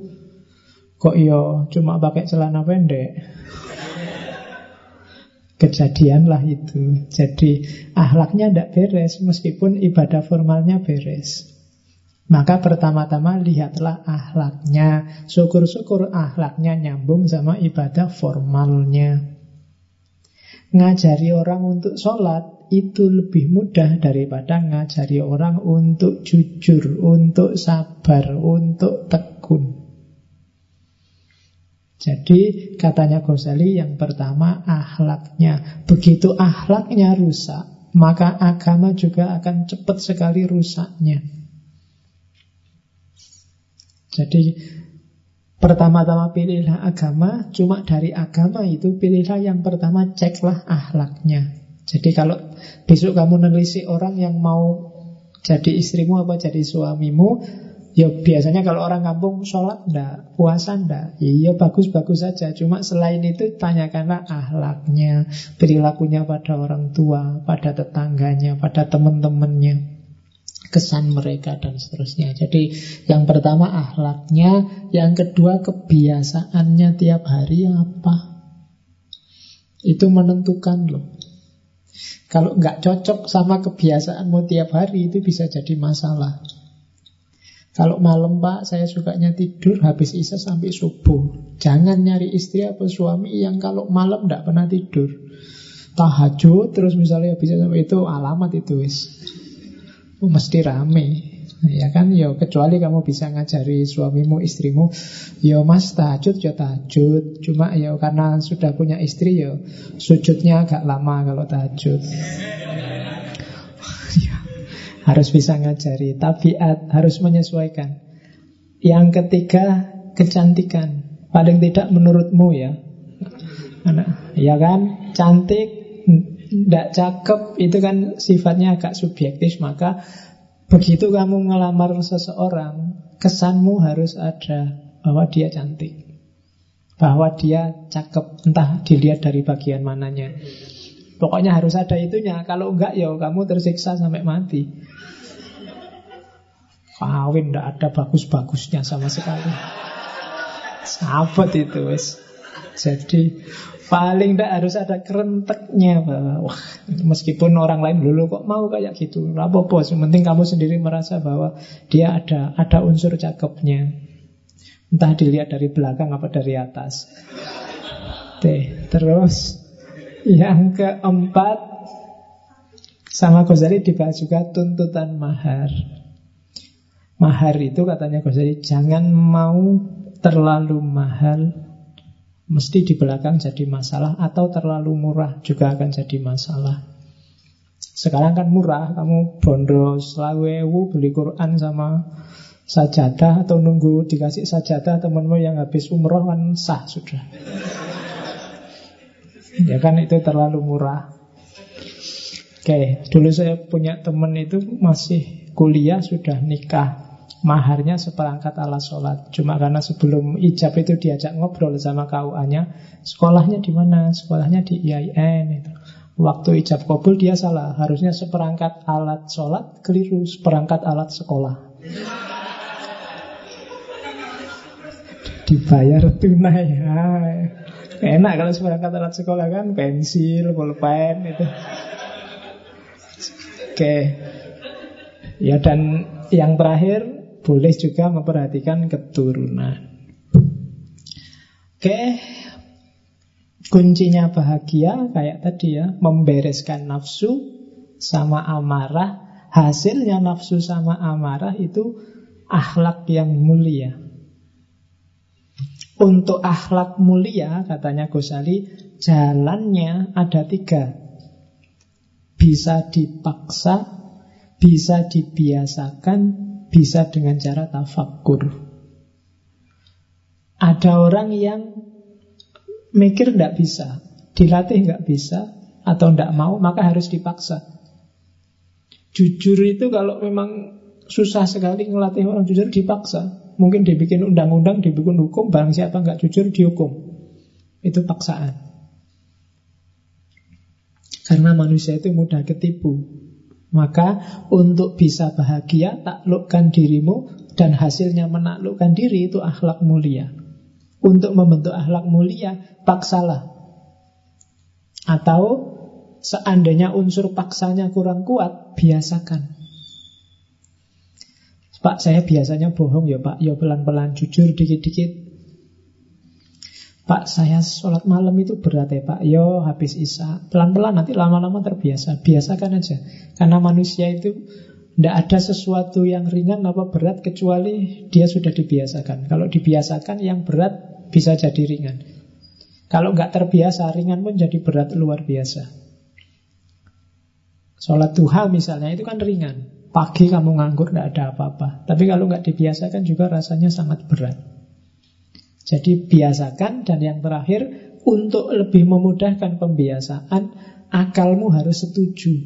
Kok yo iya cuma pakai celana pendek? Kejadian lah itu. Jadi ahlaknya tidak beres Meskipun ibadah formalnya beres. Maka pertama-tama lihatlah ahlaknya. Syukur-syukur ahlaknya nyambung sama ibadah formalnya. Ngajari orang untuk sholat itu lebih mudah daripada ngajari orang untuk jujur, untuk sabar, untuk tekun. Jadi katanya Ghazali yang pertama ahlaknya. Begitu ahlaknya rusak, maka agama juga akan cepat sekali rusaknya. Jadi pertama-tama pilihlah agama, cuma dari agama itu pilihlah yang pertama ceklah ahlaknya. Jadi kalau besok kamu nelisik orang yang mau jadi istrimu apa jadi suamimu, ya biasanya kalau orang kampung sholat ndak, puasa ndak, ya bagus-bagus saja. Cuma selain itu tanyakanlah ahlaknya, perilakunya pada orang tua, pada tetangganya, pada teman-temannya kesan mereka dan seterusnya. Jadi yang pertama ahlaknya, yang kedua kebiasaannya tiap hari apa? Itu menentukan loh. Kalau nggak cocok sama kebiasaanmu tiap hari itu bisa jadi masalah. Kalau malam pak saya sukanya tidur habis isya sampai subuh. Jangan nyari istri atau suami yang kalau malam nggak pernah tidur. Tahajud terus misalnya habis sampai itu alamat itu wis. Oh, mesti rame. Ya kan, ya kecuali kamu bisa ngajari suamimu, istrimu, ya mas tahajud, ya tahajud. Cuma ya karena sudah punya istri, ya sujudnya agak lama kalau tahajud. harus bisa ngajari, tabiat harus menyesuaikan. Yang ketiga, kecantikan. Paling tidak menurutmu ya. Anak, ya kan, cantik, tidak cakep itu kan sifatnya agak subjektif maka Begitu kamu ngelamar seseorang, kesanmu harus ada bahwa dia cantik. Bahwa dia cakep, entah dilihat dari bagian mananya. Pokoknya harus ada itunya. Kalau enggak ya kamu tersiksa sampai mati. Kawin enggak ada bagus-bagusnya sama sekali. Sahabat itu wes. Jadi Paling tidak harus ada kerenteknya bahwa wah meskipun orang lain dulu kok mau kayak gitu, apa bos. Penting kamu sendiri merasa bahwa dia ada ada unsur cakepnya. Entah dilihat dari belakang apa dari atas. Oke, terus yang keempat sama Ghazali dibahas juga tuntutan mahar. Mahar itu katanya Ghazali jangan mau terlalu mahal mesti di belakang jadi masalah atau terlalu murah juga akan jadi masalah. Sekarang kan murah, kamu bondo selawewu beli Quran sama sajadah atau nunggu dikasih sajadah temanmu yang habis umroh kan sah sudah. Ya kan itu terlalu murah. Oke, dulu saya punya teman itu masih kuliah sudah nikah maharnya seperangkat alat sholat. Cuma karena sebelum ijab itu diajak ngobrol sama KUA-nya, sekolahnya di mana? Sekolahnya di IAIN. Itu. Waktu ijab kabul dia salah, harusnya seperangkat alat sholat, keliru seperangkat alat sekolah. Dibayar tunai. Ya. Enak kalau seperangkat alat sekolah kan, pensil, pulpen itu. Oke. Ya dan yang terakhir boleh juga memperhatikan keturunan. Oke, kuncinya bahagia kayak tadi ya, membereskan nafsu sama amarah. Hasilnya nafsu sama amarah itu akhlak yang mulia. Untuk akhlak mulia, katanya Ghazali, jalannya ada tiga. bisa dipaksa, bisa dibiasakan, bisa dengan cara tafakkur. Ada orang yang mikir tidak bisa, dilatih nggak bisa, atau tidak mau, maka harus dipaksa. Jujur itu kalau memang susah sekali ngelatih orang jujur dipaksa. Mungkin dibikin undang-undang, dibikin hukum, barang siapa nggak jujur dihukum. Itu paksaan. Karena manusia itu mudah ketipu. Maka untuk bisa bahagia, taklukkan dirimu dan hasilnya menaklukkan diri itu akhlak mulia. Untuk membentuk akhlak mulia, paksalah. Atau seandainya unsur paksanya kurang kuat, biasakan. Pak, saya biasanya bohong ya Pak, ya pelan-pelan, jujur dikit-dikit. Pak, saya sholat malam itu berat ya Pak, yo habis isya. Pelan-pelan nanti lama-lama terbiasa, biasakan aja. Karena manusia itu tidak ada sesuatu yang ringan apa berat kecuali dia sudah dibiasakan. Kalau dibiasakan yang berat bisa jadi ringan. Kalau nggak terbiasa, ringan pun jadi berat luar biasa. Sholat duha misalnya itu kan ringan. Pagi kamu nganggur, tidak ada apa-apa. Tapi kalau nggak dibiasakan juga rasanya sangat berat. Jadi biasakan dan yang terakhir untuk lebih memudahkan pembiasaan, akalmu harus setuju.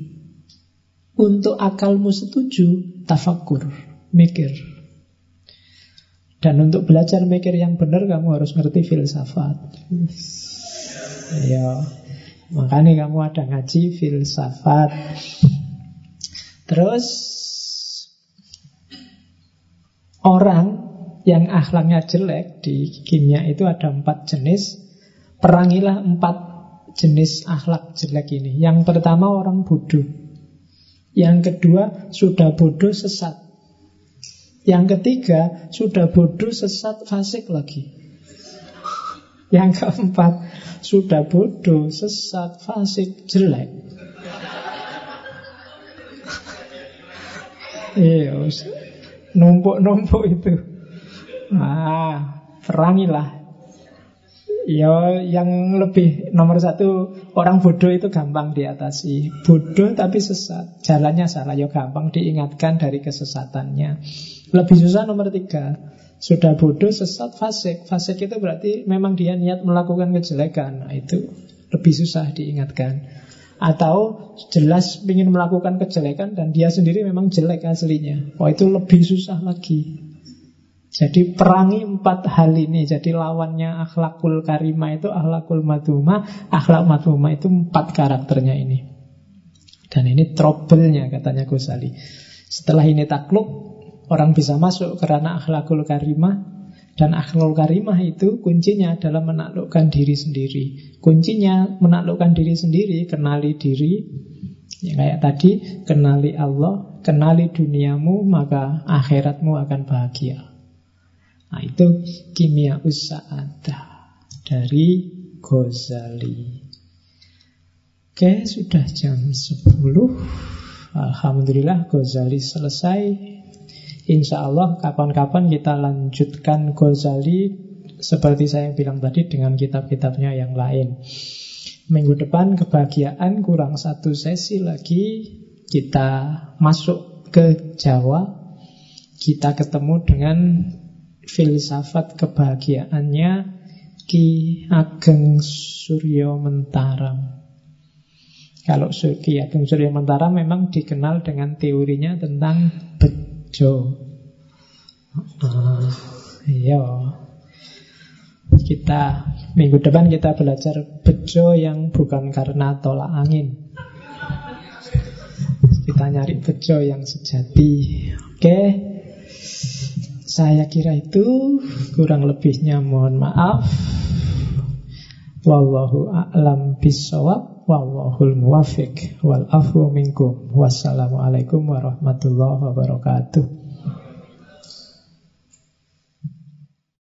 Untuk akalmu setuju, tafakur, mikir. Dan untuk belajar mikir yang benar, kamu harus ngerti filsafat. Ya, makanya kamu ada ngaji filsafat. Terus Orang yang akhlaknya jelek di kimia itu ada empat jenis. Perangilah empat jenis akhlak jelek ini. Yang pertama orang bodoh. Yang kedua sudah bodoh sesat. Yang ketiga sudah bodoh sesat fasik lagi. Yang keempat sudah bodoh sesat fasik jelek. Iya, numpuk-numpuk itu. Ah, perangilah. Ya, yang lebih nomor satu orang bodoh itu gampang diatasi. Bodoh tapi sesat, jalannya salah ya gampang diingatkan dari kesesatannya. Lebih susah nomor tiga, sudah bodoh sesat fasik. Fasik itu berarti memang dia niat melakukan kejelekan. Nah, itu lebih susah diingatkan. Atau jelas ingin melakukan kejelekan dan dia sendiri memang jelek aslinya. Wah itu lebih susah lagi. Jadi perangi empat hal ini. Jadi lawannya akhlakul karima itu akhlakul madhuma. Akhlak madhuma itu empat karakternya ini. Dan ini trouble-nya katanya Ghazali. Setelah ini takluk, orang bisa masuk karena akhlakul karimah dan akhlul karimah itu kuncinya adalah menaklukkan diri sendiri. Kuncinya menaklukkan diri sendiri, kenali diri. Ya, kayak tadi, kenali Allah, kenali duniamu, maka akhiratmu akan bahagia. Nah, itu kimia usa'adah dari Ghazali. Oke, sudah jam 10. Alhamdulillah Ghazali selesai Insya Allah kapan-kapan kita lanjutkan Ghazali seperti saya bilang tadi dengan kitab-kitabnya yang lain. Minggu depan kebahagiaan kurang satu sesi lagi kita masuk ke Jawa. Kita ketemu dengan filsafat kebahagiaannya Ki Ageng Suryo Mentaram. Kalau Ki Ageng Suryo Mentaram memang dikenal dengan teorinya tentang bejo. Uh, iya. Kita minggu depan kita belajar bejo yang bukan karena tolak angin. Kita nyari bejo yang sejati. Oke. Saya kira itu kurang lebihnya mohon maaf. Wallahu a'lam bisawab Wallahul muwafiq Wal afu minkum. Wassalamualaikum warahmatullahi wabarakatuh